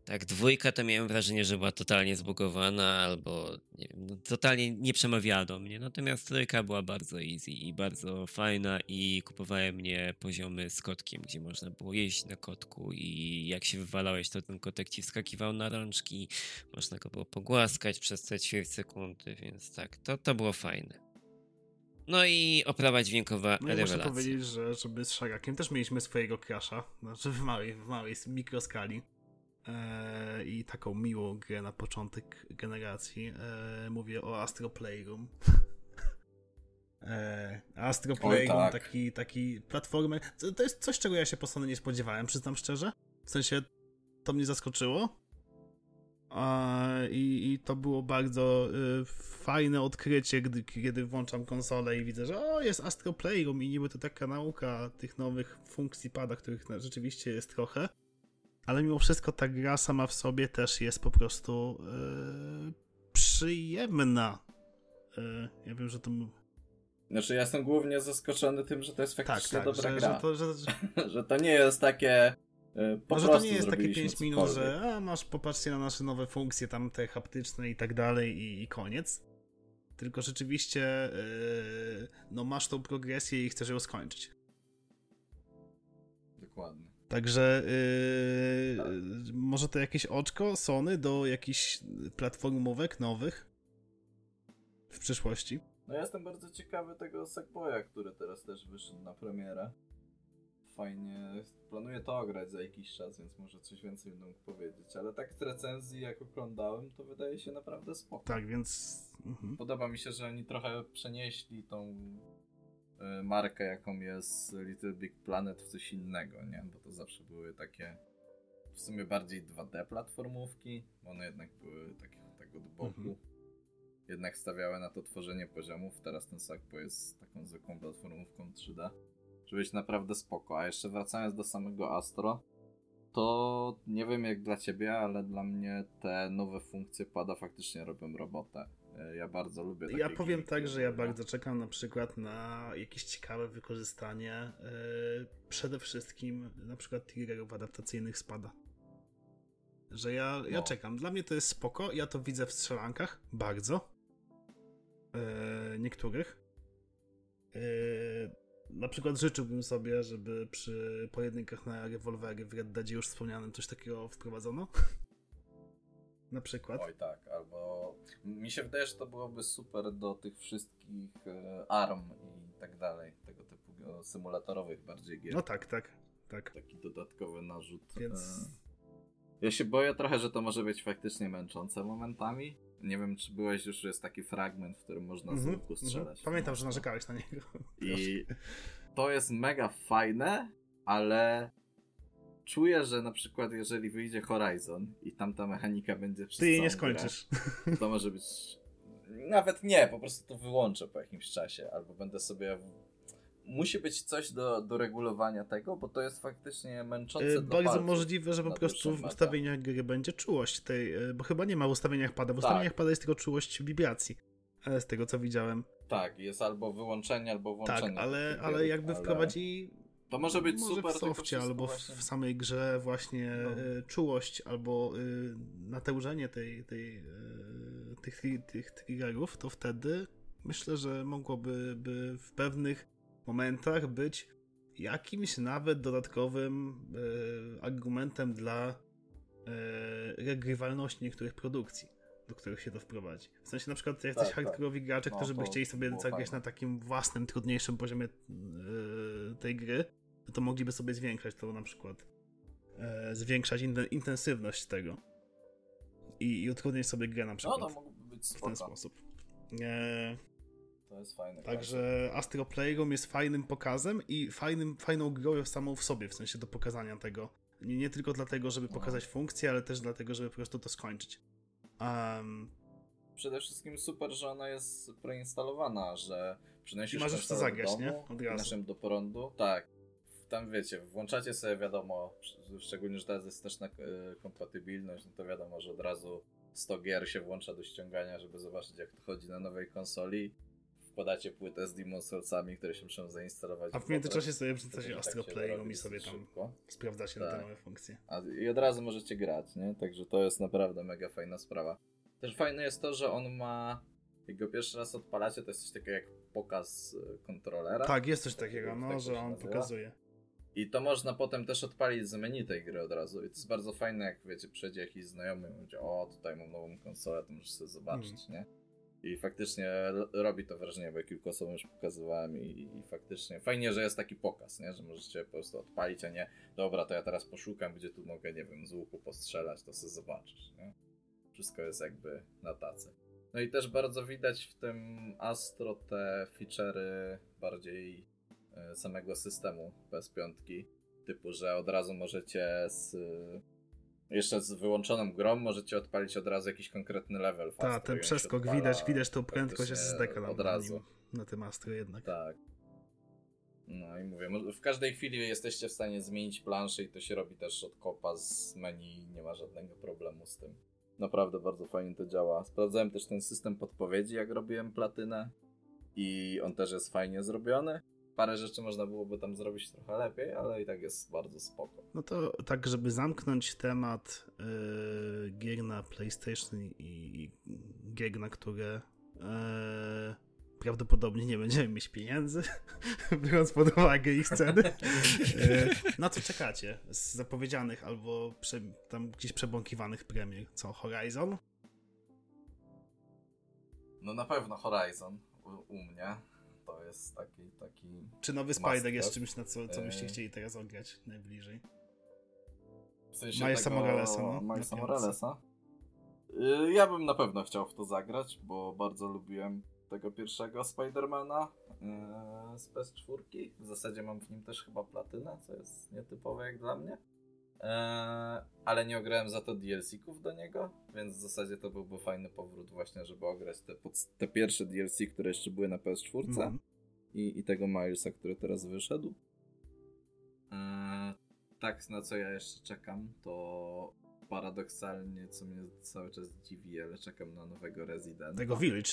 Tak, dwójka to miałem wrażenie, że była totalnie zbugowana albo nie wiem, no, totalnie nie przemawiała do mnie. Natomiast trójka była bardzo easy i bardzo fajna i kupowałem mnie poziomy z kotkiem, gdzie można było jeździć na kotku i jak się wywalałeś, to ten kotek ci wskakiwał na rączki, można go było pogłaskać przez te ćwierć sekundy, więc tak, to, to było fajne. No i oprawa dźwiękowa No rewelacja. muszę powiedzieć, że żeby z Szarakiem też mieliśmy swojego crasha, znaczy w małej, w małej mikroskali. Eee, I taką miłą grę na początek generacji. Eee, mówię o Astro Playroom. eee, Astro Playroom, tak. taki, taki platformer. To, to jest coś, czego ja się po Sony nie spodziewałem, przyznam szczerze. W sensie to mnie zaskoczyło. I, I to było bardzo y, fajne odkrycie, gdy, kiedy włączam konsolę i widzę, że o, jest Astro Playroom i niby to taka nauka tych nowych funkcji pada, których rzeczywiście jest trochę. Ale mimo wszystko ta gra sama w sobie też jest po prostu y, przyjemna. Y, ja wiem, że to... Znaczy ja jestem głównie zaskoczony tym, że to jest Tak, faktycznie tak, dobra że, gra. że, to, że, że, to nie jest takie. Po no, że to nie jest takie zrobiliśmy 5 minut, cokolwiek. że a, masz, popatrzcie na nasze nowe funkcje, tam te haptyczne i tak dalej i, i koniec. Tylko rzeczywiście yy, no masz tą progresję i chcesz ją skończyć. Także yy, może to jakieś oczko Sony do jakichś platformówek nowych w przyszłości. No ja jestem bardzo ciekawy tego Sackboya, który teraz też wyszedł na premierę. Fajnie. Planuję to ograć za jakiś czas, więc może coś więcej będę mógł powiedzieć. Ale tak z recenzji, jak oglądałem, to wydaje się naprawdę spoko. Tak, więc... Mhm. Podoba mi się, że oni trochę przenieśli tą markę, jaką jest Little Big Planet w coś innego, nie? Bo to zawsze były takie w sumie bardziej 2D platformówki, bo one jednak były takie tak od boku. Mhm. Jednak stawiały na to tworzenie poziomów. Teraz ten Sakpo jest taką zwykłą platformówką 3D. Żeby być naprawdę spoko. A jeszcze wracając do samego Astro, to nie wiem jak dla ciebie, ale dla mnie te nowe funkcje pada faktycznie robią robotę. E, Ja bardzo lubię takie Ja powiem gry, tak, że ja bardzo czekam na przykład na jakieś ciekawe wykorzystanie yy, przede wszystkim na przykład triggerów adaptacyjnych spada. Że ja, ja No. czekam. Dla mnie to jest spoko. Ja to widzę w strzelankach bardzo. Yy, niektórych. Yy, na przykład życzyłbym sobie, żeby przy pojedynkach na rewolwery w Red Deadzie już wspomnianym coś takiego wprowadzono. Na przykład. Oj tak, albo mi się wydaje, że to byłoby super do tych wszystkich e, ARM i tak dalej, tego typu symulatorowych bardziej gier. No tak, tak, tak. Taki dodatkowy narzut. Więc E, Ja się boję trochę, że to może być faktycznie męczące momentami. Nie wiem, czy byłeś już, jest taki fragment, w którym można z Mhm, łuku mhm. strzelać. Pamiętam, że No. narzekałeś na niego. I to jest mega fajne, ale czuję, że na przykład jeżeli wyjdzie Horizon i tamta mechanika będzie przez Ty jej nie całą grę, skończysz. to może być. Nawet nie, po prostu to wyłączę po jakimś czasie, albo będę sobie. Musi być coś do, do regulowania tego, bo to jest faktycznie męczące. Y, dla Bardzo możliwe, że po prostu w ustawieniach gry będzie czułość tej, y, bo chyba nie ma w ustawieniach pada. W Tak. ustawieniach pada jest tylko czułość wibracji. e, Z tego co widziałem. Tak, jest albo wyłączenie, albo włączenie. Tak, ale, ale jakby ale wprowadzi To może być może super. w softie albo w, właśnie- w samej grze właśnie No. y, czułość albo y, natężenie tej, tej, y, tych, tri- tych triggerów, to wtedy myślę, że mogłoby by w pewnych momentach być jakimś nawet dodatkowym argumentem dla regrywalności niektórych produkcji, do których się to wprowadzi. W sensie na przykład jak Tak, jesteś tak. hardkorowi gracze, No, którzy by chcieli sobie zagrać na takim własnym, trudniejszym poziomie tej gry, to mogliby sobie zwiększać to na przykład e, zwiększać inten- intensywność tego i, i utrudniać sobie grę na No przykład to mógłby być w ten spoko. sposób. E, To jest fajne. Także Astro Playroom jest fajnym pokazem i fajnym, fajną grą samą w sobie, w sensie do pokazania tego. Nie, nie tylko dlatego, żeby No. pokazać funkcję, ale też dlatego, żeby po prostu to skończyć. Um, Przede wszystkim super, że ona jest preinstalowana, że przynosisz I możesz to zagrać, do nie? domu, Od razu. naszym do prądu. Tak. Tam wiecie, włączacie sobie wiadomo, szczególnie, że teraz jest też na e, kompatybilność, no to wiadomo, że od razu 100 gier się włącza do ściągania, żeby zobaczyć jak to chodzi na nowej konsoli. wkładacie płytę z Demon Soulsami, które się muszą zainstalować. A w międzyczasie sobie wrzucacie tak Astro się Play robi i sobie tam szybko. sprawdzacie Tak. te nowe funkcje. A, I od razu możecie grać, nie? Także to jest naprawdę mega fajna sprawa. Też fajne jest to, że on ma. Jak go pierwszy raz odpalacie, to jest coś takiego jak pokaz e, kontrolera. Tak, jest coś takiego, no, Tak że on nazywa. pokazuje. I to można potem też odpalić z menu tej gry od razu. I to jest bardzo fajne, jak wiecie, przyjdzie jakiś znajomy i mówi, o tutaj mam nową konsolę, to możesz sobie zobaczyć, nie? I faktycznie robi to wrażenie, bo ja kilku osobom już pokazywałem i, i faktycznie fajnie, że jest taki pokaz, nie? Że możecie po prostu odpalić, a nie dobra, to ja teraz poszukam, gdzie tu mogę, nie wiem, z łuku postrzelać, to sobie zobaczysz, nie? Wszystko jest jakby na tacy. No i też bardzo widać w tym Astro te feature'y bardziej samego systemu PS5, typu, że od razu możecie z jeszcze z wyłączoną grą możecie odpalić od razu jakiś konkretny level. Tak, ten przeskok odpala widać, widać tą prędkość praktycznie SSD na, od razu. na tym Astro jednak. Tak. No i mówię, w każdej chwili jesteście w stanie zmienić planszę i to się robi też od kopa z menu, nie ma żadnego problemu z tym. Naprawdę bardzo fajnie to działa. Sprawdzałem też ten system podpowiedzi, jak robiłem platynę i on też jest fajnie zrobiony. Parę rzeczy można byłoby tam zrobić trochę lepiej, ale i tak jest bardzo spoko. No to tak, żeby zamknąć temat yy, gier na PlayStation i gier, na które yy, prawdopodobnie nie będziemy mieć pieniędzy, biorąc pod uwagę ich ceny. Yy, na co czekacie z zapowiedzianych albo prze, tam gdzieś przebąkiwanych premier? Co, Horizon? No na pewno Horizon u, u mnie to jest taki, taki Czy nowy Spider jest czymś, na co, co byście Yy. chcieli teraz ograć najbliżej? W sensie Milesa tego Moralesa, no, Milesa Moralesa. Y, Ja bym na pewno chciał w to zagrać, bo bardzo lubiłem tego pierwszego Spidermana yy, z PS4. W zasadzie mam w nim też chyba platynę, co jest nietypowe jak dla mnie. Yy, ale nie ograłem za to DLC-ków do niego, więc w zasadzie to byłby fajny powrót właśnie, żeby ograć te, te pierwsze DLC, które jeszcze były na PS4 No. i, i tego Milesa, który teraz wyszedł. Eee, tak, na co ja jeszcze czekam, to paradoksalnie, co mnie cały czas dziwi, ale czekam na nowego Residenta. Tego Village.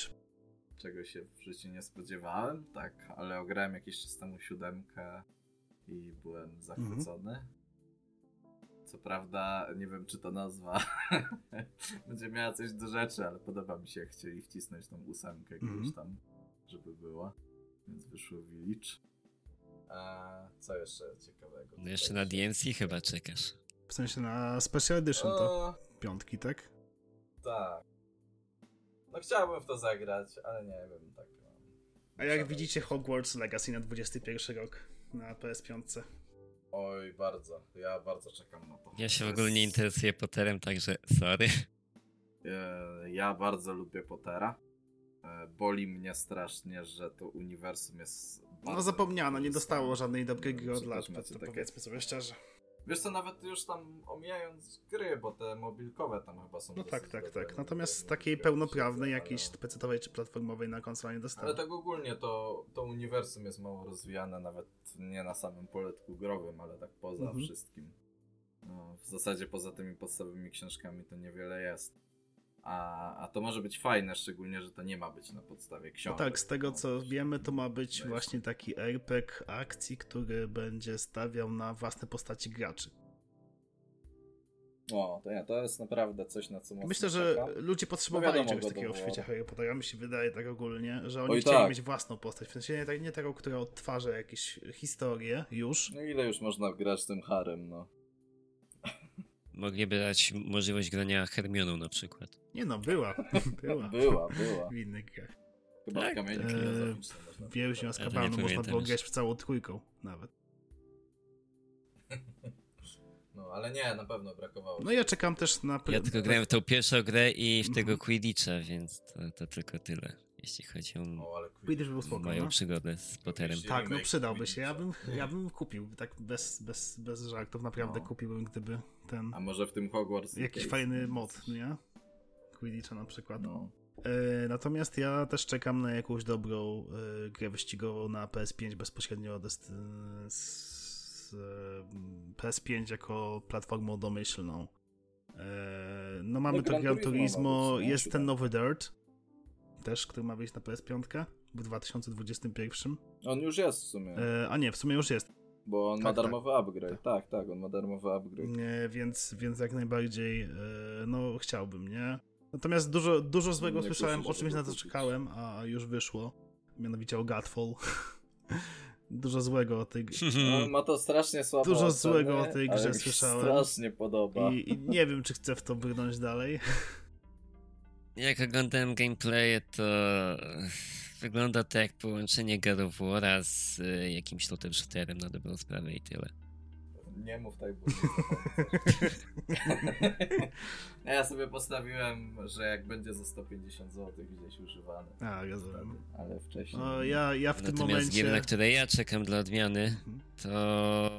Czego się w życiu nie spodziewałem, tak, ale ograłem jakiś czas temu siódemkę i byłem zachwycony. Co prawda, nie wiem, czy to nazwa będzie miała coś do rzeczy, ale podoba mi się, jak chcieli wcisnąć tą ósemkę Mhm. gdzieś tam, żeby była. Więc wyszło Village. A co jeszcze ciekawego? No jeszcze na się- DNC chyba czekasz. W sensie na Special Edition to O, piątki, tak? tak. No chciałbym w to zagrać, ale nie wiem, tak. no. A jak widzicie Hogwarts Legacy na 21 rok na PS5? Oj, bardzo. Ja bardzo czekam na to. Ja się w ogóle nie interesuję Potterem, także sorry. E, Ja bardzo lubię Pottera. E, Boli mnie strasznie, że to uniwersum jest. No zapomniano, nie dostało żadnej dobrej gry od lat, powiedzmy sobie szczerze. Wiesz co, nawet już tam omijając gry, bo te mobilkowe tam chyba są No dosyć tak, tak, dobre, tak. Natomiast to takiej pełnoprawnej, ale- jakiejś pecetowej czy platformowej na konsolę nie dostało. Ale tak ogólnie to, to uniwersum jest mało rozwijane, nawet nie na samym poletku growym, ale tak poza Mhm. wszystkim. No, w zasadzie poza tymi podstawowymi książkami to niewiele jest. A, a to może być fajne, szczególnie, że to nie ma być na podstawie No książek. tak, z tego Ma co wiemy, to ma być właśnie taki RPG akcji, który będzie stawiał na własne postaci graczy. O, to nie, to jest naprawdę coś, na co mocno Myślę, że czekam. ludzie potrzebowali No czegoś takiego w świecie Harry Pottera. Mi się wydaje tak ogólnie, że oni Oj, chcieli tak. mieć własną postać. W sensie nie, tak, nie taką, która odtwarza jakieś historie już. No ile już można grać tym harem, no. Mogliby dać możliwość grania Hermioną na przykład. Nie no, była. Była. Była, była. W innych grach. Chyba w Tak. kamieniu Eee, z Kabanu można było grać w całą trójką nawet. No, ale nie, na pewno brakowało. No ja czekam też na... Ja tylko grałem w tą pierwszą grę i w tego Quidditcha, więc to, to tylko tyle, jeśli chodzi o O, ale Quidditch był spoko, moją no. przygodę z Potterem. Tak, no przydałby się. Ja bym, ja bym kupił, tak bez, bez, bez żartów, naprawdę No. kupiłbym, gdyby ten... A może w tym Hogwarts... Jakiś fajny no, mod, coś- nie? Quidditcha na przykład. No. E, natomiast ja też czekam na jakąś dobrą e, grę wyścigową na PS5 bezpośrednio od, z, z, e, PS5 jako platformą domyślną. E, no mamy No, to Gran Turismo nie? jest ten Siódemka. nowy Dirt też, który ma wyjść na PS5. w 2021. On już jest w sumie, E, a nie, w sumie już jest. bo on ma tak, tak. darmowy upgrade. Tak. tak, on ma darmowy upgrade. Nie, więc, więc jak najbardziej, e, no chciałbym, nie? Natomiast dużo, dużo złego Nie słyszałem, o czymś na to czekałem, a już wyszło. Mianowicie o Godfall. dużo złego o tej grze. Ma to strasznie słabe Dużo oceny, złego o tej grze słyszałem. strasznie podoba. I, I nie wiem, czy chcę w to brnąć dalej. Jak oglądałem gameplaye, to wygląda to jak połączenie God of War'a z y, jakimś lootem shooterem na dobrą sprawę i tyle. Nie mów tak, bo nie Ja sobie postawiłem, że jak będzie za 150 zł gdzieś używany. A, rozumiem. Ale wcześniej. No, ja, ja w tym Natomiast momencie... gier, na które ja czekam dla odmiany, Mhm. to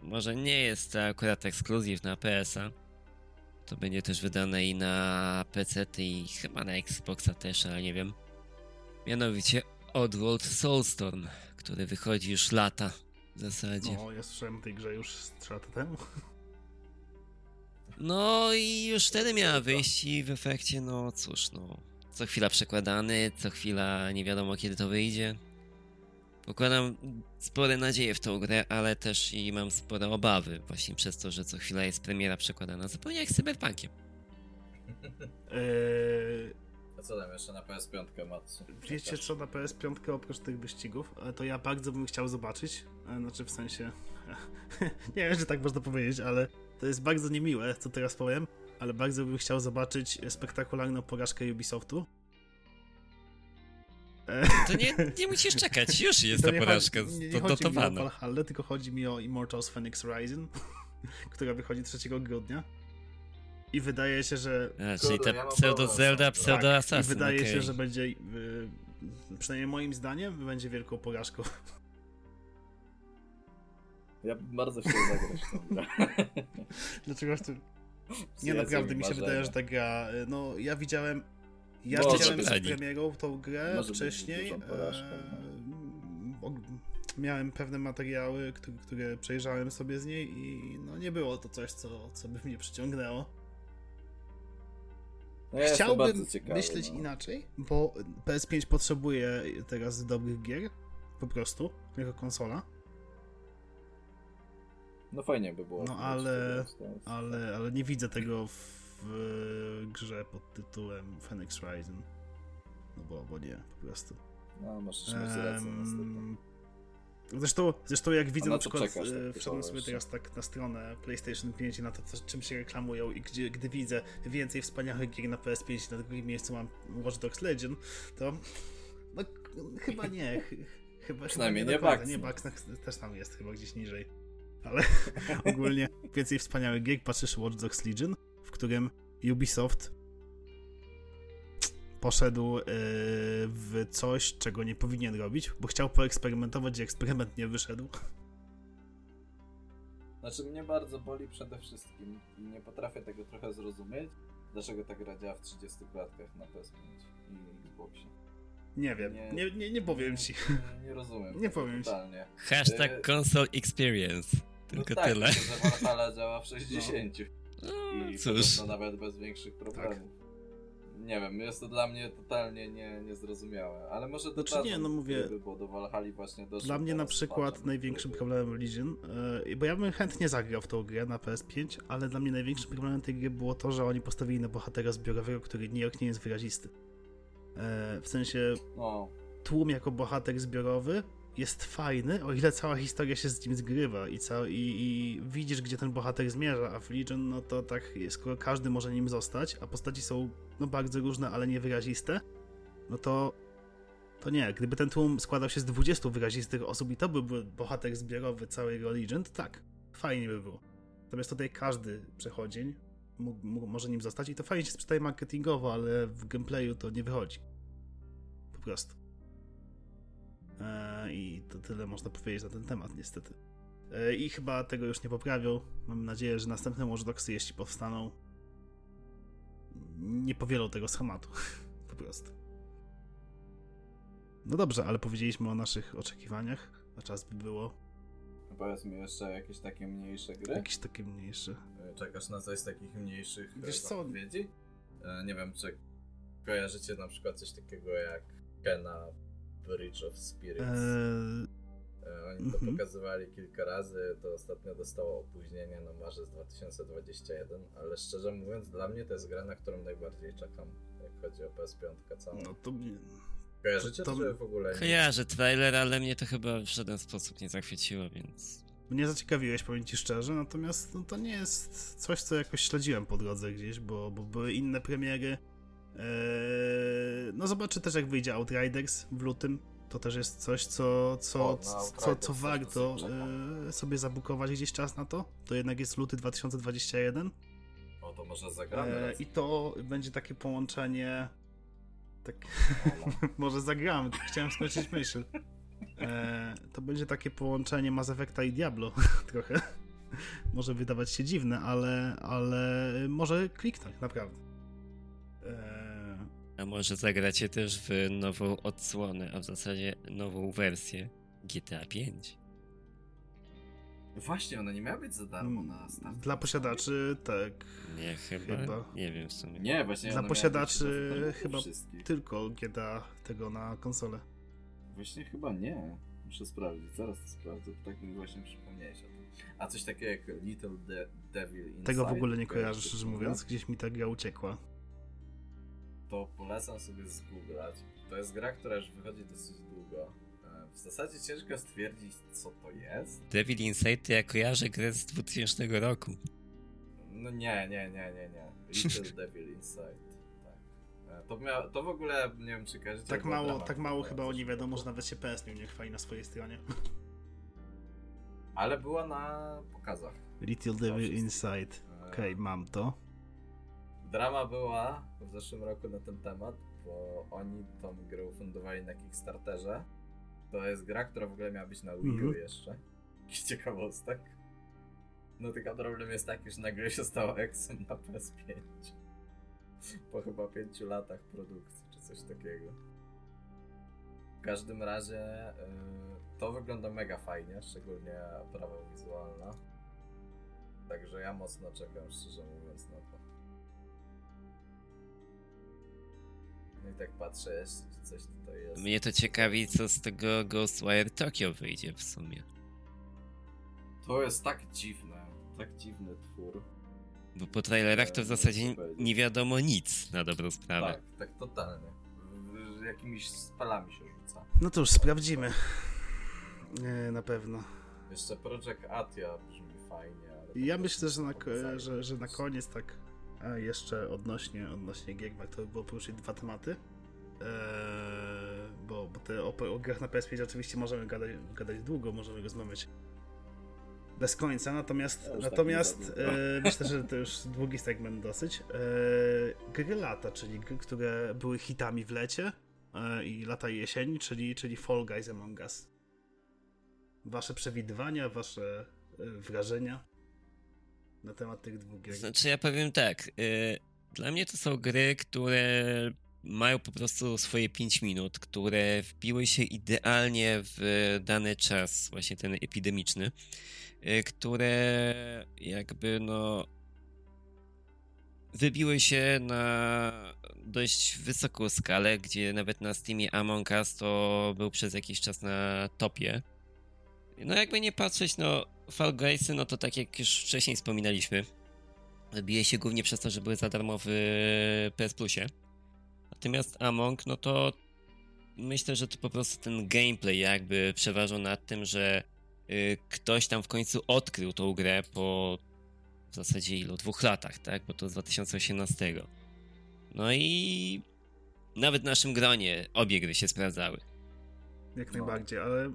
może nie jest to akurat ekskluzyw na PS-a. To będzie też wydane i na PC i chyba na Xboxa też, ale nie wiem. Mianowicie Oddworld Soulstorm, który wychodzi już lata w zasadzie. No, ja słyszałem o tej grze już z 3 lata temu. No i już wtedy miała wyjść i w efekcie, no cóż, no. Co chwila przekładany, co chwila nie wiadomo kiedy to wyjdzie. Pokładam spore nadzieje w tą grę, ale też i mam spore obawy, właśnie przez to, że co chwila jest premiera przekładana, zupełnie jak z Cyberpunkiem. Eee, A co tam jeszcze na PS5 Matsu? wiecie co, na PS5 oprócz tych wyścigów, e, to ja bardzo bym chciał zobaczyć. E, Znaczy w sensie... nie wiem, czy tak można powiedzieć, ale to jest bardzo niemiłe, co teraz powiem, ale bardzo bym chciał zobaczyć spektakularną porażkę Ubisoftu. E, To nie, nie musisz czekać, już jest ta nie porażka chodzi, nie, nie to chodzi mi o dotowana. Tylko chodzi mi o Immortals Phoenix Rising, która wychodzi 3 grudnia. I wydaje się, że A, czyli ta ja pseudo. Zelda, Tak, pseudo tak, i wydaje się, okej. że będzie y, przynajmniej moim zdaniem będzie wielką porażką. Ja bardzo chciał zagrać. Dlaczego w tym... Nie, naprawdę mi się marzenia. wydaje, że ta gra, y, no ja widziałem ja widziałem być. z premierą tą grę Może wcześniej. e, miałem pewne materiały, które, które przejrzałem sobie z niej i no nie było to coś, co, co by mnie przyciągnęło. No Chciałbym myśleć no. inaczej, bo PS5 potrzebuje teraz dobrych gier, po prostu, jako konsola, No fajnie by było. No, ale- ale, ale nie widzę tego w, w grze pod tytułem Phoenix Rising. No bo, bo nie, po prostu. No, możesz mieć rację niestety. Zresztą, zresztą jak widzę na na przykład, czekasz, tak wszedłem sobie teraz tak na stronę PlayStation 5 i na to, co, czym się reklamują i gdzie, gdy widzę więcej wspaniałych gier na PS5 na drugim miejscu mam Watch Dogs Legion, to no, chyba nie. ch- Chyba, Przynajmniej chyba nie końca. Bugsnax. Nie, Bugsnax też tam jest chyba gdzieś niżej. Ale ogólnie więcej wspaniałych gier. Patrzysz Watch Dogs Legion, w którym Ubisoft poszedł e, w coś, czego nie powinien robić, bo chciał poeksperymentować i eksperyment nie wyszedł. Znaczy mnie bardzo boli przede wszystkim i nie potrafię tego trochę zrozumieć, dlaczego ta gra działa w 30 klatkach na PS5 i Xboxie. Nie wiem, Nie- nie, nie, nie powiem ci. Nie, nie rozumiem. Nie powiem ci. totalnie. Hashtag E, console experience. Tylko no tak, tyle. że działa w 60 No, i cóż. podobno nawet bez większych problemów. Nie wiem, jest to dla mnie totalnie nie, niezrozumiałe, ale może Znaczy dodadzą, nie, no mówię- bo do Valhalla właśnie doszło Dla mnie na przykład największym problemem Legion, e, bo ja bym chętnie zagrał w tą grę na PS5, ale dla mnie największym problemem tej gry było to, że oni postawili na bohatera zbiorowego, który nijak nie jest wyrazisty. E, w sensie No, tłum jako bohater zbiorowy jest fajny, o ile cała historia się z nim zgrywa i, ca- i, i widzisz, gdzie ten bohater zmierza, a w Legion, no to tak, skoro każdy może nim zostać, a postaci są no bardzo różne, ale niewyraziste, no to to nie, gdyby ten tłum składał się z 20 wyrazistych osób i to byłby bohater zbiorowy całego Legion, to tak, fajnie by było. Natomiast tutaj każdy przechodzień mógł, może nim zostać i to fajnie się sprzedaje marketingowo, ale w gameplayu to nie wychodzi. Po prostu. E, I to tyle można powiedzieć na ten temat, niestety. E, I chyba tego już nie poprawią. Mam nadzieję, że następne Watch Dogsy, jeśli powstaną, nie powielą tego schematu. po prostu. No dobrze, ale powiedzieliśmy o naszych oczekiwaniach, a czas by było powiedz mi jeszcze jakieś takie mniejsze gry. jakieś takie mniejsze. E, Czekasz na coś z takich mniejszych Wiesz co? zapowiedzi? E, Nie wiem, czy kojarzycie na przykład coś takiego jak Kena Bridge of Spirits. Eee, Oni to mhm. pokazywali kilka razy, to ostatnio dostało opóźnienie na marzec 2021, ale szczerze mówiąc, dla mnie to jest gra, na którą najbardziej czekam, jak chodzi o PS5 całą. no to mnie- Kojarzycie to- to, czy w ogóle nie? Kojarzę trailer, ale mnie to chyba w żaden sposób nie zachwyciło, więc... mnie zaciekawiłeś, powiem ci szczerze, natomiast no, to nie jest coś, co jakoś śledziłem po drodze gdzieś, bo, bo były inne premiery. Eee, no zobaczę też, jak wyjdzie Outriders w lutym. To też jest coś, co, co, O, co, co, warto dosyć czekam. e, sobie zabukować gdzieś czas na to. To jednak jest luty 2021. O, to może zagramy E, raz. I to będzie takie połączenie. Tak, może zagramy, chciałem skończyć myśl. E, to będzie takie połączenie Mass Effecta i Diablo trochę. Może wydawać się dziwne, ale, ale może kliknąć, naprawdę. A może zagracie też w nową odsłonę, a w zasadzie nową wersję GTA 5? Właśnie, ona nie miała być za darmo na start. dla posiadaczy, tak, Nie, chyba? Chyba. Nie wiem w sumie. Nie, właśnie Dla posiadaczy chyba- tylko GTA tego na konsolę. Właśnie chyba nie. Muszę sprawdzić, zaraz to sprawdzę, bo tak mi właśnie przypomniałeś o tym. A coś takiego jak Little De Devil Inside. Tego w ogóle nie kojarzysz kojarzę, szczerze mówiąc, gdzieś mi ta gra uciekła. To polecam sobie zgooglać. To jest gra, która już wychodzi dosyć długo. E, W zasadzie ciężko stwierdzić, co to jest. Devil Inside to ja kojarzę grę z 2000 roku. No nie, nie, nie, nie, nie. Little Devil Inside. Tak. E, To, mia- to w ogóle, nie wiem czy kojarzycie. Tak była mało, tak mało chyba o niej wiadomo, że nawet się PS nie chwali na swojej stronie. Ale była na pokazach. Little Devil. Inside. E, Okej, mam to. Drama była w zeszłym roku na ten temat, bo oni tą grę ufundowali na Kickstarterze. To jest gra, która w ogóle miała być na Wii U Mhm. jeszcze. Jakiś ciekawostek. No tylko problem jest taki, że nagle się stało Exem na PS5. Po chyba pięciu latach produkcji, czy coś takiego. W każdym razie y, to wygląda mega fajnie, szczególnie oprawa wizualna. Także ja mocno czekam, szczerze mówiąc, na to. No i tak patrzę jeszcze, czy coś tutaj jest. Mnie to ciekawi, co z tego Ghostwire Tokyo wyjdzie w sumie. To jest tak dziwne, tak dziwny twór. Bo po trailerach to w zasadzie nie wiadomo nic na dobrą sprawę. Tak, tak totalnie. Jakimiś spalami się rzuca. No to już sprawdzimy. Nie, na pewno. Jeszcze Project Atia brzmi fajnie, ja tak myślę, że na, że, że na koniec tak a jeszcze odnośnie, odnośnie gier, warto by było poruszyć dwa tematy. Eee, bo, bo te, o, o grach na PS5 oczywiście możemy gadać, gadać długo, możemy rozmawiać bez końca, natomiast, tak natomiast długo. e, myślę, że to już długi segment dosyć. E, gry lata, czyli gry, które były hitami w lecie e, i lata i jesieni, czyli, czyli Fall Guys Among Us. Wasze przewidywania, wasze e, wrażenia na temat tych dwóch gier. Znaczy ja powiem tak, y, dla mnie to są gry, które mają po prostu swoje 5 minut, które wbiły się idealnie w dany czas, właśnie ten epidemiczny, y, które jakby no wybiły się na dość wysoką skalę, gdzie nawet na Steamie Among Us to był przez jakiś czas na topie. No jakby nie patrzeć, no Fall Guysy, no to tak jak już wcześniej wspominaliśmy, bije się głównie przez to, że były za darmo w PS Plusie. Natomiast Among, no to myślę, że to po prostu ten gameplay jakby przeważał nad tym, że y, ktoś tam w końcu odkrył tą grę po w zasadzie ilu? Dwóch latach, tak? Bo to z 2018. No i nawet w naszym gronie obie gry się sprawdzały. Jak No. najbardziej, ale.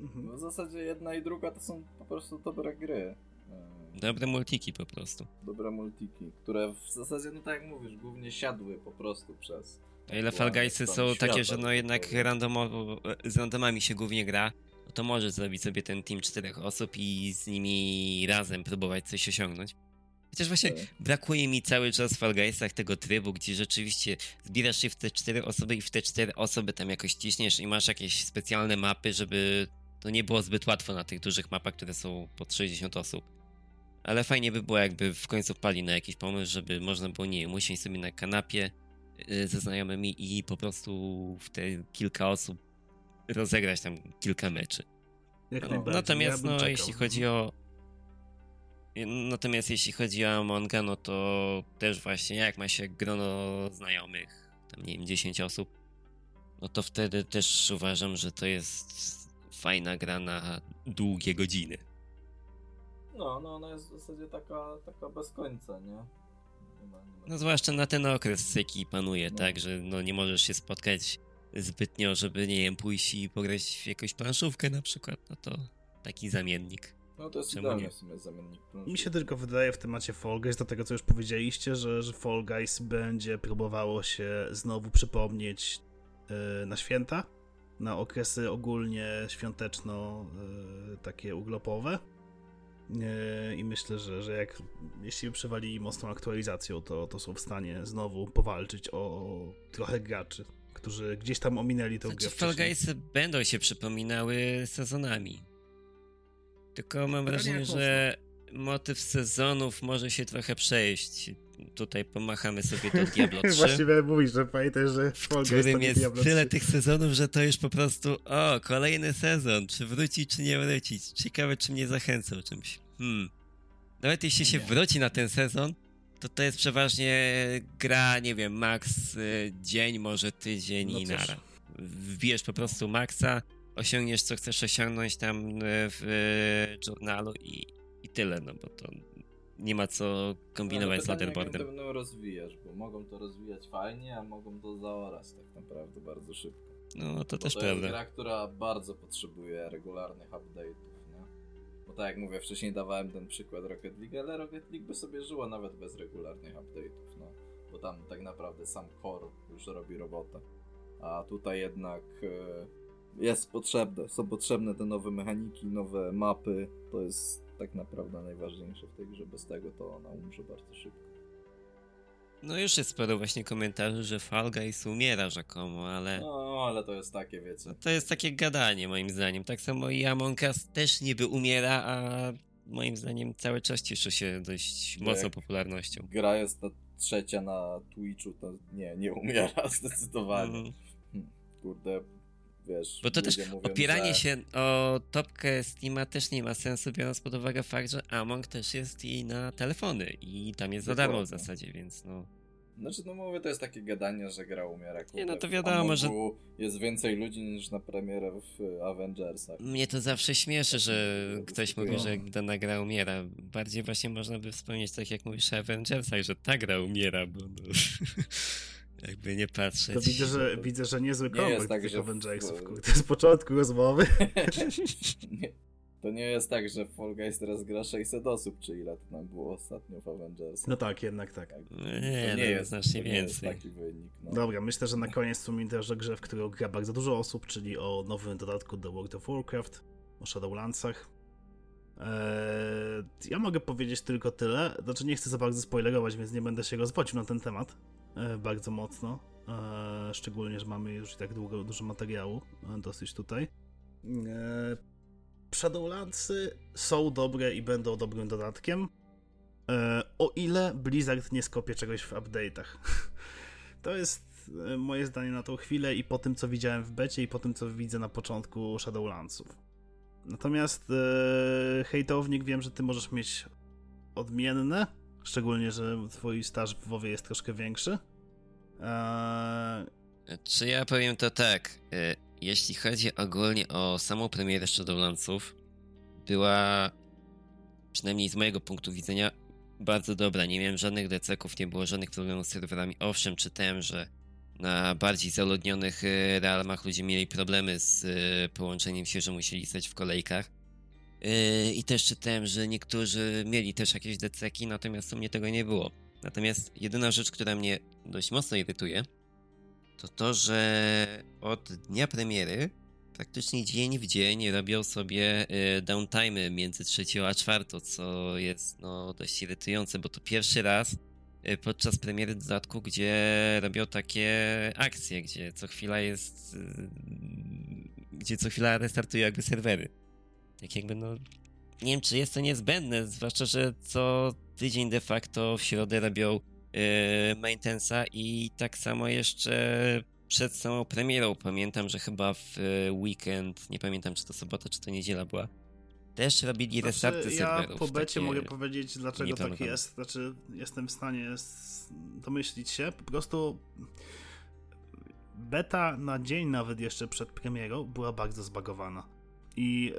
Mhm. No w zasadzie jedna i druga to są po prostu dobre gry. E, Dobre multiki po prostu. Dobre multiki, które w zasadzie, no tak jak mówisz, głównie siadły po prostu przez... O ile Fall Guysy są takie, świata, że no jednak randomowo, z randomami się głównie gra, no to może zrobić sobie ten team czterech osób i z nimi razem próbować coś osiągnąć. Chociaż właśnie Tak. brakuje mi cały czas w Fall Guysach tego trybu, gdzie rzeczywiście zbierasz się w te cztery osoby i w te cztery osoby tam jakoś ciśniesz i masz jakieś specjalne mapy, żeby to nie było zbyt łatwo na tych dużych mapach, które są pod 60 osób. Ale fajnie by było, jakby w końcu wpali na jakiś pomysł, żeby można było, nie wiem, usiąść sobie na kanapie y, ze znajomymi i po prostu w te kilka osób rozegrać tam kilka meczy. Jak No. Natomiast ja no, czekał. jeśli chodzi o Natomiast jeśli chodzi o Amonga, no to też właśnie jak ma się grono znajomych, tam nie wiem, 10 osób, no to wtedy też uważam, że to jest fajna gra na długie godziny. No, no ona jest w zasadzie taka, taka bez końca, nie? nie, ma, nie ma... No zwłaszcza na ten okres, jaki panuje, No. tak, że no nie możesz się spotkać zbytnio, żeby, nie wiem, pójść i pograć w jakąś planszówkę na przykład, no to taki zamiennik. No to jest Czemu idealny nie? w sumie zamiennik Mi się tylko wydaje w temacie Fall Guys, do tego co już powiedzieliście, że, że Fall Guys będzie próbowało się znowu przypomnieć yy, na święta, na okresy ogólnie świąteczno yy, takie urlopowe. Yy, I myślę, że, że jak jeśli by przewalili mocną aktualizacją, to, to są w stanie znowu powalczyć o trochę graczy, którzy gdzieś tam ominęli tę grę Znaczy, Fall wcześniej. Guysy będą się przypominały sezonami. Tylko mam Pytanie, wrażenie, że motyw sezonów może się trochę przejść. Tutaj pomachamy sobie do Diablo 3. Właśnie miałem mówić, że pamiętaj, że w Fall Guys to jest Diablo tyle 3. tych sezonów, że to już po prostu o, kolejny sezon, czy wróci, czy nie wróci. Ciekawe, czy mnie zachęcał czymś. Hmm. Nawet jeśli się Nie. wróci na ten sezon, to to jest przeważnie gra, nie wiem, max y, dzień, może tydzień No i nara. Wbijesz po prostu maksa, osiągniesz co chcesz osiągnąć tam y, w y, journalu i, i tyle, no bo to nie ma co kombinować z pytanie, jak leaderboardem. Jak to rozwijasz, bo mogą to rozwijać fajnie, a mogą to zaorać tak naprawdę bardzo szybko. No to Bo też to prawda. jest gra, która bardzo potrzebuje regularnych update'ów, nie? Bo tak jak mówię, wcześniej dawałem ten przykład Rocket League, ale Rocket League by sobie żyło nawet bez regularnych update'ów, no. Bo tam tak naprawdę sam core już robi robotę. A tutaj jednak e, jest potrzebne, są potrzebne te nowe mechaniki, nowe mapy. To jest tak naprawdę najważniejsze w tej grze. Bez tego to ona umrze bardzo szybko. No już jest sporo właśnie komentarzy, że Fall Guys umiera rzekomo, ale No, ale to jest takie, wiecie. no to jest takie gadanie moim zdaniem. Tak samo i Among Us też niby umiera, a moim zdaniem cały czas cieszy się dość mocną jak- popularnością. Gra jest ta trzecia na Twitchu, to nie, nie umiera zdecydowanie. Mhm. Kurde, wiesz. Bo to też mówią, opieranie że... się o topkę Steama też nie ma sensu, biorąc pod uwagę fakt, że Among też jest i na telefony i tam jest za darmo w Dokładnie. zasadzie, więc no. Znaczy, no mówię, to jest takie gadanie, że gra umiera. Kurde. Nie, no to wiadomo, że- Jest więcej ludzi niż na premierę w Avengersach. Mnie to zawsze śmieszy, że No, ktoś no. mówi, że dana gra umiera. Bardziej właśnie można by wspomnieć, tak jak mówisz o Avengersach, że ta gra umiera, bo no, jakby nie patrzeć. To widzę, że, to- widzę, że niezły nie jest tak, że w- Avengersów, kurde, z początku rozmowy. nie, to nie jest tak, że w Fall Guys teraz gra 600 osób, czy ile to nam było ostatnio w Avengersach. No tak, jednak tak. Tak. No nie, to no, jest, znacznie nie jest więcej. taki wynik. No. Dobra, myślę, że na koniec wspomnę też o grze, w którą gra bardzo dużo osób, czyli o nowym dodatku do World of Warcraft, o Shadowlandsach. Eee, ja mogę powiedzieć tylko tyle, znaczy nie chcę za bardzo spoilerować, więc nie będę się rozwodził na ten temat bardzo mocno, e, szczególnie, że mamy już i tak długo, dużo materiału e, dosyć tutaj. E, Shadowlandsy są dobre i będą dobrym dodatkiem, e, o ile Blizzard nie skopie czegoś w update'ach. To jest e, moje zdanie na tą chwilę i po tym, co widziałem w becie i po tym, co widzę na początku Shadowlandsów. Natomiast e, hejtownik wiem, że ty możesz mieć odmienne, szczególnie, że twój staż w WoWie jest troszkę większy. Eee, Czy ja powiem to tak, y, jeśli chodzi ogólnie o samą premierę Shadowlandsów, była przynajmniej z mojego punktu widzenia bardzo dobra. Nie miałem żadnych deceków, nie było żadnych problemów z serwerami. Owszem, czytałem, że na bardziej zaludnionych y, realmach ludzie mieli problemy z y, połączeniem się, że musieli stać w kolejkach. Y, I też czytałem, że niektórzy mieli też jakieś deceki, natomiast u mnie tego nie było. Natomiast jedyna rzecz, która mnie dość mocno irytuje, to to, że od dnia premiery praktycznie dzień w dzień robią sobie y, downtime'y między trzecią a czwartą, co jest no, dość irytujące, bo to pierwszy raz y, podczas premiery dodatku, gdzie robią takie akcje, gdzie co chwila jest gdzie co chwila restartują jakby serwery. Tak jakby no nie wiem, czy jest to niezbędne, zwłaszcza, że co tydzień de facto w środę robią yy, maintenance'a i tak samo jeszcze przed samą premierą. Pamiętam, że chyba w e, weekend, nie pamiętam czy to sobota, czy to niedziela była, też robili restarty Znaczy, ja serwerów. po becie mogę powiedzieć, dlaczego tak jest. Znaczy, jestem w stanie domyślić się. Po prostu beta na dzień nawet jeszcze przed premierą była bardzo zbagowana. I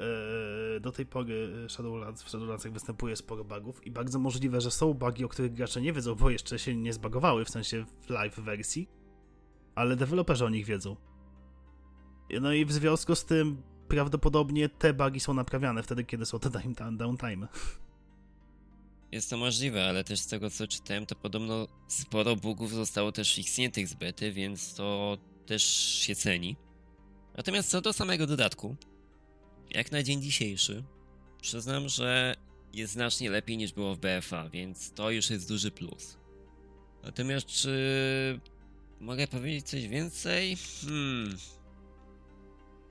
e, do tej pory Shadowlands, w Shadowlandsach występuje sporo bugów i bardzo możliwe, że są bugi, o których gracze nie wiedzą, bo jeszcze się nie zbagowały, w sensie w live wersji, ale deweloperzy o nich wiedzą. No i w związku z tym prawdopodobnie te bugi są naprawiane wtedy, kiedy są te time- downtime. Jest to możliwe, ale też z tego co czytałem, to podobno sporo bugów zostało też fixniętych z bety, więc to też się ceni. Natomiast co do samego dodatku, jak na dzień dzisiejszy, przyznam, że jest znacznie lepiej niż było w BFA, więc to już jest duży plus. Natomiast czy mogę powiedzieć coś więcej? Hmm.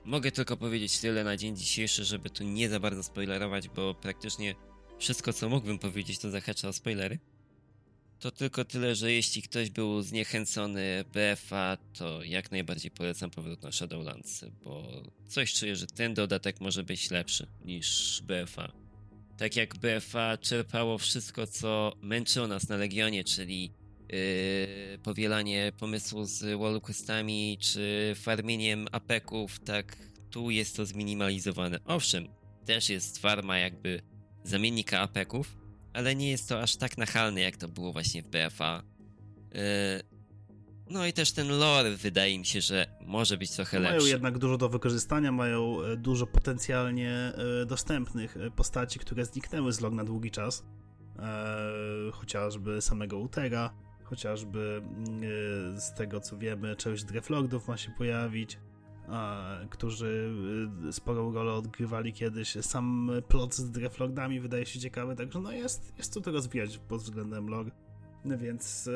Mogę tylko powiedzieć tyle na dzień dzisiejszy, żeby tu nie za bardzo spoilerować, bo praktycznie wszystko, co mógłbym powiedzieć, to zahacza o spoilery. To tylko tyle, że jeśli ktoś był zniechęcony BFA, to jak najbardziej polecam powrót na Shadowlands, bo coś czuję, że ten dodatek może być lepszy niż BFA. Tak jak BFA czerpało wszystko, co męczyło nas na Legionie, czyli yy, powielanie pomysłu z wallquestami, czy farmieniem apeków, tak tu jest to zminimalizowane. Owszem, też jest farma jakby zamiennika apeków, ale nie jest to aż tak nachalne, jak to było właśnie w BFA. Yy, no i też ten lore wydaje mi się, że może być trochę Mają lepszy. jednak dużo do wykorzystania, mają e, dużo potencjalnie e, dostępnych e, postaci, które zniknęły z log na długi czas. Chociażby samego Utera, chociażby mm, z tego co wiemy, część Dreflordów ma się pojawić, którzy e, sporą rolę odgrywali kiedyś. Sam plot z Dreflordami wydaje się ciekawy, także no jest, jest tu to rozwijać pod względem lore. No więc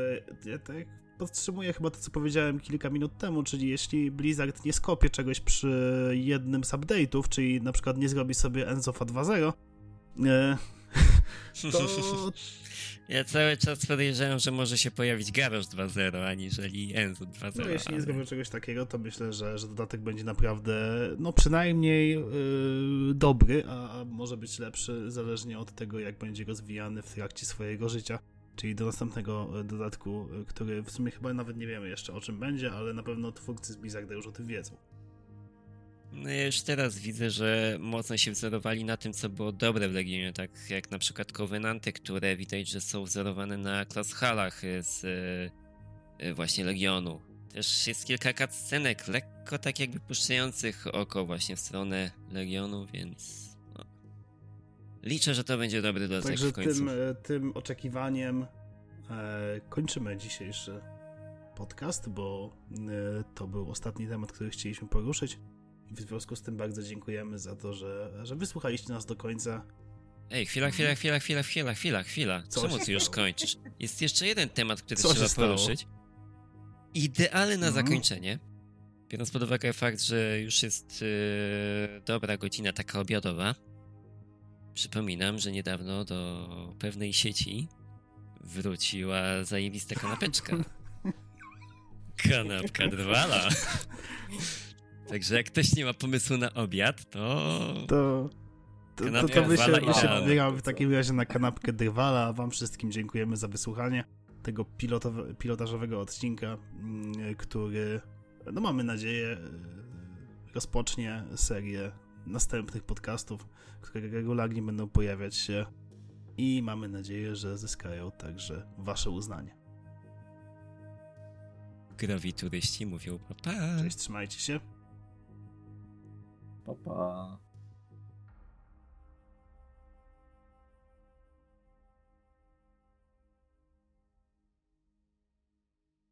e, ja tak podtrzymuję chyba to, co powiedziałem kilka minut temu, czyli jeśli Blizzard nie skopie czegoś przy jednym z update'ów, czyli na przykład nie zrobi sobie Enzofa 2.0, e, to Ja cały czas podejrzewam, że może się pojawić Garage 2.0, aniżeli Enzo 2.0. no, jeśli nie ale- zrobią czegoś takiego, to myślę, że, że dodatek będzie naprawdę, no przynajmniej e, dobry, a, a może być lepszy, zależnie od tego, jak będzie rozwijany w trakcie swojego życia. Czyli do następnego e, dodatku, e, który w sumie chyba nawet nie wiemy jeszcze o czym będzie, ale na pewno twórcy z Blizzarda już o tym wiedzą. No ja już teraz widzę, że mocno się wzorowali na tym, co było dobre w Legionie, tak jak na przykład Covenanty, które widać, że są wzorowane na Klashalach z e, e, właśnie Legionu. Też jest kilka cutscenek, lekko tak jakby puszczających oko właśnie w stronę Legionu, więc no. liczę, że to będzie dobry dodatek Także w końcu. tym, e, tym oczekiwaniem e, kończymy dzisiejszy podcast, bo e, to był ostatni temat, który chcieliśmy poruszyć. W związku z tym bardzo dziękujemy za to, że, że wysłuchaliście nas do końca. Ej, chwila, chwila, chwila, chwila, chwila, chwila, chwila. Co Czemu ty już kończysz? Jest jeszcze jeden temat, który Co trzeba poruszyć. Idealny na Mhm. zakończenie. Biorąc pod uwagę fakt, że już jest yy, dobra godzina taka obiadowa. Przypominam, że niedawno do pewnej sieci wróciła zajebista kanapeczka. Kanapka drwala. Także jak ktoś nie ma pomysłu na obiad, to... To, to, to, to my się, my się wybieramy w takim razie na kanapkę Drwala. a Wam wszystkim dziękujemy za wysłuchanie tego pilotowe, pilotażowego odcinka, mm, który, no mamy nadzieję, e, rozpocznie serię następnych podcastów, które regularnie będą pojawiać się i mamy nadzieję, że zyskają także Wasze uznanie. Growi turyści mówią pa, pa. Cześć, trzymajcie się. Pa, pa.